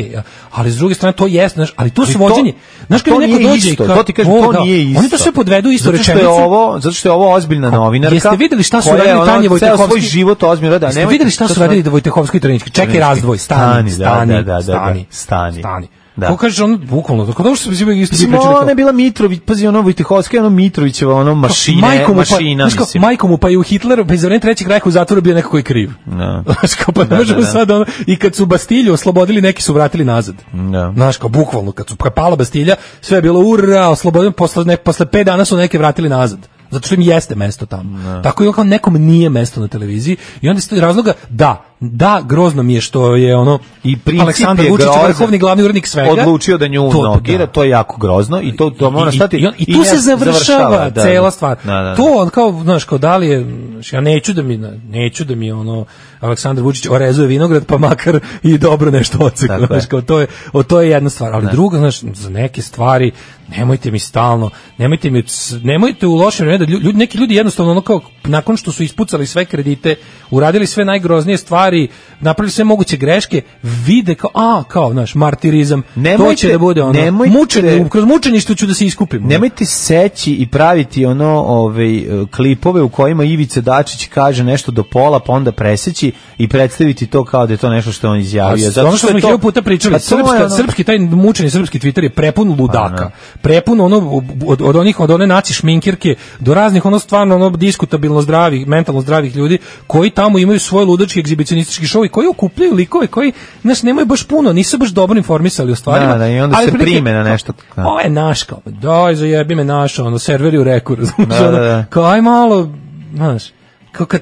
ali s druge strane to jeste, ali tu su vođenje. Znaš, kad neko dođe i To ti kažem, to nije isto. Oni to sve podvedu isto rečeno ovo, zato što je ovo ozbiljna novinarka. Jeste videli šta su radili Tanje Vojtehovski? svoj život ozbiljno radila. Jeste videli šta su radili da Vojtehovski i Čekaj razdvoj, stani, stani, da, da, da, stani, stani, stani. Da. Ko kaže ono bukvalno, tako da što se zove isto pričali. Ona je bila Mitrović, pazi ono Vojtehovska, ono Mitrovićeva, ono mašine, majkom pa- mašina, pa, mislim. Majkom pa i u Hitleru, bez vremena trećeg rajka u zatvoru bio nekako i kriv. Da. Znaš kao pa da, možemo da, da. sad ono, i kad su Bastilju oslobodili, neki su vratili nazad. Da. Znaš kao bukvalno, kad su kad pala Bastilja, sve je bilo ura, oslobodili, posle, ne, posle 5 dana su neke vratili nazad zato što im jeste mesto tamo. Ne. Da. Tako i on kao nekom nije mesto na televiziji i onda iz razloga da, da, grozno mi je što je ono i princip Aleksandar Vučić vrhovni glavni urednik svega odlučio da nju to, nogira, da. to je jako grozno i to to mora stati i, i, i, tu se završava da, da, cela stvar. Da, da, da, to on kao znaš kao da li je ja neću da mi neću da mi ono Aleksandar Vučić orezuje vinograd pa makar i dobro nešto oceka. Znaš kao to je o to je jedna stvar, ali ne. druga znaš za neke stvari nemojte mi stalno, nemojte mi nemojte u lošem vremenu da ljudi neki ljudi jednostavno ono kao nakon što su ispucali sve kredite, uradili sve najgroznije stvari stvari, napravili sve moguće greške, vide kao, a, kao, naš, martirizam, nemojte, to će da bude ono, nemojte, mučenje, kroz mučeništvo ću da se iskupim. Nemojte seći i praviti ono, ovaj, e, klipove u kojima Ivica Dačić kaže nešto do pola, pa onda preseći i predstaviti to kao da je to nešto što on izjavio. A, pa, Zato što, što smo to, puta pričali, pa srpska, ono... srpski, taj mučeni srpski Twitter je prepun ludaka, prepun ono, od, od onih, od one naci šminkirke, do raznih ono stvarno ono diskutabilno zdravih, mentalno zdravih ljudi, koji tamo imaju svoj ludački egzibicionizam impresionistički šovi koji okupljaju likove koji, znaš, nemaju baš puno, nisu baš dobro informisali o stvarima. Da, da, i onda ali se prilike, prime na nešto. Da. Ovo je naš, kao, daj, zajebi me naš, ono, serveri u reku, razumiješ, da, da, da. kao, aj malo, znaš, kao kad,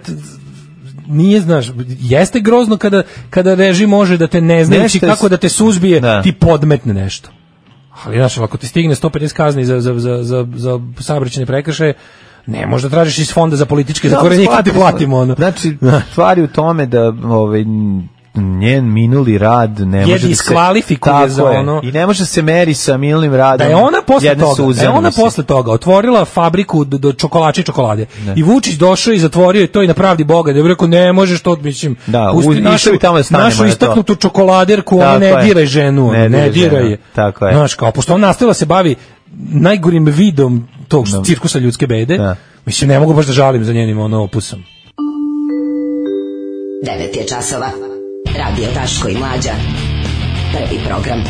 nije znaš jeste grozno kada kada režim može da te ne znajući kako da te suzbije da. ti podmetne nešto ali znaš ako ti stigne 150 kazni za za za za za saobraćajne prekršaje Ne, možda tražiš iz fonda za političke zatvorenike da ti platimo ono. Znači, da. stvari u tome da ovaj njen minuli rad ne može da se tako za ono i ne može se meri sa minulim radom. Da je ona posle toga, da je ona posle toga otvorila fabriku do, do čokolače i čokolade. Ne. Da. I Vučić došao i zatvorio je to i na pravdi Boga, da je rekao ne možeš to mislim. Da, pusti uz, našu, i tamo da našu istaknutu čokoladerku, ona ne diraj ženu, ne, ne diraj je. Tako je. Znaš, kao pošto ona nastavila se bavi najgorim vidom tog no. Da. cirkusa ljudske bede. Da. Mislim, ne mogu baš da žalim za njenim ono opusom. 9 je časova. Radio Taško i Mlađa. Prvi program.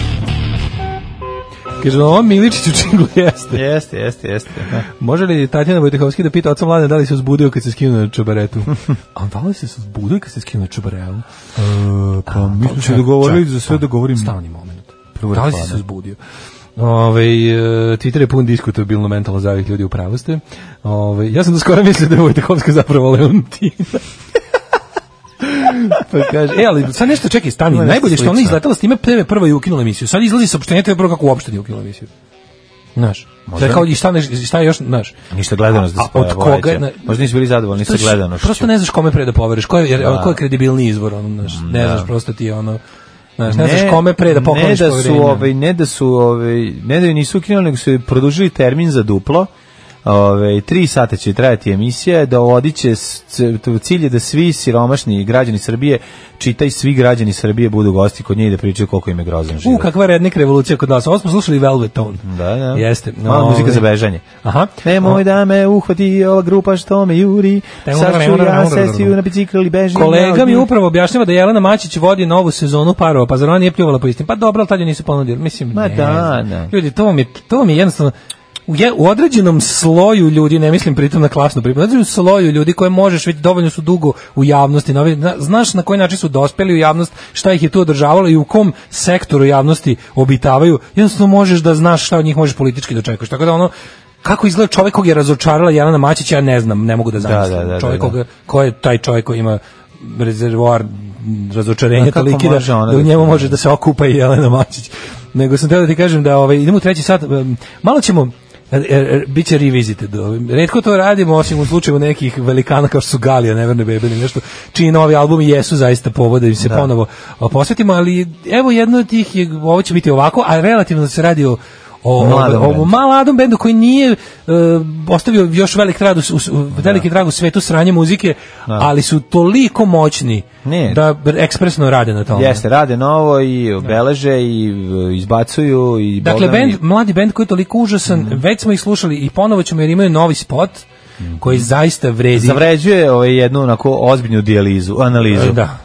Kaže, on Miličić u činglu jeste. Jeste, jeste, jeste. Da. Može li Tatjana Vojtehovski da pita oca mlade da li se uzbudio kad se skinuo na čobaretu? A da li se uzbudio kad se skinuo na čobaretu? E, pa mi smo pa se dogovorili za sve da govorim. Stavni moment. Prvo da li si se uzbudio? Ove, ovaj, Twitter je pun diskutabilno mentalno zavih ljudi, u pravu Ove, ovaj, ja sam da skoro mislio da je Vojtekovska zapravo Leontina. pa kaže, e, ali sad nešto čekaj, stani, no, najbolje što ona izletela s time TV prva je ukinula emisiju. Sad izlazi saopštenje TV prva kako uopšte nije ukinula emisiju. Znaš, možda. Kao, i šta, ne, šta još, znaš. Ništa gledanost da spojava. Od koga? Na, možda nisi bili zadovoljni sa gledanošću. Prosto ne znaš kome pre da poveriš, ko je, jer, da. ko je kredibilni izbor, ono, znaš, ne da. znaš, prosto ti je ono Znaš, ne, ne znaš kome pre da pokloniš da su, ovaj, ne da su, ovaj, ne da ju nisu ukinuli, nego su produžili termin za duplo Ove, tri sata će trajati emisija, dovodit će cilj da svi siromašni građani Srbije, čitaj svi građani Srbije budu gosti kod nje i da pričaju koliko im je grozan život. U, kakva rednik revolucija kod nas. Ovo smo slušali Velvet Tone. Da, da. Jeste. No, Mala muzika za bežanje. Aha. Nemoj da me uhvati ova grupa što me juri, sad ću ja sesti na bicikl i bežim. Kolega mi upravo objašnjava da Jelena Mačić vodi novu sezonu parova, pa zar ona nije pljuvala po istim? Pa dobro, ali tad joj nisu ponudili. Mislim, Ma ne, da, da. Ljudi, to mi, to mi jednostavno, u, je, u određenom sloju ljudi, ne mislim pritom na klasnu pripremu, u sloju ljudi koje možeš, već dovoljno su dugo u javnosti, na, znaš na koji način su dospeli u javnost, šta ih je tu održavalo i u kom sektoru javnosti obitavaju, jednostavno možeš da znaš šta od njih možeš politički da očekuješ. Tako da ono, kako izgleda čovjek kog je razočarala Jelena Mačić, ja ne znam, ne mogu da, da zamislim. Da, da, da, čovjek da. koga, ko je taj čovjek koji ima rezervoar razočarenja toliki da, da u da njemu može da se okupa i Jelena Mačić. Nego sam teo da ti kažem da ovaj, idemo u treći sat, malo ćemo e, e, biće revizite. Redko to radimo, osim u slučaju nekih velikana kao što su Galija, Neverne Bebe nešto, čiji novi albumi jesu zaista povode da im se da. ponovo posvetimo, ali evo jedno od tih je, ovo će biti ovako, a relativno da se radi o o, mladom, o, o mladom bendu koji nije uh, ostavio još velik trag u, veliki da. trag u svetu sranje muzike, da. ali su toliko moćni ne. da ekspresno rade na tome. Jeste, rade novo i da. obeleže da. i e, izbacuju i Dakle bend, mladi bend koji je toliko užasan, mm. već smo ih slušali i ponovo ćemo jer imaju novi spot mhm. koji zaista vredi. Zavređuje ovaj jednu onako ozbiljnu dijalizu, analizu. Da.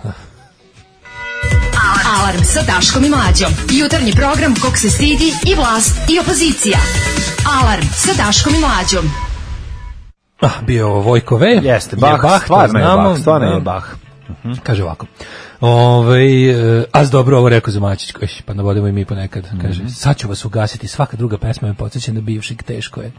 Alarm sa Daškom i Mlađom. Jutarnji program kog se stidi i vlast i opozicija. Alarm sa Daškom i Mlađom. Ah, bio ovo Vojko V. Jeste, Bach, je Bach stvarno je da. Bach, stvarno je Bach. Kaže ovako. Ove, ovaj, eh, a dobro ovo rekao koji, pa navodimo i mi ponekad. Kaže, mhm. sad ću vas ugasiti, svaka druga pesma me podsjeća na bivšeg, teško je.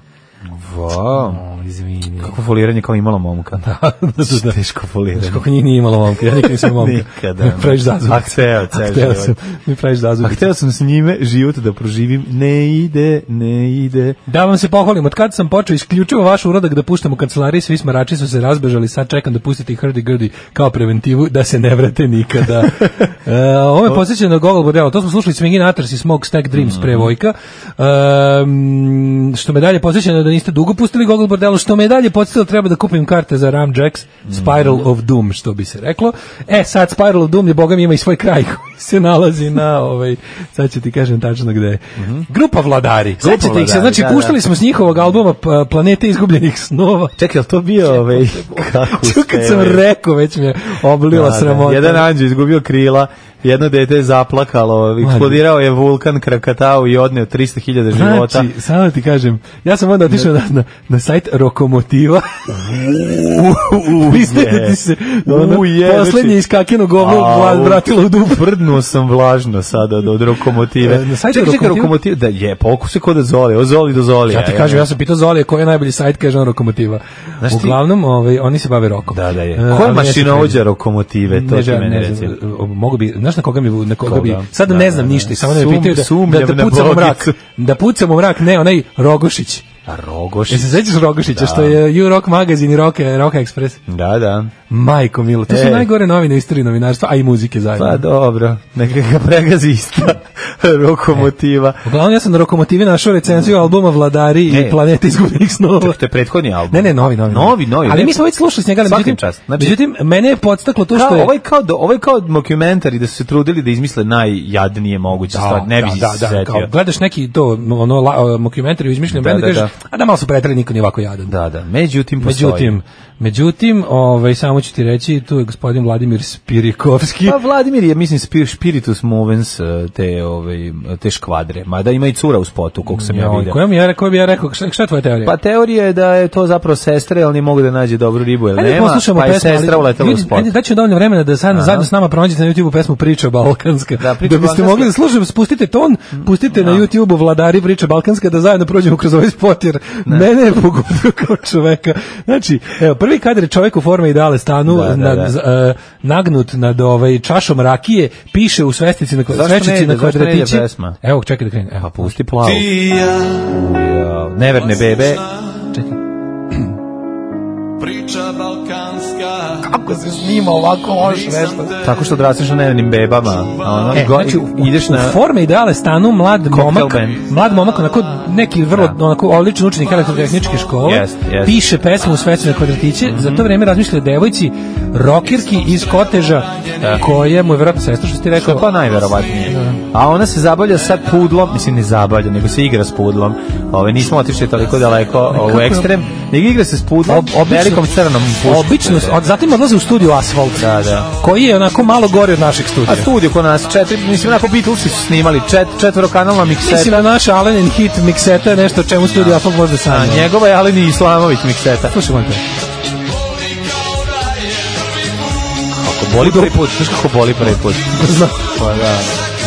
Wow. Oh, izvini. Kako foliranje kao imala momka. da, da, da. Teško foliranje. Znaš kako nije, nije imala momka, ja nikad nisam momka. Nikada. praviš zazubicu. A hteo, ceo život. Sam, mi praviš zazubicu. A hteo sam s njime život da proživim. Ne ide, ne ide. Da vam se pohvalim, od kad sam počeo isključivo vaš urodak da puštam u kancelariji, svi smarači su se razbežali, sad čekam da pustite i hrdi grdi kao preventivu, da se ne vrate nikada. e, ovo je posjećeno na Gogol Bordeaux, to smo slušali Swingin' Atars i Smoke Stack Dreams mm -hmm. pre Vojka. E, što me dalje posjećeno da niste dugo pustili Gogol Bordelu, što me je dalje podsjetilo da treba da kupim karte za Ram Jacks Spiral mm. of Doom, što bi se reklo. E, sad Spiral of Doom je, boga mi, ima i svoj kraj koji se nalazi na, ovaj, sad ću ti kažem tačno gde je. Mm -hmm. Grupa Vladari. Grupa Vladari, ih se, znači, da, puštali da. smo s njihovog albuma Planete izgubljenih snova. Čekaj, je to bio, ovaj, kako Ču, kad sam rekao, već mi je oblila da, da, sramota. jedan anđe izgubio krila, jedno dete je zaplakalo, eksplodirao je vulkan Krakatau i odneo 300.000 znači, života. Znači, samo da ti kažem, ja sam onda otišao na, na, na sajt Rokomotiva. Priznajte da ti se, ono, poslednje znači- iskakeno govno vratilo u dupu. Prdnuo sam vlažno sada od, od Rokomotive. E, na sajtu čekaj, Rokomotiva, da je, pokus pa se kod Zoli, o Zoli do Zoli. Ja ti e. kažem, ja sam pitao Zoli koji je najbolji sajt, kaže on Rokomotiva. Znaš Uglavnom, ovaj, oni se bave rokom. Da, da je. Ko je mašinovođa Rokomotive, to ti mene reci. Mogu bi, znaš znaš na koga mi na koga, koga? bi sad da, ne znam da, ništa samo da me da. pitaju da, da, da pucamo mrak da pucamo mrak ne onaj Rogošić Rogoš. Jesi sećaš Rogošića da. što je You Rock magazin i Rock, Rock Express? Da, da. Majko Milo, to e. su najgore novine istorije novinarstva, a i muzike zajedno. Pa dobro, neka ga pregazi isto. rokomotiva. E. Uglavnom ja sam na rokomotivi našao recenziju albuma Vladari e. i Planeta izgubljenih snova. Čekaj, to je prethodni album. Ne, ne, novi, novi. Novi, novi. ali ne, mi smo već slušali s njega. Međutim, čast. Znači, međutim, mene je podstaklo to što je... Ovaj kao, do, ovaj kao dokumentari da su se trudili da izmisle najjadnije moguće da, stvari. Ne bi da, da, da, kao, gledaš neki to, ono, dokumentari izmišljen da, da, da, A da malo su pretrali niko ni ovako jadan. Da, da. Međutim, postoji. Međutim, Međutim, ovaj samo ću ti reći, tu je gospodin Vladimir Spirikovski. Pa Vladimir je mislim spir, Spiritus Movens eh, te ovaj te škvadre. Mada ima i cura u spotu, kog sam ja, ja vidio. Kojom ja rekao bi ja rekao, šta, šta je tvoja teorija? Pa teorija je da je to zapravo sestre, ali ne mogu da nađe dobru ribu, jel nema? pa pa je pesmu, sestra uletela u spot. Ajde, daću dovoljno vremena da sad zajedno s nama pronađete na YouTubeu pesmu Priča balkanska. Da, priča da biste balkanska. mogli da slušate, spustite ton, pustite da. na YouTubeu Vladari Priča balkanska da zajedno prođemo kroz ovaj spot jer ne. mene je pogodio kao čoveka. Znači, evo prvi kadar je čovjek u formi i stanu da, da, na, da, da. Uh, nagnut nad ovaj čašom rakije, piše u svestici na svestici na kvadratići. Evo, čekaj da krenem. Evo, pa pusti plavu. Neverne bebe. Čekaj. Priča kako se snima ovako loš vežba? Tako što odrastaš na nevenim bebama. Ono, e, go, znači, ideš na... U forme ideale stanu mlad momak, band. mlad momak, onako neki vrlo da. onako odličan učenik pa, elektrotehničke škole, yes, yes. piše pesmu u svecu na kvadratiće, mm -hmm. za to mhm. vreme razmišlja devojci, rokirki iz Koteža, da. koje mu je verovatno sestra što ti rekao. pa najverovatnije. Da. A ona se zabavlja sa pudlom, mislim ne zabavlja, nego se igra s pudlom. Ove, nismo otišli toliko daleko ne, u ekstrem, nego igra se s pudlom, Ob, obično, velikom crnom pušku. Obično, zatim odlazi ulaze u studio Asfalt. Da, da. Koji je onako malo gori od našeg studija. A studio kod nas četiri, mislim onako Beatlesi su snimali čet, četvorokanalna mikseta. Mislim na da naš Allen and Hit mikseta je nešto čemu studio da. Asfalt možda sanja. A njegova je Allen i Islamović mikseta. Slušaj, moj Kako boli prvi put, znaš kako boli prvi put? Znam. Pa da,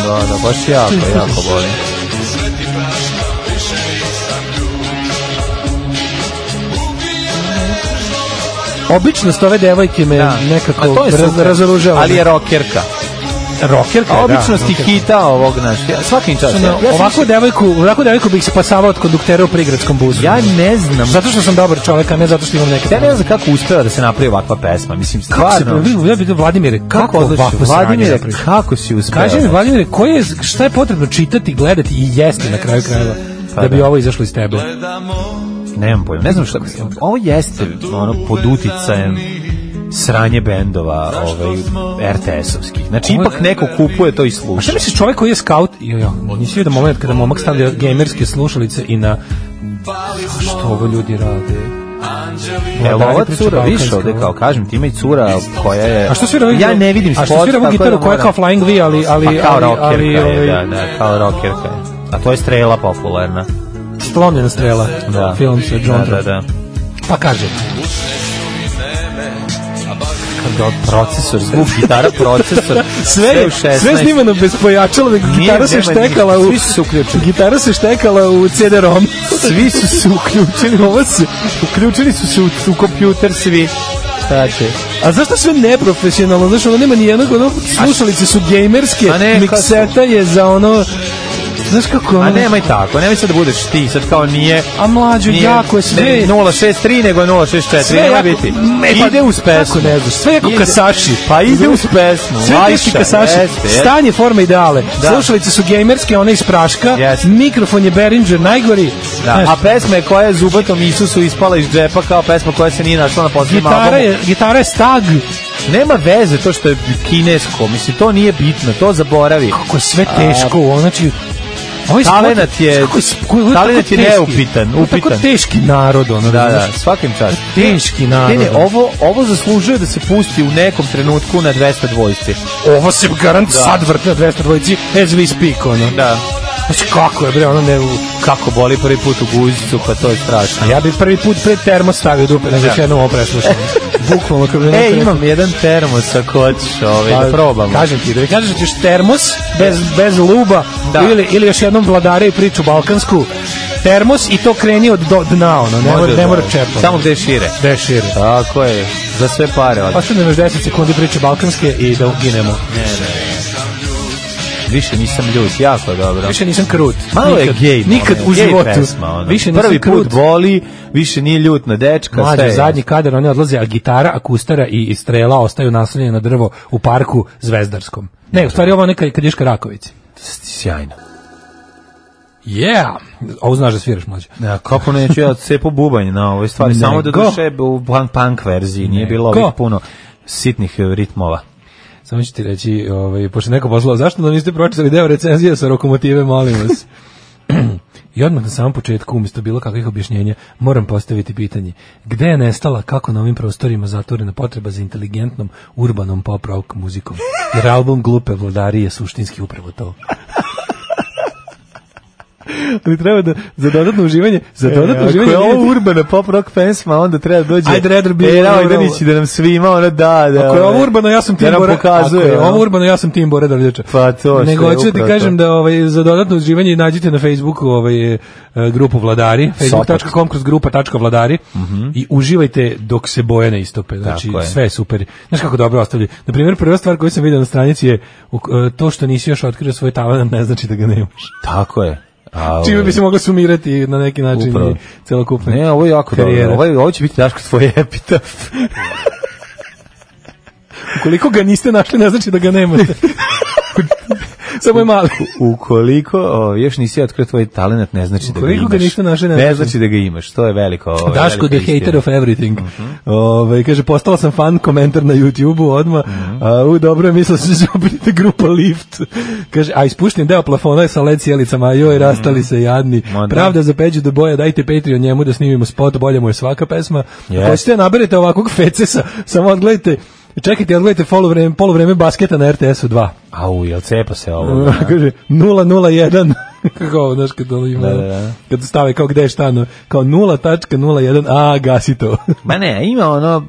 da, da, baš jako, jako boli. Obično ove devojke me da. nekako to je raz, razoružava. Ali je rokerka rokerka, da. Obično sti hita ovog naš. Ja, svakim časom. Ja, ja ovako devojku, ovako devojku bih se pasavao od konduktera u prigradskom buzu. Ja ne znam. Zato što sam dobar čovjek, a ne zato što imam neke. Ja ne znam kako uspeva da se napravi ovakva pesma. Mislim stvarno. Kako se, ja bih Vladimir, kako odlači? Vladimir, kako si uspeo? Kaži mi Vladimir, koje je šta je potrebno čitati, gledati i jesti na kraju krajeva pa da bi da. ovo izašlo iz tebe. Gledamo nemam pojma, ne znam šta, ovo jeste ono pod uticajem sranje bendova ovaj, RTS-ovskih. Znači, ipak neko kupuje to i sluša. A šta misliš čovjek koji je scout? Jo, jo, nisi vidio da moment kada momak stavlja gamerske slušalice i na što ovo ljudi rade? Evo ova cura više ovde kao kažem ti ima i cura koja je A što svira Ja ne vidim spot. A što svira ovu da gitaru koja je kao Flying V ali ali pa kao rockerka ali, je, ovaj- da, da, kao rockerka je. A to je strela popularna slomljena strela. Da. Film sa John da, da, da. Pa kaže, do da, procesor, zvuk gitara, procesor. sve, sve, sve snimano bez pojačala, da gitara se štekala u... Svi su se uključili. Gitara se štekala u CD-ROM. svi su se uključili, ovo se... Uključili su se u, u kompjuter svi. Znači. A zašto sve neprofesionalno? Znaš, ono nema nijednog, ono, slušalice su gejmerske, mikseta je za ono znaš kako... A nemaj tako, nemoj sad da budeš ti, sad kao nije... A mlađo, nije, jako je sve... 063, nego 064, sve biti. E, pa, ide uz pesmu. Ne znaš, sve jako ide, Pa ide uz pesmu. Sve teški kasači. Jeste, Stanje, forma, ideale. Da. Slušalice su gamerske, one iz praška. Yes. Mikrofon je Behringer, najgori. Da. Znaš, a pesma je koja je zubatom Isusu ispala iz džepa kao pesma koja se nije našla na posljednjem albumu. Je, gitara je stag. Nema veze to što je kinesko, mislim, to nije bitno, to zaboravi. Kako je sve teško, a, znači, talenat je talenat je neupitan, upitan. Tako teški narod ono. Da, da, svakim čas Teški narod. Ne, ovo ovo zaslužuje da se pusti u nekom trenutku na 200 dvojici. Ovo se garant da. sad vrti na 200 dvojici as we speak ono. Da. Znači kako je bre, ono ne kako boli prvi put u guzicu, pa to je strašno. ja bih prvi put pre termos stavio dupe, da nego još da da. jednom ovo preslušam. Bukvalno kad bi... E, imam jedan termos ako hoćeš, ovaj, da pa, probamo. Kažem ti, da mi kažeš da ćeš termos bez, bez luba da. ili, ili još jednom vladare i priču balkansku, termos i to kreni od do dna ono, ne mora ne mora čepati. Samo gde šire. Gde šire. Tako je. Za sve pare. Ali. Pa što nemaš 10 sekundi priče balkanske i da uginemo. Ne, ne, ne. Više nisam ljut, jako dobro. Više nisam krut. Malo nikad, je gej. Nikad u životu. Više nisam Prvi krut. put boli, više nije ljut na dečka. Mlađe, zadnji kadar, oni odlaze, a gitara, akustara i strela ostaju naslonjene na drvo u parku Zvezdarskom. Ne, u stvari ovo neka kad ješka Rakovici. Sjajno. Yeah! Ovo znaš da sviraš mlađe. Da, ja, kako neću ja da cepo bubanj na ovoj stvari. Samo da duše u punk, punk verziji, nije bilo ovih puno sitnih ritmova. Samo ću ti reći, ovaj, pošto neko poslao, zašto da niste pročitali deo recenzije sa rokomotive, molim vas. I odmah na samom početku, umjesto bilo kakvih objašnjenja, moram postaviti pitanje. Gde je nestala, kako na ovim prostorima zatvorena potreba za inteligentnom urbanom pop rock muzikom? Jer album Glupe vladari je suštinski upravo to ali treba da za dodatno uživanje, za e, dodatno e, uživanje. Ako je ovo urbana pop rock pesma, onda treba da dođe. Ajde Redder bi Era Igranić da nam svima ona da, da. Ako je ovaj, da ovo urbano, ja sam tim Bora. Pokazuje, ako je ovo urbano, ja sam Timbo Bora Dovljača. Pa to Nego hoću da ti kažem da ovaj za dodatno uživanje nađite na Facebooku ovaj e, grupu Vladari, facebook.com kroz grupa.vladari mm -hmm. i uživajte dok se boje ne istope. Znači Tako sve je super. Znaš kako dobro ostavlja. Na primjer, prva stvar koju sam video na stranici je e, to što nisi još otkrio svoj talenat ne znači da ga nemaš. Tako je. A, Čime bi se mogla sumirati na neki način upravo. i celokupne Ne, ovo je jako karijere. dobro. Ovo, ovaj- je, ovo će biti Daško tvoj epitaf. Ukoliko ga niste našli, ne znači da ga nemate. Samo je mali. Ukoliko o, još nisi otkrio tvoj talent, ne znači ukoliko da ga imaš. Ga ništa naše ne, ne znači da ga imaš, to je veliko. Ovo, ovaj, Daško the hater of everything. Mm -hmm. Ove, ovaj, kaže, postao sam fan komentar na YouTube-u odmah. Mm -hmm. A, u, dobro je mislio se da će opiniti grupa Lift. Kaže, a ispušten deo plafona je sa led sjelicama, a joj, mhm. rastali se jadni. Mondan. Pravda za peđu do boja, dajte Patreon njemu da snimimo spot, bolje mu je svaka pesma. Yes. Hoćete da naberete ovakvog fecesa, samo odgledajte Čekajte, odgledajte polovreme, polovreme basketa na RTS-u 2. Au, jel cepa se ovo? Da. Kaže, 001. Kako ovo, znaš, kad ono ima, da, da. da. kad stave kao gde je šta, kao 0.01, a gasi to. Ma ne, ima ono,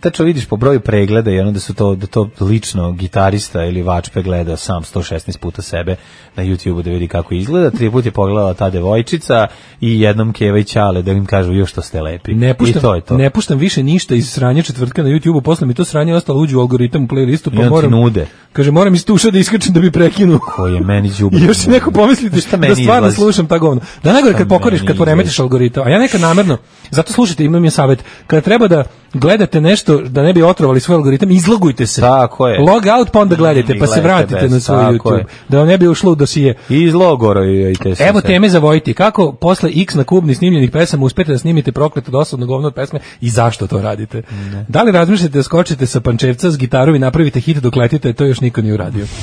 tačno vidiš po broju pregleda i ono da su to da to lično gitarista ili vačpe gleda sam 116 puta sebe na YouTubeu da vidi kako izgleda. Tri puta je pogledala ta devojčica i jednom Keva i Ćale da im kažu još što ste lepi. Ne puštam, I to je to. Ne puštam više ništa iz sranja četvrtka na YouTubeu, posle mi to sranje ostalo uđe u algoritam u playlistu, pa moram nude. Kaže moram iz tuša da iskačem da bi prekinuo. Ko je meni đubre? još se neko pomisliti šta da meni da stvarno izlazi? slušam ta govna. Da najgore kad pokoriš, kad poremetiš algoritam, a ja neka namerno. Zato slušajte, imam je savet. Kada treba da gledate nešto da ne bi otrovali svoj algoritam, izlogujte se. Tako je. Log out pa onda gledajte, pa se vratite bez, na svoj YouTube. Je. Da vam ne bi ušlo u da dosije. Izlogorojite se. Evo teme za Vojti. Kako posle X na kubni snimljenih pesama uspete da snimite prokleto dosadno govno od pesme i zašto to radite? Ne. Da li razmišljate da skočite sa pančevca s gitarom i napravite hit dok letite? To još niko nije uradio.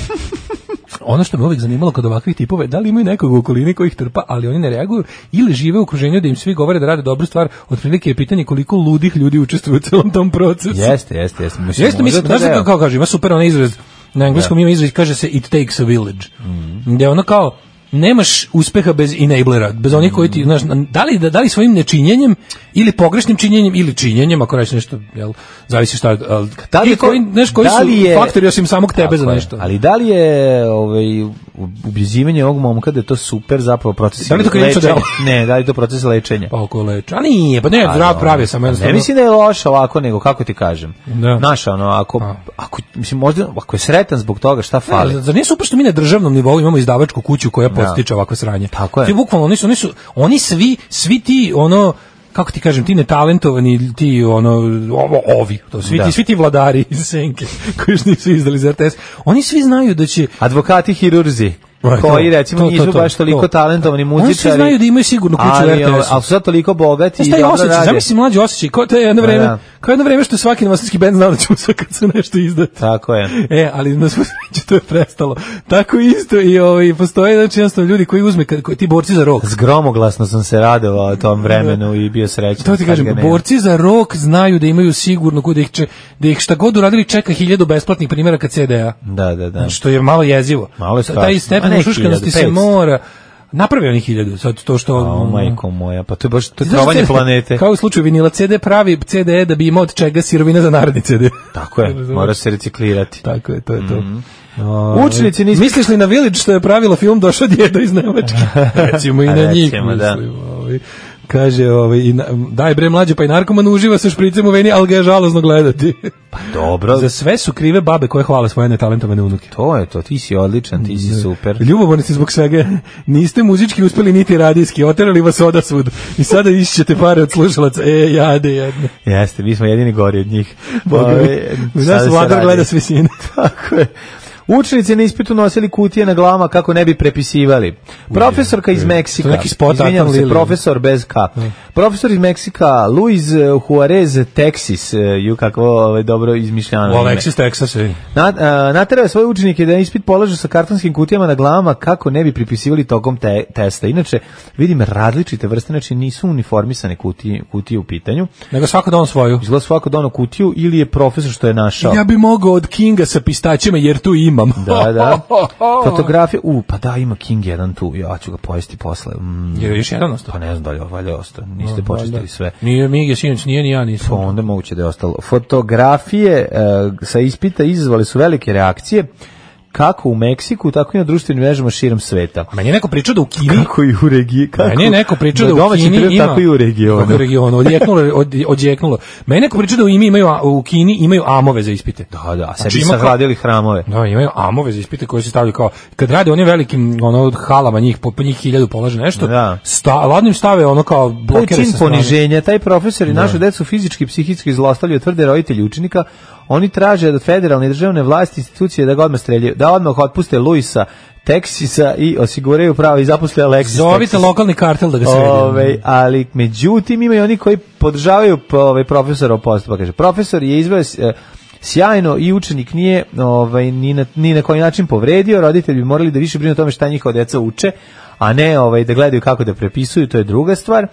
ono što me uvijek zanimalo kod ovakvih tipova je da li imaju nekog u okolini koji ih trpa, ali oni ne reaguju ili žive u okruženju da im svi govore da rade dobru stvar. Otprilike je pitanje koliko ludih ljudi učestvuju u celom tom procesu. Jeste, jeste, jeste. Mislim, jeste, mislim, znaš da kako kaže, ima super onaj izraz, na engleskom yeah. Da. ima izraz, kaže se it takes a village. Mm -hmm. Gde ono kao, nemaš uspeha bez enablera, bez onih koji ti, mm. znaš, da li, da li svojim nečinjenjem ili pogrešnim činjenjem ili činjenjem, ako reći nešto, jel, zavisi šta, ali, da li, koji, znaš, koji da li su je, faktori osim samog tebe za nešto. Je, ali da li je ovaj, ubjeđivanje ovog momka da je to super zapravo proces da li to lečenja? Ne, da li to proces lečenja? Pa oko lečenja, ali nije, pa ne, pa zdrav pravi sam pa jednostavno. Ne mislim da je loše ovako, nego kako ti kažem. Da. Naša, ono, ako, A. ako, mislim, možda, ako je sretan zbog toga, šta fali? Ne, zar nije super što mi na državnom nivou imamo izdavačku kuću koja Da. podstiče ovako sranje. Tako je. Ti bukvalno oni su, oni su, oni svi, svi ti ono kako ti kažem, ti netalentovani, ti ono, ovo, ovi, to svi, da. ti, svi ti vladari iz Senke, koji još nisu izdali za RTS, oni svi znaju da će... Advokati, hirurzi koji recimo to, to, nisu baš toliko to. talentovani muzičari. Oni znaju da imaju sigurno kuću u RTS-u. Ali su sad toliko bogati i dobro osjećaj, rade. Zamisli mlađi osjećaj, kao je jedno pa vreme, da. kao jedno vreme što svaki novosadski bend znao da će mu sve kad se nešto izdati. Tako je. E, ali na svu sreću to je prestalo. Tako isto i ovaj, postoje znači, jednostavno ljudi koji uzme, koji, ti borci za rok. Zgromoglasno sam se radovao tom vremenu i bio srećan. To ti kažem, borci za rok znaju da imaju sigurno kuda ih, će, da ih šta god uradili čeka hiljadu besplatnih kad CD-a. Da, da, da. Što znači, je malo jezivo. Malo je strašno. Taj stepen ne, ušuškanosti se mora napravio onih hiljadu, sad to što... O, majko moja, pa to je baš trovanje planete. Kao u slučaju vinila, CD pravi CD e da bi imao od čega sirovina za naredni CD. Tako je, mora se reciklirati. Tako je, to je to. Mm -hmm. Učenici nisu... Misliš li na Village što je pravilo film došao djedo iz Nemačke? Recimo i na njih. Recimo, da. Ovaj. Kaže, ovaj, i na, daj bre mlađe, pa i narkoman uživa sa špricem u veni, ali ga je žalozno gledati. Pa dobro. Za sve su krive babe koje hvale svoje netalentovane unuke. To je to, ti si odličan, ti si da. super. Ljubomorni si zbog svega. Niste muzički uspeli niti radijski, oterali vas odasvud. I sada išćete pare od slušalaca. E, jade, jadne. Jeste, mi smo jedini gori od njih. Boga, Boga. Ovaj, Nas vladar gleda s visine. Tako je. Učenici na ispitu nosili kutije na glavama kako ne bi prepisivali. Profesorka iz Meksika, neki spot, izvinjam se, profesor bez K. Da. Profesor iz Meksika, Luis eh, Juarez Texas, eh, ju kako ovaj, dobro izmišljano. U Alexis Texas. Eh. Na, naterao svoje učenike da ispit polažu sa kartonskim kutijama na glavama kako ne bi prepisivali tokom te, testa. Inače, vidim različite vrste, znači nisu uniformisane kutije, kutije u pitanju. Nego svako da svoju. Izgleda svako da kutiju ili je profesor što je našao. Ja bi mogao od Kinga sa pistaćima jer tu ima imam. Da, da. Fotografije, u, pa da, ima King jedan tu, ja ću ga pojesti posle. Mm. Je još jedan ostao? Pa ne znam da li je ovaj, valjda ostao, niste no, počistili sve. Nije Mige Sinoć, nije ni ja nisam. Pa onda moguće da je ostalo. Fotografije e, sa ispita izazvali su velike reakcije kako u Meksiku, tako i na društvenim mrežama širom sveta. Meni neko pričao da u Kini... Kako i u regiji. Kako, meni neko pričao da, da u Kini ima... Tako i u regionu. u regionu, odjeknulo, od, odjeknulo. Meni neko pričao da u, imi imaju, u Kini imaju amove za ispite. Da, da, a znači, sebi znači, sagradili hramove. Da, imaju amove za ispite koje se stavljaju kao... Kad rade oni velikim ono, halama njih, po, po njih hiljadu polaže nešto, da. sta, ladnim stave ono kao blokere sa poniženja, taj profesor i našu da. decu fizički i psihički zlostavljaju tvrde roditelji učenika, Oni traže od federalne državne vlasti institucije da ga odmah streljaju, da odmah otpuste Luisa Teksisa i osiguraju pravo i zaposle Alexis Zovite Texas. lokalni kartel da ga sredi. Ovaj, ali međutim ima i oni koji podržavaju ovaj profesora postupak. Kaže, profesor je izveo eh, sjajno i učenik nije ovaj, ni, na, ni na koji način povredio, roditelji bi morali da više brinu o tome šta njihova deca uče, a ne ovaj, da gledaju kako da prepisuju, to je druga stvar.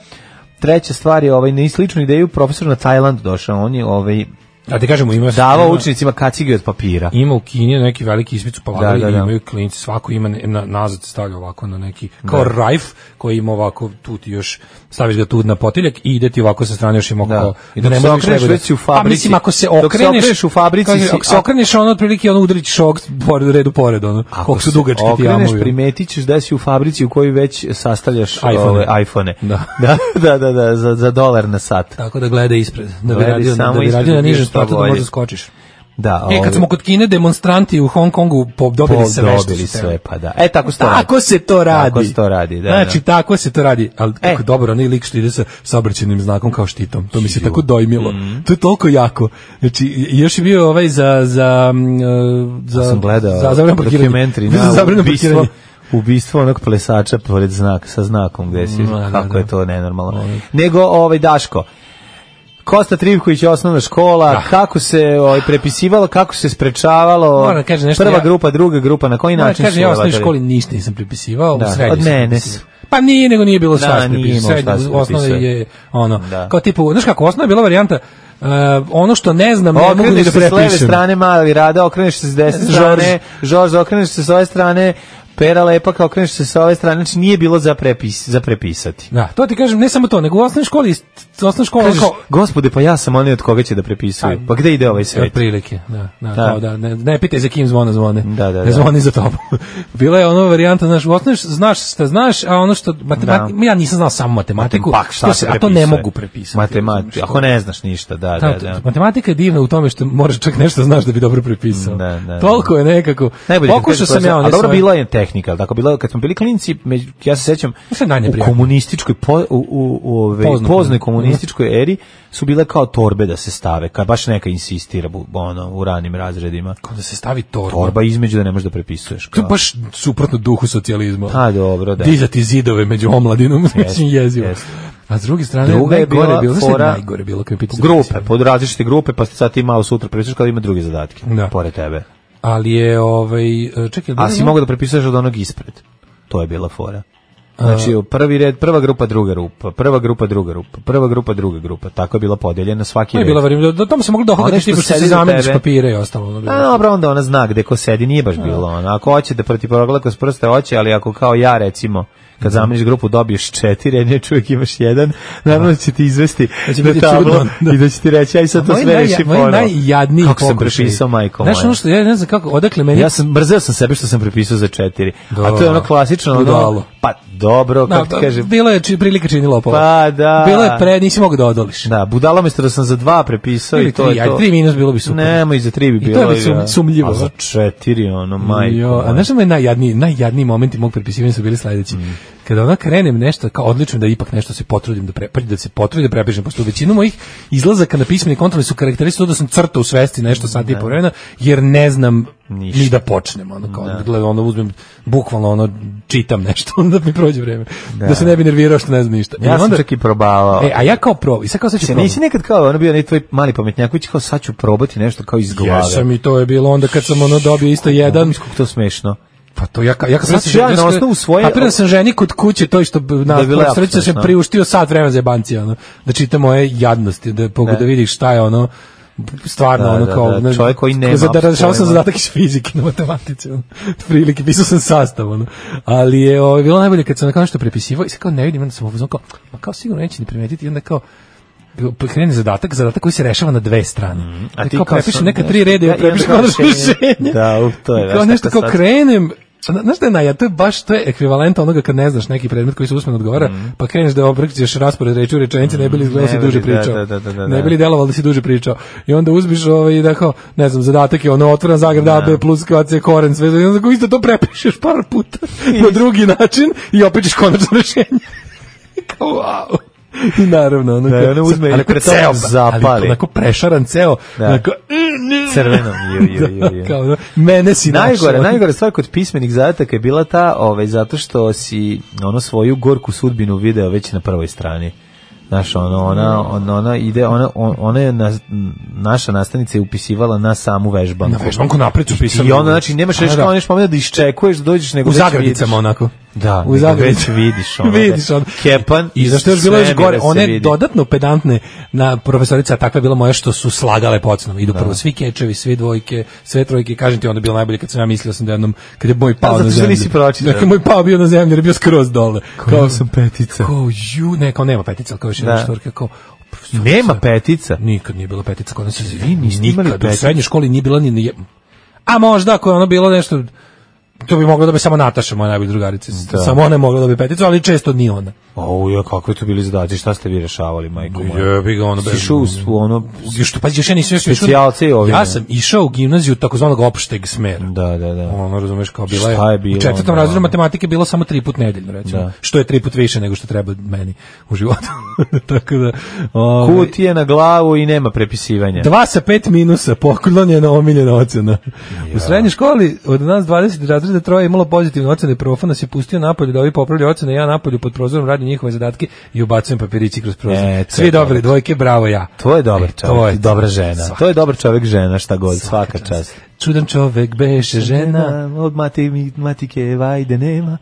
Treća stvar je ovaj, na sličnu ideju profesor na Tajland došao, on je ovaj, Da ti kažemo ima davao ima, kacige od papira. Ima u Kini neki veliki ispit su polagali, da, da, da. imaju klinci, svako ima na, nazad stavlja ovako na neki da. kao da. rajf koji ima ovako tu ti još staviš ga tu na potiljak i ide ti ovako sa strane još ima da. i da ne možeš da već u pa, fabrici. Pa mislim ako se okreneš, se u fabrici kaže, si, ako se okreneš ono otprilike ono udarićeš ovog pored redu pored ono. Ako koliko su dugački ti jamovi. Okreneš primetićeš da si u fabrici u kojoj već sastavljaš iPhone. ove iPhone. Da. da, da, da, da, za, za dolar na sat. Tako da gleda ispred, da bi radio, da bi radio na nižem šta da možda skočiš. Da, e, kad ovaj- smo kod Kine, demonstranti u Hong Kongu dobili sve što su sve, pa da. E, tako, tako radi. se to radi. Tako se to radi, da. Znači, da. tako se to radi. Ali e. kako dobro, onaj lik što ide sa saobraćenim znakom kao štitom. To mi se tako dojmilo. Mm -hmm. To je toliko jako. Znači, još je bio ovaj za... za, mm, za ja sam gledao za, za dokumentari na za ubistvo, ubistvo onog plesača pored znak, sa znakom gde si. Mm, kako da, da. je to nenormalno. Ove. Nego, ovaj, Daško, Kosta Trivković osnovna škola, da. kako se ovaj, prepisivalo, kako se sprečavalo, da kažem nešto, prva ja, grupa, druga grupa, na koji da način kažem, su ja u osnovnoj školi ništa nisam prepisivao, da. u srednji Od mene Pa nije, nego nije bilo da, šta da, prepisao. Osnova je ono, da. kao tipu, znaš kako, osnova je bila varijanta, Uh, ono što ne znam, ne mogu da prepišem. Okreneš se s leve strane, mali rada, okreneš se s desne strane, Žorž, okreneš se s ove strane, pera lepa kao kreneš se sa ove strane, znači nije bilo za, prepis, za prepisati. Da, to ti kažem, ne samo to, nego u osnovnoj školi, u osnovnoj školi... Kažeš, kao... gospode, pa ja sam onaj od koga će da prepisuju. Pa gde ide ovaj svet? Od prilike, da. da, da. Kao da ne, ne pitaj za kim zvona zvone. Da, da, ne da. zvoni da. za tobom. Bila je ono varijanta, znaš, u osnovnoj znaš šta znaš, a ono što... Matemati... Da. Ja nisam znao samo matematiku, Matempak, šta se, a to ne mogu prepisati. Matematiku, ako ne znaš ništa, da, da, da. Matematika je divna u tome što možeš čak nešto znaš da bi dobro prepisao. Da, da, da. Toliko je nekako... Najbolje, Pokušao sam ja... ali dobro bilo je tehnika, tako bilo kad smo bili klinci, među, ja se sećam u komunističkoj po, u, u, u ove, poznoj, poznoj komunističkoj eri su bile kao torbe da se stave, kad baš neka insistira ono u ranim razredima. Kao da se stavi torba. Torba između da ne možeš da prepisuješ. Kao. To baš suprotno duhu socijalizma. A pa, dobro, da. Dizati zidove među omladinom, mislim jezivo. Jest. A s druge strane, druga je bila bilo, fora, najgore bilo Grupe, pod različite grupe, pa sad ti malo sutra pričaš kada ima druge zadatke, da. pored tebe. Ali je ovaj čekaj, A si mogao da prepisuješ od onog ispred. To je bila fora. Znači, prvi red, prva grupa, druga grupa, prva grupa, druga grupa, prva grupa, druga grupa. Tako je bila podeljena svaki red. bila varim, da, da tamo se mogli dohodati tipa što se zameniš papire i ostalo. Ono bilo. A dobro, onda ona zna gde ko sedi, nije baš bilo ona. Ako hoće da proti progla s prste hoće, ali ako kao ja recimo kad zameniš grupu dobiješ 4, a ne čovjek imaš jedan, naravno da će ti izvesti da će na tablo da. i da će ti reći, aj sad to sve reši ponovno. Moj najjadniji Kako sam prepisao, majko Znaš što, ja ne znam kako, odakle meni... Ja sam, mrzeo sam sebe što sam prepisao za 4, a to je ono klasično, ono, pa dobro, kako ti kažem. Bilo je či, prilika čini lopova. Pa da. Bilo je pre, nisi mogao da odoliš. Da, budalo mi da sam za 2 prepisao i to tri, je to. 3, minus bilo bi super. Nema, i za 3 bi bilo. I to je sum, sumljivo. A za 4, ono, majko. Jo, a znaš što je najjadniji, najjadniji momenti mog prepisivanja su bili sledeći. Mm kada ona krenem nešto kao odlično da ipak nešto se potrudim da pre, da se potrudim da prepišem pošto većinu mojih izlazaka na pismeni kontrole su karakteristično da sam crtao u svesti nešto sad i po da. vremena jer ne znam Ništa. ni da počnem ono kao da. Gleda, onda uzmem bukvalno ono čitam nešto onda mi prođe vreme da. da se ne bi nervirao što ne znam ništa ja onda, sam čak i probavao e, a ja kao probao i sad kao sad ću se nisi nekad kao ono bio neki tvoj mali pametnjaković kao sad ću probati nešto kao iz glave sam i to je bilo onda kad sam ono dobio isto jedan kako to smešno Pa to ja ja znači, kad sam znači, ja na osnovu svoje a da prvo sam ženi kod kuće to što na da sreća sam da. priuštio sad vremena za jebanci ono da čita moje jadnosti da pogu da, da vidiš šta je ono stvarno da, ono da, kao da, da, čovjek koji nema za da rešavao sam zadatak iz fizike na matematici ono, prilike pisao sam sastav ono ali je ovo, ovaj, bilo najbolje kad sam kao što prepisivao i se kao ne vidim onda sam ovo kao ma kao sigurno neće ni primetiti i onda kao krene zadatak, zadatak koji se rešava na dve strane. Mm, a ti kao, kao prepišem neka tri reda i prepišem kao rešenje. Da, to je. Kao nešto kao krenem, Znaš šta je naja, to je baš to je ekvivalent onoga kad ne znaš neki predmet koji se usmeno odgovara, mm. pa kreneš da obrkćeš raspored reči u rečenici, ne bili izgledao da si mhm. duže da, pričao. Da, da, da, da, ne bili delovalo da si duže pričao. I onda uzmiš ovaj da kao, ne znam, zadatak je ono otvoren zagrad da. AB plus kvace koren sve, i onda isto to prepišeš par puta na drugi način i opet ćeš konačno rešenje. kao wow. I naravno, ono da, ono uzme ali pre toga zapali. Onako prešaran ceo, da. onako crveno. Jo, jo, jo, Kao, da, mene si najgore, našao. najgore stvar kod pismenih zadataka je bila ta, ovaj zato što si ono svoju gorku sudbinu video već na prvoj strani. Znaš, ono, ona, ona, ona ide, ona, ona je na, naša nastavnica je upisivala na samu vežbanku. Na vežbanku napred upisala. I ona, znači, nemaš reći ona da. nešto pomena da iščekuješ, da dođeš nego... U zagradicama onako. Da, u već vidiš ono. Da vidiš ono. Kepan i zašto još bilo još gore, one vidi. dodatno pedantne na profesorica, takva je bila moja što su slagale po ocenom. Idu da. prvo svi kečevi, svi dvojke, sve trojke, kažem ti onda bilo najbolje kad sam ja mislio da sam da jednom kad je moj pao da, na zemlju. Nisi pročitao. Dakle, moj pao bio na zemlji, jer je bio skroz dole. Kao, kao sam petica. Kao ju, ne, kao nema petica, kao još da. štorka, kao Nema petica. Nikad nije bila petica kod nas. Vi niste imali petica. U srednjoj školi nije bila ni... A možda ako je ono bilo nešto to bi moglo da bi samo Nataša, moja najbolja drugarica. Da. Samo ona je mogla da bi peticu, ali često ni ona. O, ja, kakvi to bili zadaci, šta ste vi rešavali, majko moja? Jebi ga, ono... Sišu u svu, ono... Što, pa, još ja nisam još Specijalce i ovine. Ja sam išao u gimnaziju takozvanog opšteg smera. Da, da, da. Ono, razumeš, kao bila je... Šta je bilo? U četvrtom ono, razredu matematike bilo samo tri put nedeljno, recimo. Da. Što je tri put više nego što treba meni u životu. Tako da... Ove, ovaj- Kut je na glavu i nema prepisivanja. Dva sa pet minusa, poklonjena omiljena ocena. Ja. U srednjoj školi od nas 20 razreda kaže da troje imalo pozitivne ocene profa, nas je pustio napolje da ovi popravili ocene, ja napolju pod prozorom radim njihove zadatke i ubacujem papirići kroz prozor. E, Svi dobre dvojke, bravo ja. To je dobar e, čovjek, to je dobra žena. To je dobar čovjek, žena, šta god, svaka, svaka čast. Čudan čovek beše žena, od mati, matike vajde nema.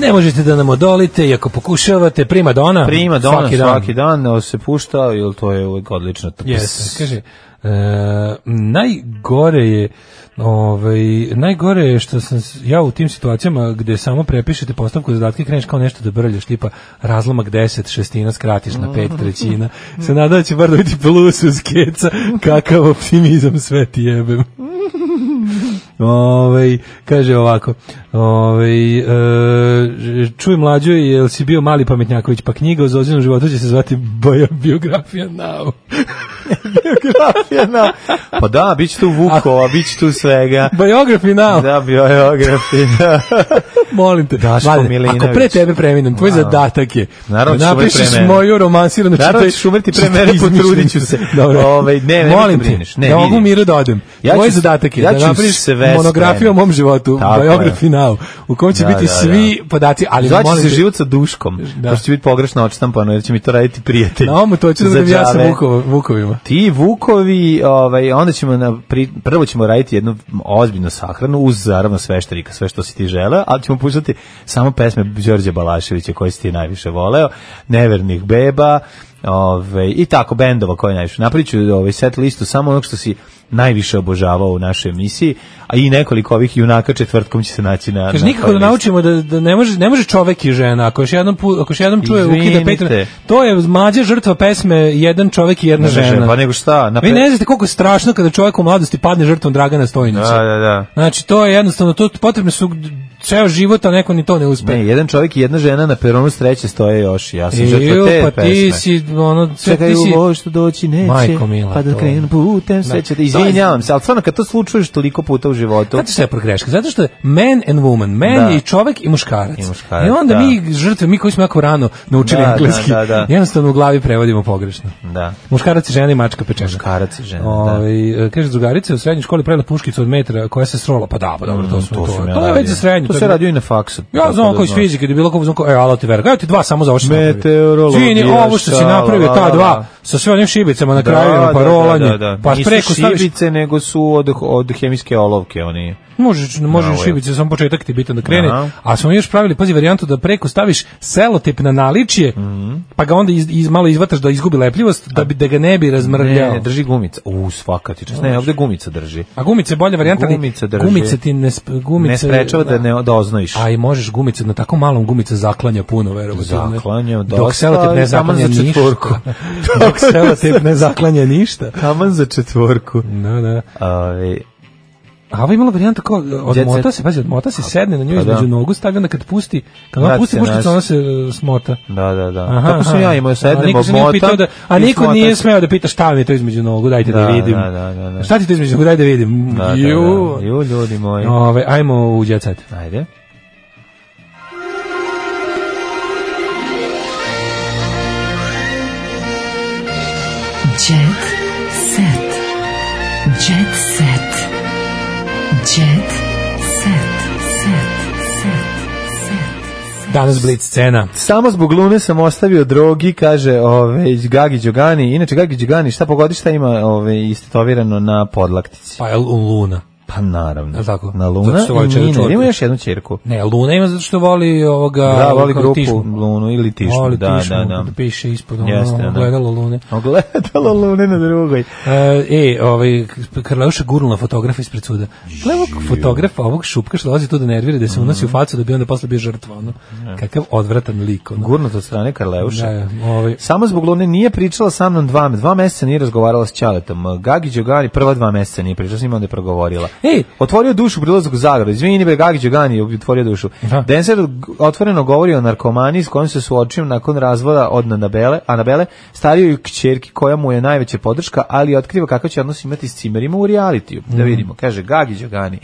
Ne možete da nam odolite, iako pokušavate, prima dona. Prima dona, svaki, svaki dan, svaki dan da se pušta, jer to je uvijek odlično. Jeste, kaže, E, najgore je ovaj, najgore je što sam ja u tim situacijama gde samo prepišete postavku zadatke i kreneš kao nešto da brljaš tipa razlomak 10 šestina skratiš na 5 trećina se nada da će bar dobiti plus uz keca kakav optimizam sve ti jebem ovaj, kaže ovako Ove, ovaj, e, čuj mlađo, jel si bio mali pametnjaković, pa knjiga o Zozinom životu će se zvati biografija now. biografija now. Pa da, bit će tu Vukova, bit će tu svega. Biografi now. Da, biografi. Molim te. Daško mladen, Ako pre tebe preminem, tvoj zadatak je Naravno da napišeš moju romansiranu čitaj. Naravno ćeš umrti pre mene, potrudit ću se. Dobro. Ove, ovaj, ne, ne, Molim da te, ne, da mogu miru da odem. Ja tvoj ću, zadatak je ja da napiš monografiju o mom životu, biografija now, u kom će da, biti da, da. svi da. podaci, ali Zvaće se te... život sa duškom, da. pošto će biti pogrešno odštampano, jer će mi to raditi prijatelj. Na ovom to će da ja sa vukov, vukovima. Ti vukovi, ovaj, onda ćemo, na, pri, prvo ćemo raditi jednu ozbiljnu sahranu, uz zaravno svešterika, sve što si ti žele, ali ćemo puštati samo pesme Đorđe Balaševića koje si ti najviše voleo, Nevernih beba, Ove, i tako bendova koje najviše napriču ovaj set listu samo onog što si najviše obožavao u našoj emisiji, a i nekoliko ovih junaka četvrtkom će se naći na Kaže na nikako da naučimo da, da ne može ne može čovjek i žena, ako još jednom ako još jednom čuje Izvinite. ukida Petra, to je mlađa žrtva pesme jedan čovjek i jedna žena. žena. Pa nego šta, na Vi ne znate koliko je strašno kada čovjek u mladosti padne žrtvom Dragana Stojinića. Da, da, da. Znači to je jednostavno to potrebne su ceo život, a neko ni to ne uspe. Ne, jedan čovjek i jedna žena na peronu sreće stoje još. Ja sam žrtva te pa pesme. Ti si ono sve ti si ovo što doći neće Majko mila, pa da krenu putem sve znači, će da izvinjavam se al stvarno kad to slučuješ toliko puta u životu znate šta je progreška zato što je man and woman man da. je i čovek i muškarac i, muškarac, I onda da. mi žrtve mi koji smo jako rano naučili da, da engleski da, da. jednostavno u glavi prevodimo pogrešno da muškarac i žena i mačka pečena muškarac i žena Ovi, ovaj, e, kaže drugarice u srednjoj školi prela puškicu od metra koja se srola pa da pa dobro to mm, su to, to je već za srednju to se radi i na faksu ja znam koji fizike da bilo kako znam e alo ti verga ti dva samo za oči meteorologija ovo što si Da, da, napravio da, ta dva sa sve onim šibicama na kraju, pa rolanje. Pa preko šibice nego su od od hemijske olovke oni. Možeš, možeš šibice, samo početak ti je bitan da krene. Aha. A smo još pravili, pazi, varijantu da preko staviš selotip na naličje, mm -hmm. pa ga onda iz, iz, malo izvataš da izgubi lepljivost, da, bi, da ga ne bi razmrljao. Ne, ne, drži gumica. U, svaka ti čast. Ne, ovde gumica drži. A gumice je bolja varijanta, ali gumica, drži. gumice ti ne, gumice, ne sprečava da, da. ne doznojiš. Da a i možeš gumice, na tako malom gumica zaklanja puno, verovatno. Zaklanja, dosta. Dok selotip ne zaklanja da za četvorku. ništa. Dok selotip ne zaklanja ništa. Taman za četvorku. Da, da. Ovi, A ovo je imala varijanta kao od odmota se, pazi, odmota se, sedne na nju pa između da. nogu, stavi onda kad pusti, kad da, ona pusti puštica, ona se e, smota. Da, da, da. Aha, Tako sam ja imao, sednem odmota. Da, a niko nije smeo da pita šta mi je to između nogu, dajte da, da vidim. Da, da, da, da. Šta ti to između nogu, dajte da vidim. Da, da, da. Ju, ljudi moji. Ove, ajmo u djecet. Ajde. Danas Blitz scena. Samo zbog Lune sam ostavio drogi, kaže ove, Gagi Đogani. Inače, Gagi Đogani, šta pogodi šta ima ove, istetovirano na podlaktici? Pa je Luna. Pa naravno. Jel tako? Na Luna zato i Nina. Ima još jednu ćerku. Ne, Luna ima zato što voli ovoga... Da, voli grupu tišmu. Lunu ili Tišmu. Voli da, tišmu, da, da. da piše ispod ono, Jeste, da. ogledalo Lune. Ogledalo Lune na drugoj. E, e ovaj, Karleuša gurnula fotograf ispred suda. Gle, fotograf ovog šupka što dolazi tu da nervira, da se mhm. unosi u facu, da bi onda posle bio žrtva. Ono. Kakav odvratan lik. Ono. Gurnut od strane Karleuša. Da, ovaj. Samo zbog Lune nije pričala sa mnom dva, dva meseca nije razgovarala s Ćaletom. Gagi Đogani prva dva meseca nije pričala s njim, onda je progovorila. E, otvorio dušu prilazak u Zagradu. Izvini bre Gagić Đogani je otvorio dušu. Da. Denser otvoreno govori o narkomaniji s kojom se suočio nakon razvoda od Anabele, Anabele, stariju kćerki koja mu je najveća podrška, ali otkriva kakav će odnos imati s cimerima u realitiju. Da mhm. vidimo, kaže Gagić Gani.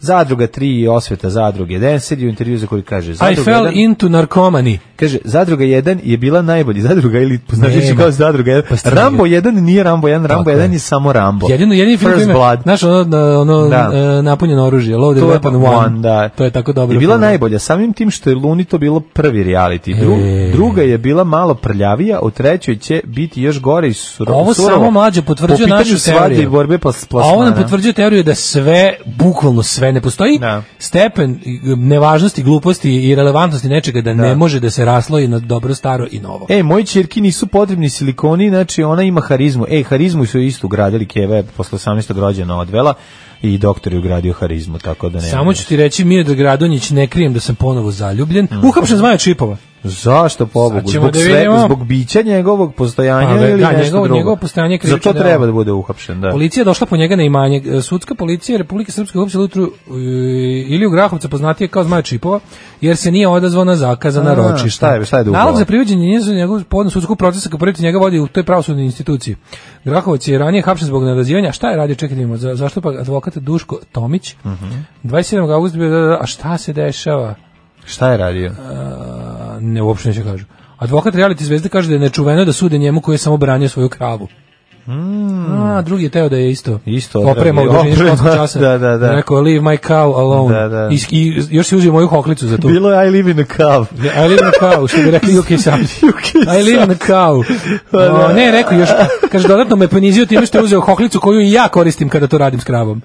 Zadruga 3 i osveta Zadruge 1, sedi u intervju za koji kaže... Zadruga 1. I fell jedan, into narkomani. Kaže, Zadruga 1 je bila najbolji. Zadruga ili poznavići pa kao Zadruga 1. Pa Rambo 1 nije Rambo 1, Rambo 1 je samo Rambo. Jedino, jedini film First Blood. Znaš, ono, ono da. E, napunjeno oružje, Loaded Weapon 1. Pa da. To je tako dobro. Je bila najbolja, samim tim što je Luni to bilo prvi reality. Dru, e. Druga je bila malo prljavija, u trećoj će biti još gore i surovo. Ovo samo mlađe potvrđuje po našu teoriju. Po pitanju svade i borbe plasmana. A ovo nam potvrđuje teoriju da sve, bukvalno sve kraj. E, ne postoji no. Da. stepen nevažnosti, gluposti i relevantnosti nečega da no. ne da. može da se rasloji na dobro, staro i novo. ej moje ćerki nisu potrebni silikoni, znači ona ima harizmu. ej harizmu su isto gradili Keva posle 18. rođena odvela i doktor je ugradio harizmu, tako da ne. Samo ću ti reći, Miodrag gradonjić ne krijem da sam ponovo zaljubljen. Mm. Uhapšen zmaja čipova. Zašto pobogu? Zbog, da sve, zbog bića njegovog postojanja pa, da, ili da, nešto njegov, drugo? Njegovo postojanje krivično Zato treba da bude uhapšen, da. Policija došla po njega na imanje. E, sudska policija Republike Srpske uopšte utru ili u Grahovca poznatije kao Zmaja Čipova, jer se nije odazvao na zakazana ročišta. Šta je, šta je Nalog za privođenje njezog njegovog podnog sudskog procesa kao protiv njega vodi u toj pravosudnoj instituciji. Grahovac je ranije hapšen zbog narazivanja. Šta je radio? Čekajte, da za, zašto pa advokat Duško Tomić? Uh -huh. 27. augusta, a šta se dešava? Šta je radio? A, ne uopšte neće kažu. Advokat reality zvezde kaže da je nečuveno da sude njemu koji je samo branio svoju kravu. Mm. A, drugi je teo da je isto. Isto. Oprema u dužini školskog časa. Da, da, da. Rekao, leave my cow alone. Da, da. I, i još si uzio moju hoklicu za to. Bilo je I live in a cow. I live in a cow, što bi rekli UK Savage. I live in a cow. Pa da. O, ne, rekao još, kaže, dodatno me ponizio time što je uzeo hoklicu koju i ja koristim kada to radim s kravom.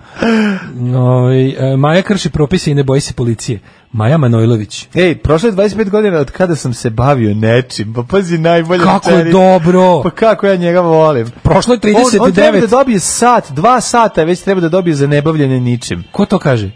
No, ovaj, e, Maja krši propise i ne boji se policije. Maja Manojlović. Ej, prošle 25 godina od kada sam se bavio nečim. Pa pazi najbolje. Kako je dobro. Pa kako ja njega volim. Prošlo je 39. On, on treba da dobije sat, dva sata, već treba da dobije za nebavljanje ničim. Ko to kaže?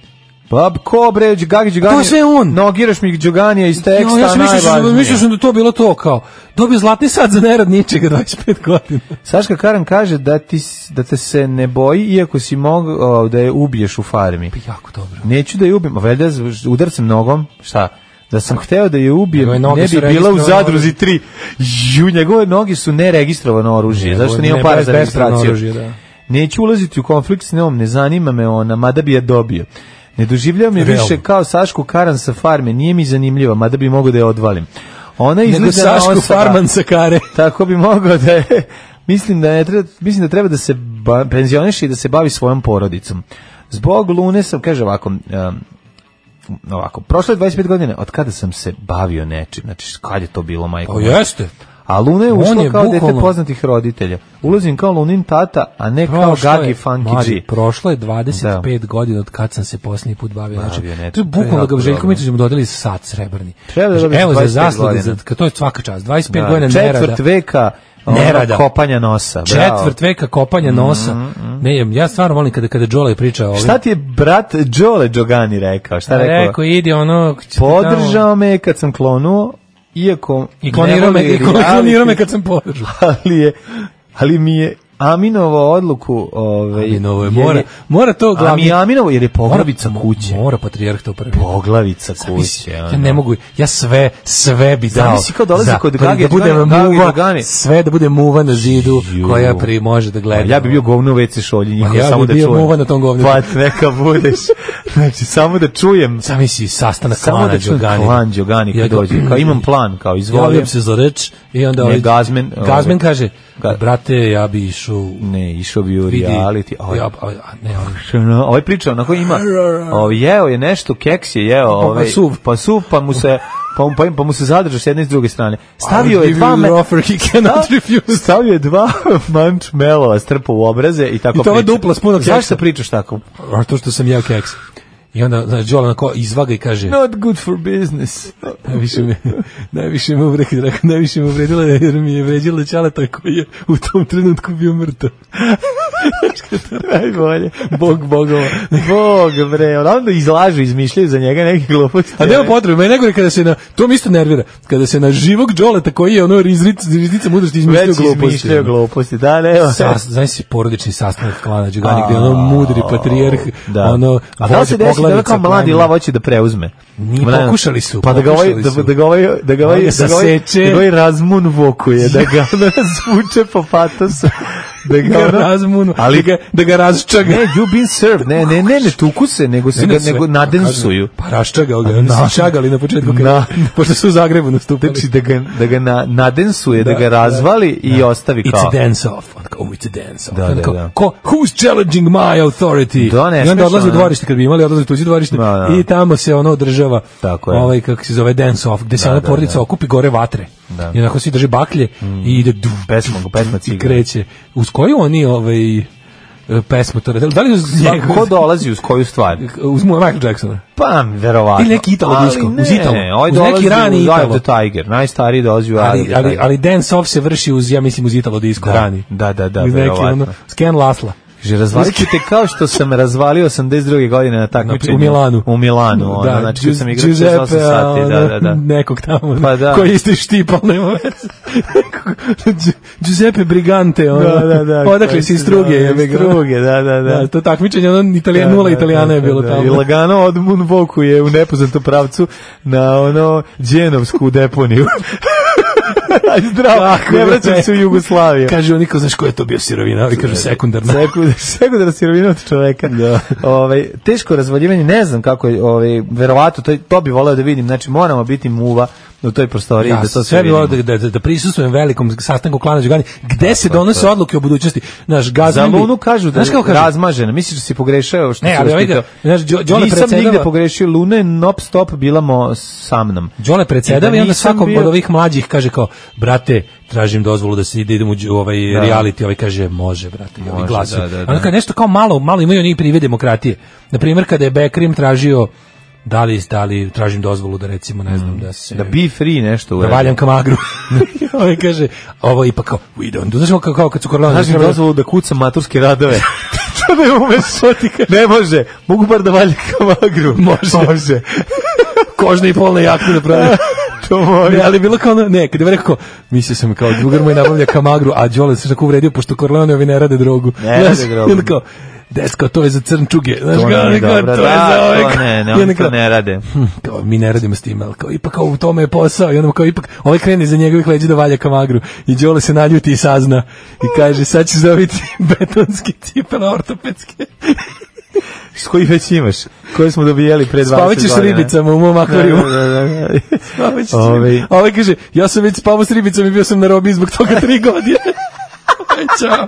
Pa ko Gagi Đugagi Đugani. To sve on. Nogiraš mi Đuganija iz teksta no, ja sam da- najvažnije. Mislio sam da to bilo to kao. Dobio zlatni sad za nerad ničega 25 godina. Saška Karan kaže da ti da te se ne boji iako si mogao da je ubiješ u farmi. Pa jako dobro. Neću da je ubijem, valjda udarcem nogom. Šta? Da sam hteo da je ubijem, ne bi bila u zadruzi 3. Ju, njegove noge su neregistrovano oružje. Njegove, zašto nije para za registraciju? Oružje, da. Neću ulaziti u konflikt s njom, ne zanima me ona, mada bi je dobio. Ne doživljavam je više kao Sašku Karan sa farme, nije mi zanimljiva, mada bi mogao da je odvalim. Ona izgleda Sašku Farman sa kare. Tako bi mogao da je, mislim da, ne treba, mislim da treba da se ba, penzioniše i da se bavi svojom porodicom. Zbog Lune sam, kaže ovako, um, ovako, prošle 25 godine od kada sam se bavio nečim, znači kad je to bilo, majko? O, jeste. A Luna je ušla je kao bukvalno... dete poznatih roditelja. Ulazim kao Lunin tata, a ne prošlo kao Gagi je, Funky Mari, G. Prošlo je 25 da. godina od kad sam se posljednji put bavio. Znači, to je bukvalno da ga Željko Mitrović mu dodali sat srebrni. Treba da znači, evo za zasluge, za, to je svaka čast. 25 da. godina nerada. Četvrt veka Nerada. kopanja nosa. Bravo. Četvrt veka kopanja mm-hmm, nosa. Mm, mm, Ne, ja stvarno volim kada kada Džole priča o ovim. Šta ti je brat Džole Džogani rekao? Šta rekao? Rekao idi ono Podržao me kad sam klonuo, iako i klonirame i klonirame kad sam požu. Ali je ali mi je Aminovo odluku, ovaj Aminovo je mora, je, mora to glavni Ami Aminovo jer je poglavica mora, kuće. Mora patrijarh to prvi. Poglavica kuće. Ja, ne mogu, ja sve sve bi dao. Zamisli kad dolazi kod da Gage da bude muva, sve da bude muva na zidu Ju. koja pri može da gleda. Ja bih bio govno veci šolji njihov ja samo bi da čujem. Ja bih bio muva na tom govnu. Pa neka budeš. Znači samo da čujem. Zamisli sastanak samo klana da čujem Đogani. Klan Đogani kad dođe. Kao imam plan, kao izvolim. Javljam se za reč i onda ovaj Gazmen, Gazmen ovaj- kaže Ka... Brate, ja bi išao... Ne, išao bi u reality. Ovaj, ja, a, ne, ovaj. ovaj priča, onako ima... Ovaj, jeo je nešto, keks je jeo. Pa, pa ovaj, pa suv. Pa suv, pa mu se... Pa, mu, pa, pa mu se zadrža s jedne i s druge strane. Stavio je dva me... Stavio je dva manč melova strpa u obraze i tako I to je dupla s puno keksa. Zašto pričaš tako? A to što sam jeo keksa. I onda, znaš, Joel ko izvaga i kaže... Not good for business. najviše me, najviše me, uvredila, najviše me uvredila jer mi je vređila Čaleta koji je u tom trenutku bio mrtav. Najbolje. Bog, bogova. Bog, bre. Onda izlažu, izmišljaju za njega neke gluposti. A nema potrebe, meni nego kada se na... To mi isto nervira. Kada se na živog Joleta koji je ono rizric, rizrica mudrosti izmišljaju gluposti. Već izmišljaju gluposti, da, ne. Znaš si porodični sastanak klana Đugani gdje ono mudri patrijarh, da. ono... A da se Da poglavica. Da kao mladi lav hoće da preuzme. Ni pokušali su. Pa da ga ovaj da, da, ga ovaj da ga ovaj da ga ovaj, da ga ovaj razmun vokuje, da ga razvuče po patosu da ga, da ga razmunu, ali da ga, da ga razčaga. Ne, you been served. Ne, ne, ne, ne tuku se, nego se ne, ne, ga, nego pa nadensuju. Pa raščagao ga, pa oni su čagali na početku, na, kada, pošto su u Zagrebu nastupili. Znači da ga, da ga na, nadensuje, da, da ga razvali da, i da. ostavi kao. It's a dance off. On kao, oh, it's a dance off. Da, da, da. Ko, who's challenging my authority? Da, ne, I onda odlazi u dvorište, kad bi imali, odlazi tuđi dvorište da, da. i tamo se ono održava Tako je. ovaj kako se zove dance off gde se da, ona da, porodica da, okupi gore vatre da. i onako svi drže baklje mm. i ide du, pesma, pesma i kreće uz koju oni ovaj e, pesmu to da li uz njega ko dolazi uz koju stvar uz Michael Jacksona pa verovatno ili neki Italo disco ne, uz Italo ne, ovaj uz neki rani Italo the Tiger najstariji dolazi u ali, ali, ali dance off se vrši uz ja mislim uz Italo disco da, rani da da da uz verovatno ono, Scan Lasla Že razvalićete znači- kao što sam razvalio 82. godine na takmičenju znači, u Milanu. U Milanu, da, znači Gius, sam igrao 48 sati, da, da, da. Nekog tamo pa, da. koji isti štipal, nema veze. Giuseppe Brigante, ono. Da, da, da. Odakle si iz Struge, je iz Struge, da, da, da. da to takmičenje ono Italijan da, nula da, Italijana da, da, je bilo da, tamo. I lagano od Munvoku je u nepoznatu pravcu na ono Đenovsku deponiju. Zdravo, Tako, ne da vraćam se u Jugoslaviju. Kaže on, niko znaš ko je to bio sirovina, ali kažu sekundarna. Sekund, sekundarna sirovina od čoveka. Da. Ove, ovaj, teško razvaljivanje, ne znam kako je, ove, ovaj, verovato, to, to bi voleo da vidim, znači moramo biti muva u toj prostoriji da, da to sve bilo da, da, da prisustvujem velikom sastanku klana Đugani gde se donose odluke o budućnosti naš Gazimbi za kažu da je razmažena misliš da si pogrešio što ne, ali ovaj znaš Đole nisam nigde pogrešio Luna je non stop bila sa mnom Đole da predsedava i onda svakog od ovih mlađih kaže kao brate tražim dozvolu da se ide idemo u ovaj da. reality ovaj kaže može brate i ovaj glasuju da, onda nešto kao malo malo imaju oni privede demokratije na primjer kada je Bekrim tražio da li, da li tražim dozvolu da recimo, ne znam, mm. da se... Da be free nešto da uredi. Da valjam kamagru. on ovaj kaže, ovo ipak kao, we don't do. Znaš, kao, kao kad su korleone... Tražim dozvolu da kucam maturske radove. to ne umeš, što Ne može, mogu bar da valjam kamagru. Može. Može. Kožne i polne jakne da pravim. to može. Ne, ali bilo kao, ne, kada je rekao, mislio sam kao, drugar moj nabavlja kamagru, a Đole se tako uvredio, pošto korleoneovi ne rade drogu. Ne rade drogu deska, to je za crnčuge. Znaš, to, ne, kao, dobra, to da, za ove, to ne, ne, oni to ne rade. Hm, kao, mi ne radimo s tim, ali kao, ipak u tome je posao. I onda kao, ipak, ovaj krene za njegovih leđa da valja kamagru. I Đole se naljuti i sazna. I kaže, sad ćeš dobiti betonski cipele ortopedske. S koji već imaš? Koje smo dobijeli pre 20 godina? Spavaćeš s ribicama u mom akvariju. Da, da, da. da. Ove... Da. Ove ovaj- ovaj kaže, ja sam već spavao s ribicama i bio sam na robi zbog toga tri godine. Ovaj, ćao.